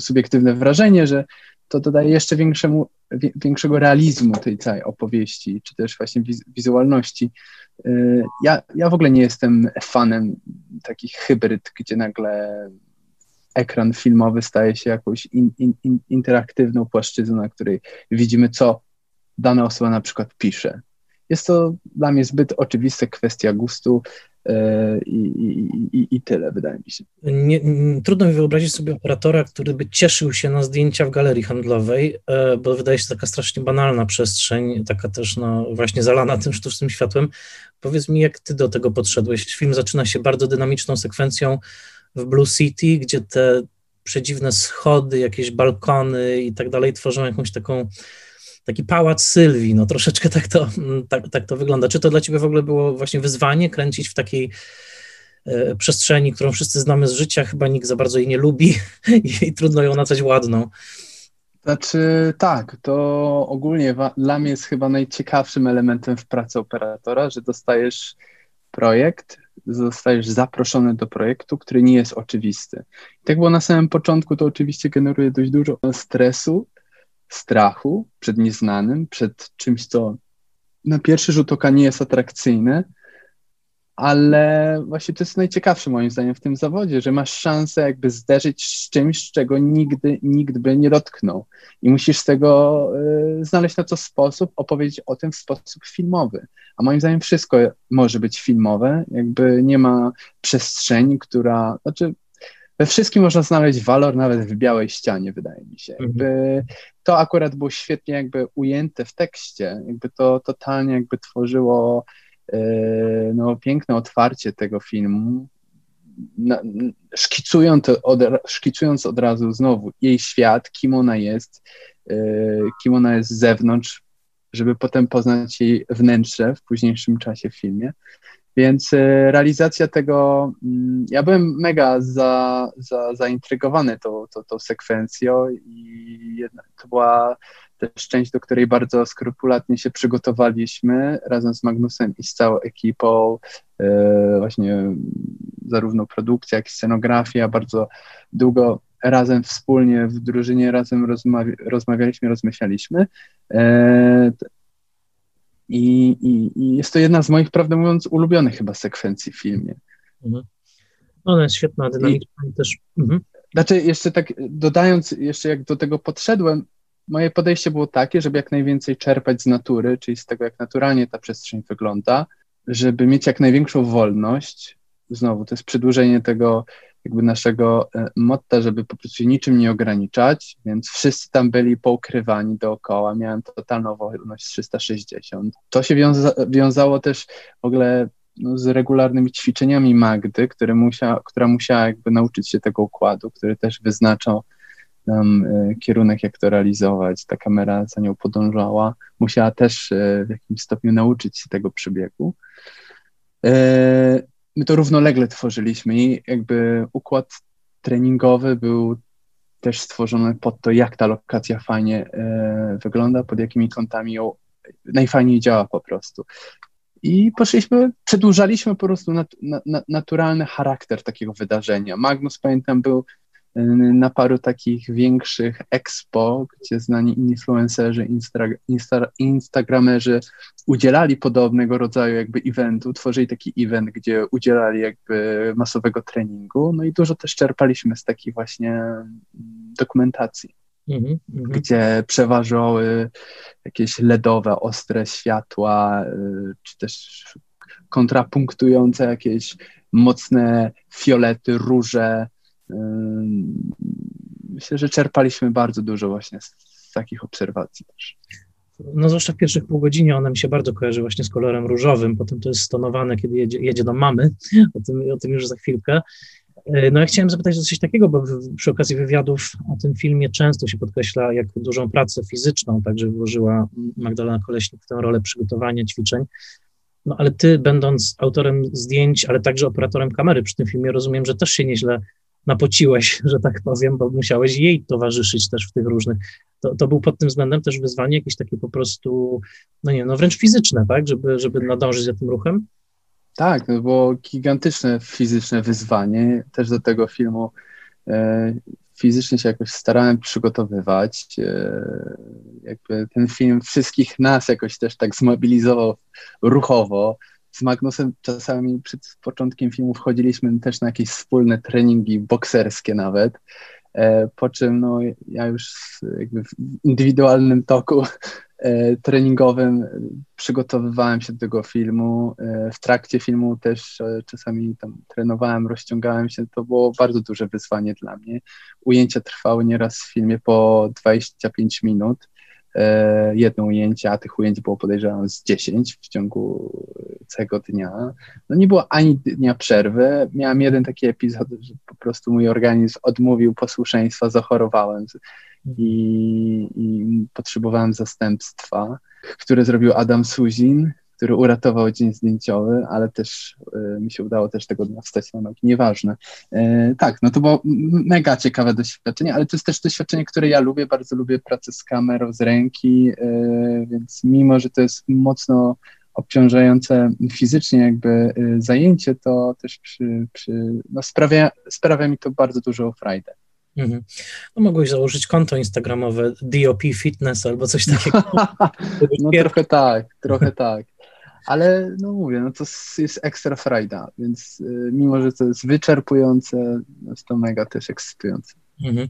subiektywne wrażenie, że to dodaje jeszcze większemu, większego realizmu tej całej opowieści, czy też właśnie wizualności. E, ja, ja w ogóle nie jestem fanem takich hybryd, gdzie nagle ekran filmowy staje się jakąś in, in, in, interaktywną płaszczyzną, na której widzimy, co dana osoba na przykład pisze. Jest to dla mnie zbyt oczywista kwestia gustu yy, i, i, i, tyle, wydaje mi się. Nie, trudno mi wyobrazić sobie operatora, który by cieszył się na zdjęcia w galerii handlowej, yy, bo wydaje się taka strasznie banalna przestrzeń, taka też no, właśnie zalana tym sztucznym światłem. Powiedz mi, jak ty do tego podszedłeś? Film zaczyna się bardzo dynamiczną sekwencją w Blue City, gdzie te przedziwne schody, jakieś balkony i tak dalej tworzą jakąś taką taki pałac Sylwii, no troszeczkę tak to, tak, tak to wygląda. Czy to dla ciebie w ogóle było właśnie wyzwanie kręcić w takiej e, przestrzeni, którą wszyscy znamy z życia, chyba nikt za bardzo jej nie lubi i, i trudno ją nazwać ładną. Znaczy, tak, to ogólnie dla mnie jest chyba najciekawszym elementem w pracy operatora, że dostajesz projekt, zostajesz zaproszony do projektu, który nie jest oczywisty. I tak było na samym początku, to oczywiście generuje dość dużo stresu, strachu przed nieznanym, przed czymś, co na pierwszy rzut oka nie jest atrakcyjne, ale właśnie to jest najciekawsze moim zdaniem w tym zawodzie, że masz szansę jakby zderzyć z czymś, czego nigdy nikt by nie dotknął i musisz z tego y, znaleźć na to sposób, opowiedzieć o tym w sposób filmowy. A moim zdaniem wszystko może być filmowe, jakby nie ma przestrzeni, która, znaczy we wszystkim można znaleźć walor, nawet w białej ścianie, wydaje mi się. Mhm. Jakby to akurat było świetnie jakby ujęte w tekście, jakby to totalnie jakby tworzyło no, piękne otwarcie tego filmu, na, szkicując, od, szkicując od razu znowu jej świat, kim ona jest, e, kim ona jest z zewnątrz, żeby potem poznać jej wnętrze w późniejszym czasie w filmie. Więc e, realizacja tego, mm, ja byłem mega za, za, zaintrygowany tą, tą, tą sekwencją i jedna, to była też część, do której bardzo skrupulatnie się przygotowaliśmy razem z Magnusem i z całą ekipą, e, właśnie zarówno produkcja, jak i scenografia, bardzo długo razem wspólnie w drużynie razem rozmawia, rozmawialiśmy, rozmyślaliśmy. E, i, i, I, jest to jedna z moich, prawdę mówiąc, ulubionych chyba sekwencji w filmie. Mhm. Ona jest świetna, dynamiczna i, i też... Mhm. Znaczy, jeszcze tak dodając, jeszcze jak do tego podszedłem, moje podejście było takie, żeby jak najwięcej czerpać z natury, czyli z tego, jak naturalnie ta przestrzeń wygląda, żeby mieć jak największą wolność. Znowu, to jest przedłużenie tego jakby naszego e, motta, żeby po prostu się niczym nie ograniczać, więc wszyscy tam byli poukrywani dookoła, miałem totalną wolność 360. To się wiąza wiązało też w ogóle no, z regularnymi ćwiczeniami Magdy, musia, która musiała jakby nauczyć się tego układu, który też wyznaczał nam y, kierunek, jak to realizować. Ta kamera za nią podążała. Musiała też y, w jakimś stopniu nauczyć się tego przebiegu. Y, my to równolegle tworzyliśmy i jakby układ treningowy był też stworzony pod to, jak ta lokacja fajnie wygląda, pod jakimi kątami ją najfajniej działa po prostu. I poszliśmy, przedłużaliśmy po prostu nat, na, naturalny charakter takiego wydarzenia. Magnus, pamiętam, był na paru takich większych expo, gdzie znani influencerzy, insta, insta, instagramerzy udzielali podobnego rodzaju jakby eventu, tworzyli taki event, gdzie udzielali jakby masowego treningu, no i dużo też czerpaliśmy z takich właśnie mm, dokumentacji. Mm-hmm, gdzie przeważały jakieś LEDowe, ostre światła, y, czy też kontrapunktujące jakieś mocne fiolety, róże, myślę, że czerpaliśmy bardzo dużo właśnie z, z takich obserwacji też. No zwłaszcza w pierwszych pół godzinie ona mi się bardzo kojarzy właśnie z kolorem różowym, potem to jest stonowane, kiedy jedzie, jedzie do mamy, o tym, o tym już za chwilkę. E, no ja chciałem zapytać o coś takiego, bo przy okazji wywiadów o tym filmie często się podkreśla, jak dużą pracę fizyczną także włożyła Magdalena Koleśnik w tę rolę przygotowania ćwiczeń. No ale ty, będąc autorem zdjęć, ale także operatorem kamery przy tym filmie, rozumiem, że też się nieźle napociłeś, że tak powiem, bo musiałeś jej towarzyszyć też w tych różnych. To, to był pod tym względem też wyzwanie jakieś takie po prostu, no nie no wręcz fizyczne, tak, żeby, żeby nadążyć za tym ruchem? Tak, to było gigantyczne fizyczne wyzwanie. Też do tego filmu e, fizycznie się jakoś starałem przygotowywać. E, jakby ten film wszystkich nas jakoś też tak zmobilizował ruchowo z Magnusem czasami przed początkiem filmu wchodziliśmy też na jakieś wspólne treningi bokserskie nawet, e, po czym no, ja już jakby w indywidualnym toku e, treningowym przygotowywałem się do tego filmu. E, w trakcie filmu też czasami tam trenowałem, rozciągałem się. To było bardzo duże wyzwanie dla mnie. Ujęcia trwały nieraz w filmie po 25 minut. E, jedno ujęcie, a tych ujęć było podejrzewam z 10 w ciągu całego dnia. No nie było ani dnia przerwy. Miałem jeden taki epizod, że po prostu mój organizm odmówił posłuszeństwa, zachorowałem i, i potrzebowałem zastępstwa, które zrobił Adam Suzin, który uratował dzień zdjęciowy, ale też y, mi się udało też tego dnia wstać na nogi, nieważne. Y, tak, no to było mega ciekawe doświadczenie, ale to jest też doświadczenie, które ja lubię, bardzo lubię pracę z kamerą, z ręki, y, więc mimo, że to jest mocno obciążające fizycznie jakby zajęcie, to też przy, przy, no sprawia, sprawia mi to bardzo dużo frajdę. Mhm. No mogłeś założyć konto instagramowe DOP Fitness albo coś takiego. no trochę tak, trochę tak ale no mówię, no to jest ekstra frajda, więc y, mimo, że to jest wyczerpujące, jest to mega też ekscytujące. Mhm.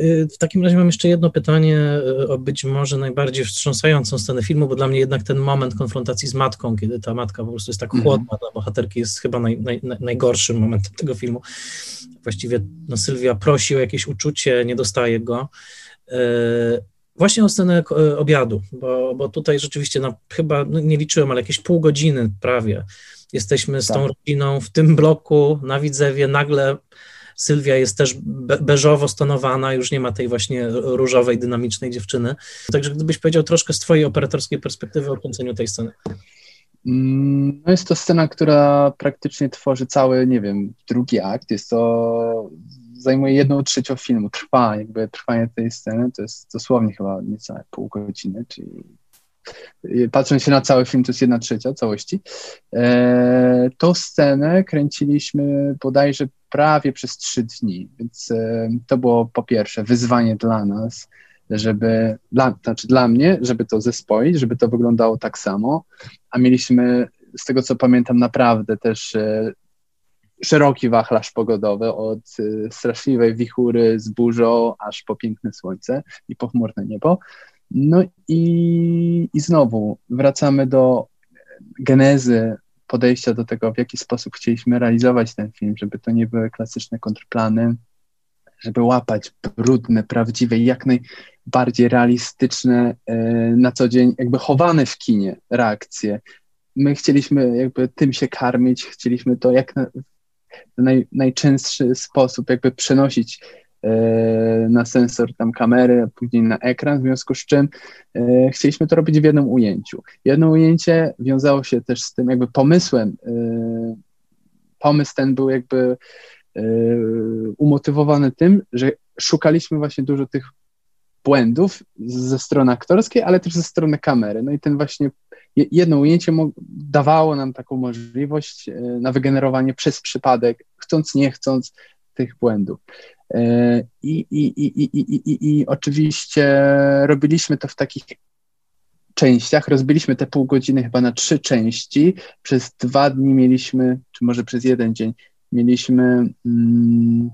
Y, w takim razie mam jeszcze jedno pytanie y, o być może najbardziej wstrząsającą scenę filmu, bo dla mnie jednak ten moment konfrontacji z matką, kiedy ta matka po prostu jest tak mhm. chłodna mhm. dla bohaterki, jest chyba naj, naj, najgorszym momentem tego filmu. Właściwie no, Sylwia prosi o jakieś uczucie, nie dostaje go. Właśnie o scenę obiadu, bo, bo tutaj rzeczywiście no, chyba, no, nie liczyłem, ale jakieś pół godziny prawie jesteśmy z tak. tą rodziną w tym bloku na Widzewie, nagle Sylwia jest też be beżowo stonowana, już nie ma tej właśnie różowej, dynamicznej dziewczyny. Także gdybyś powiedział troszkę z twojej operatorskiej perspektywy o kręceniu tej sceny. Mm, no jest to scena, która praktycznie tworzy cały, nie wiem, drugi akt. Jest to, zajmuje jedną trzecią filmu, trwa, jakby trwanie tej sceny, to jest dosłownie chyba niecałe pół godziny, czyli patrząc się na cały film, to jest jedna trzecia całości. E, tą scenę kręciliśmy bodajże prawie przez trzy dni, więc e, to było po pierwsze wyzwanie dla nas, żeby, dla, znaczy dla mnie, żeby to zespoić, żeby to wyglądało tak samo, a mieliśmy, z tego co pamiętam, naprawdę też e, szeroki wachlarz pogodowy, od e, straszliwej wichury z burzą, aż po piękne słońce i pochmurne niebo. No i, i znowu wracamy do genezy podejścia do tego, w jaki sposób chcieliśmy realizować ten film, żeby to nie były klasyczne kontrplany, żeby łapać brudne, prawdziwe i jak najbardziej realistyczne e, na co dzień, jakby chowane w kinie reakcje. My chcieliśmy jakby tym się karmić, chcieliśmy to jak naj, najczęstszy sposób jakby przenosić E, na sensor tam kamery, a później na ekran, w związku z czym e, chcieliśmy to robić w jednym ujęciu. Jedno ujęcie wiązało się też z tym jakby pomysłem, e, pomysł ten był jakby umotywowany tym, że szukaliśmy właśnie dużo tych błędów ze strony aktorskiej, ale też ze strony kamery. No i ten właśnie jedno ujęcie dawało nam taką możliwość na wygenerowanie przez przypadek, chcąc, nie chcąc, tych błędów. E, I, i, i, i, i, i, i oczywiście robiliśmy to w takich częściach. Rozbiliśmy te pół godziny chyba na trzy części. Przez dwa dni mieliśmy, czy może przez jeden dzień, mieliśmy mm,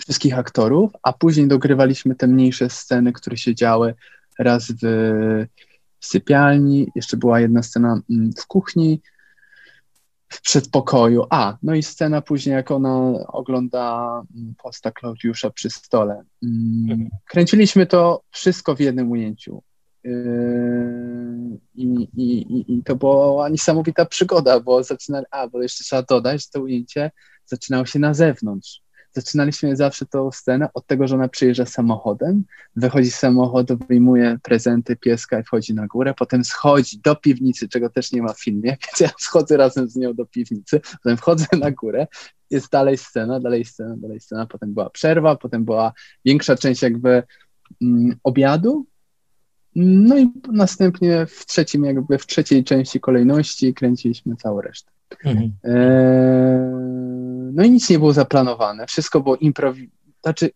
wszystkich aktorów, a później dogrywaliśmy te mniejsze sceny, które się działy raz w sypialni, jeszcze była jedna scena mm, w kuchni, w przedpokoju. A, no i scena później, jak ona ogląda mm, posta Klaudiusza przy stole. Mm, mhm. Kręciliśmy to wszystko w jednym ujęciu. Yy, I, i, i, I to była niesamowita przygoda, bo zaczynali, a, bo jeszcze trzeba dodać, że to ujęcie zaczynało się na zewnątrz zaczynaliśmy zawsze tą scenę od tego, że ona przyjeżdża samochodem, wychodzi z samochodu, wyjmuje prezenty pieska i wchodzi na górę, potem schodzi do piwnicy, czego też nie ma w filmie, więc ja schodzę razem z nią do piwnicy, potem wchodzę na górę, jest dalej scena, dalej scena, dalej scena, potem była przerwa, potem była większa część jakby mm, obiadu, no i następnie w trzecim, jakby w trzeciej części kolejności kręciliśmy całą resztę. Mhm. E, no i nic nie było zaplanowane, wszystko było improwizowane. Znaczy,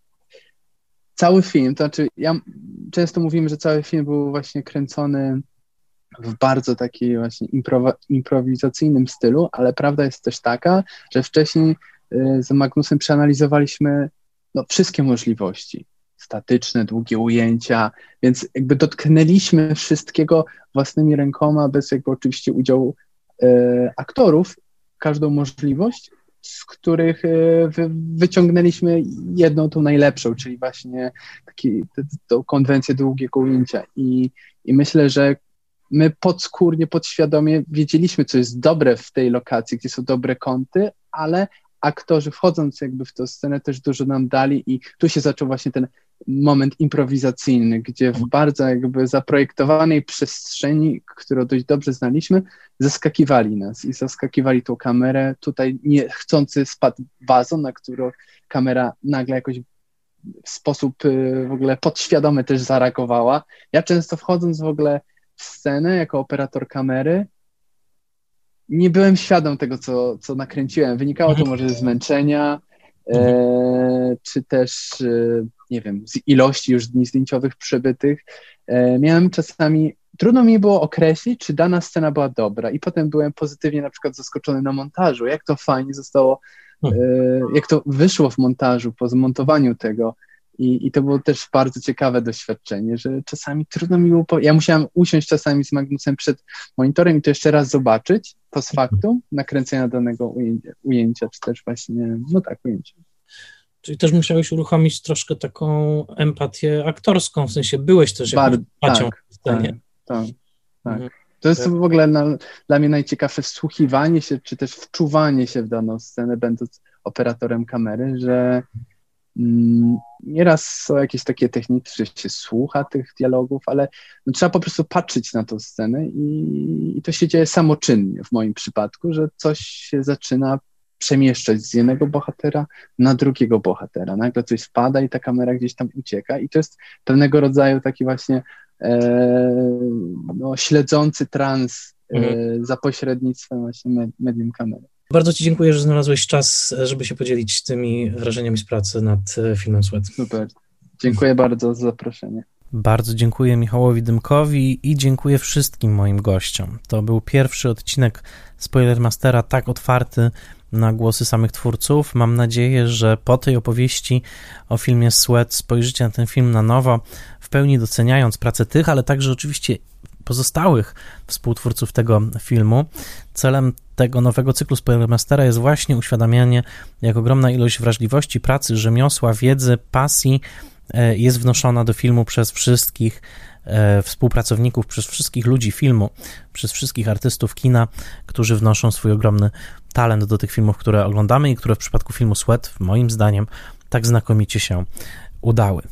cały film, to znaczy, ja często mówimy, że cały film był właśnie kręcony w bardzo takim właśnie improwizacyjnym stylu, ale prawda jest też taka, że wcześniej e, z Magnusem przeanalizowaliśmy no, wszystkie możliwości. Statyczne, długie ujęcia, więc jakby dotknęliśmy wszystkiego własnymi rękoma, bez jakby oczywiście udziału E, aktorów każdą możliwość, z których e, wyciągnęliśmy jedną, tą najlepszą, czyli właśnie taki, tą konwencję długiego ujęcia. I, I myślę, że my podskórnie, podświadomie wiedzieliśmy, co jest dobre w tej lokacji, gdzie są dobre kąty, ale aktorzy wchodząc jakby w tę scenę też dużo nam dali i tu się zaczął właśnie ten moment improwizacyjny, gdzie w bardzo jakby zaprojektowanej przestrzeni, którą dość dobrze znaliśmy, zaskakiwali nas i zaskakiwali tą kamerę. Tutaj niechcący spadł wazon, na którą kamera nagle jakoś w sposób y, w ogóle podświadomy też zareagowała. Ja często wchodząc w ogóle w scenę jako operator kamery, nie byłem świadom tego, co, co nakręciłem. Wynikało to mhm. może ze zmęczenia, e, mhm. czy też, e, nie wiem, z ilości już dni zdjęciowych przebytych. E, miałem czasami, trudno mi było określić, czy dana scena była dobra i potem byłem pozytywnie na przykład zaskoczony na montażu, jak to fajnie zostało, e, jak to wyszło w montażu, po zmontowaniu tego, I, I to było też bardzo ciekawe doświadczenie, że czasami trudno mi było. Po... Ja musiałam usiąść czasami z Magnusem przed monitorem i to jeszcze raz zobaczyć post factum nakręcenia danego ujęcia, ujęcia czy też właśnie, no tak, ujęcia. Czyli też musiałeś uruchomić troszkę taką empatię aktorską, w sensie byłeś też jakąś empatią tak, w scenie. Tak, tak, tak. Mhm. To jest w ogóle na, dla mnie najciekawsze wsłuchiwanie się, czy też wczuwanie się w daną scenę, będąc operatorem kamery, że mm, nieraz są jakieś takie techniki, że się słucha tych dialogów, ale no, trzeba po prostu patrzeć na tą scenę i, i to się dzieje samoczynnie w moim przypadku, że coś się zaczyna przemieszczać z jednego bohatera na drugiego bohatera. Nagle coś spada i ta kamera gdzieś tam ucieka i to jest pewnego rodzaju taki właśnie e, no, śledzący trans e, mhm. za pośrednictwem właśnie medium kamery. Bardzo Ci dziękuję, że znalazłeś czas, żeby się podzielić tymi wrażeniami z pracy nad e, filmem Sweat. Super. Dziękuję bardzo za zaproszenie. Bardzo dziękuję Michałowi Dymkowi i dziękuję wszystkim moim gościom. To był pierwszy odcinek Spoilermastera tak otwarty na głosy samych twórców. Mam nadzieję, że po tej opowieści o filmie Sweat spojrzycie na ten film na nowo, w pełni doceniając pracę tych, ale także oczywiście pozostałych współtwórców tego filmu. Celem tego nowego cyklu Spoilermastera jest właśnie uświadamianie, jak ogromna ilość wrażliwości, pracy, rzemiosła, wiedzy, pasji e, jest wnoszona do filmu przez wszystkich e, współpracowników, przez wszystkich ludzi filmu, przez wszystkich artystów kina, którzy wnoszą swój ogromny talent do tych filmów, które oglądamy i które w przypadku filmu Sweat, moim zdaniem, tak znakomicie się udały.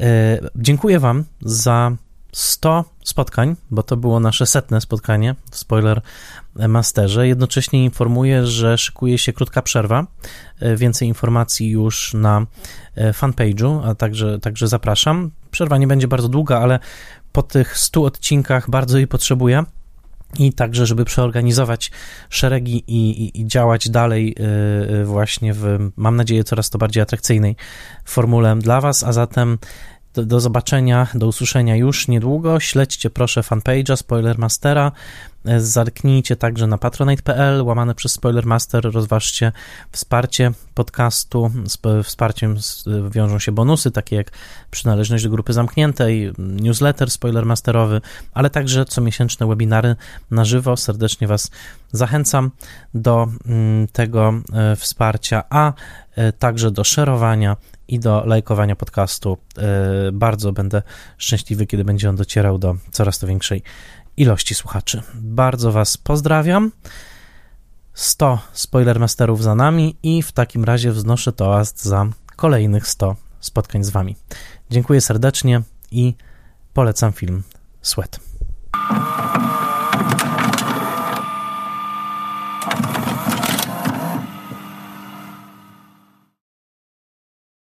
E, dziękuję Wam za 100 spotkań, bo to było nasze setne spotkanie w Spoiler Masterze. Jednocześnie informuję, że szykuje się krótka przerwa. E, więcej informacji już na e, fanpage'u, a także, także zapraszam. Przerwa nie będzie bardzo długa, ale po tych 100 odcinkach bardzo jej potrzebuję i także, żeby przeorganizować szeregi i, i, i, działać dalej e, właśnie w, mam nadzieję, coraz to bardziej atrakcyjnej formule dla Was, a zatem do, zobaczenia, do usłyszenia już niedługo. Śledźcie proszę fanpage'a Spoilermastera. E, zerknijcie także na patronite.pl, łamane przez Spoilermaster. Rozważcie wsparcie podcastu. Z wsparciem wiążą się bonusy, takie jak przynależność do grupy zamkniętej, newsletter spoilermasterowy, ale także comiesięczne webinary na żywo. Serdecznie Was zachęcam do mm, tego e, wsparcia, a e, także do szerowania i do lajkowania podcastu. E, bardzo będę szczęśliwy, kiedy będzie on docierał do coraz to większej ilości słuchaczy. Bardzo Was pozdrawiam. 100 Spoilermasterów za nami i w takim razie wznoszę toast za kolejnych 100 spotkań z Wami. Dziękuję serdecznie i polecam film Sweat.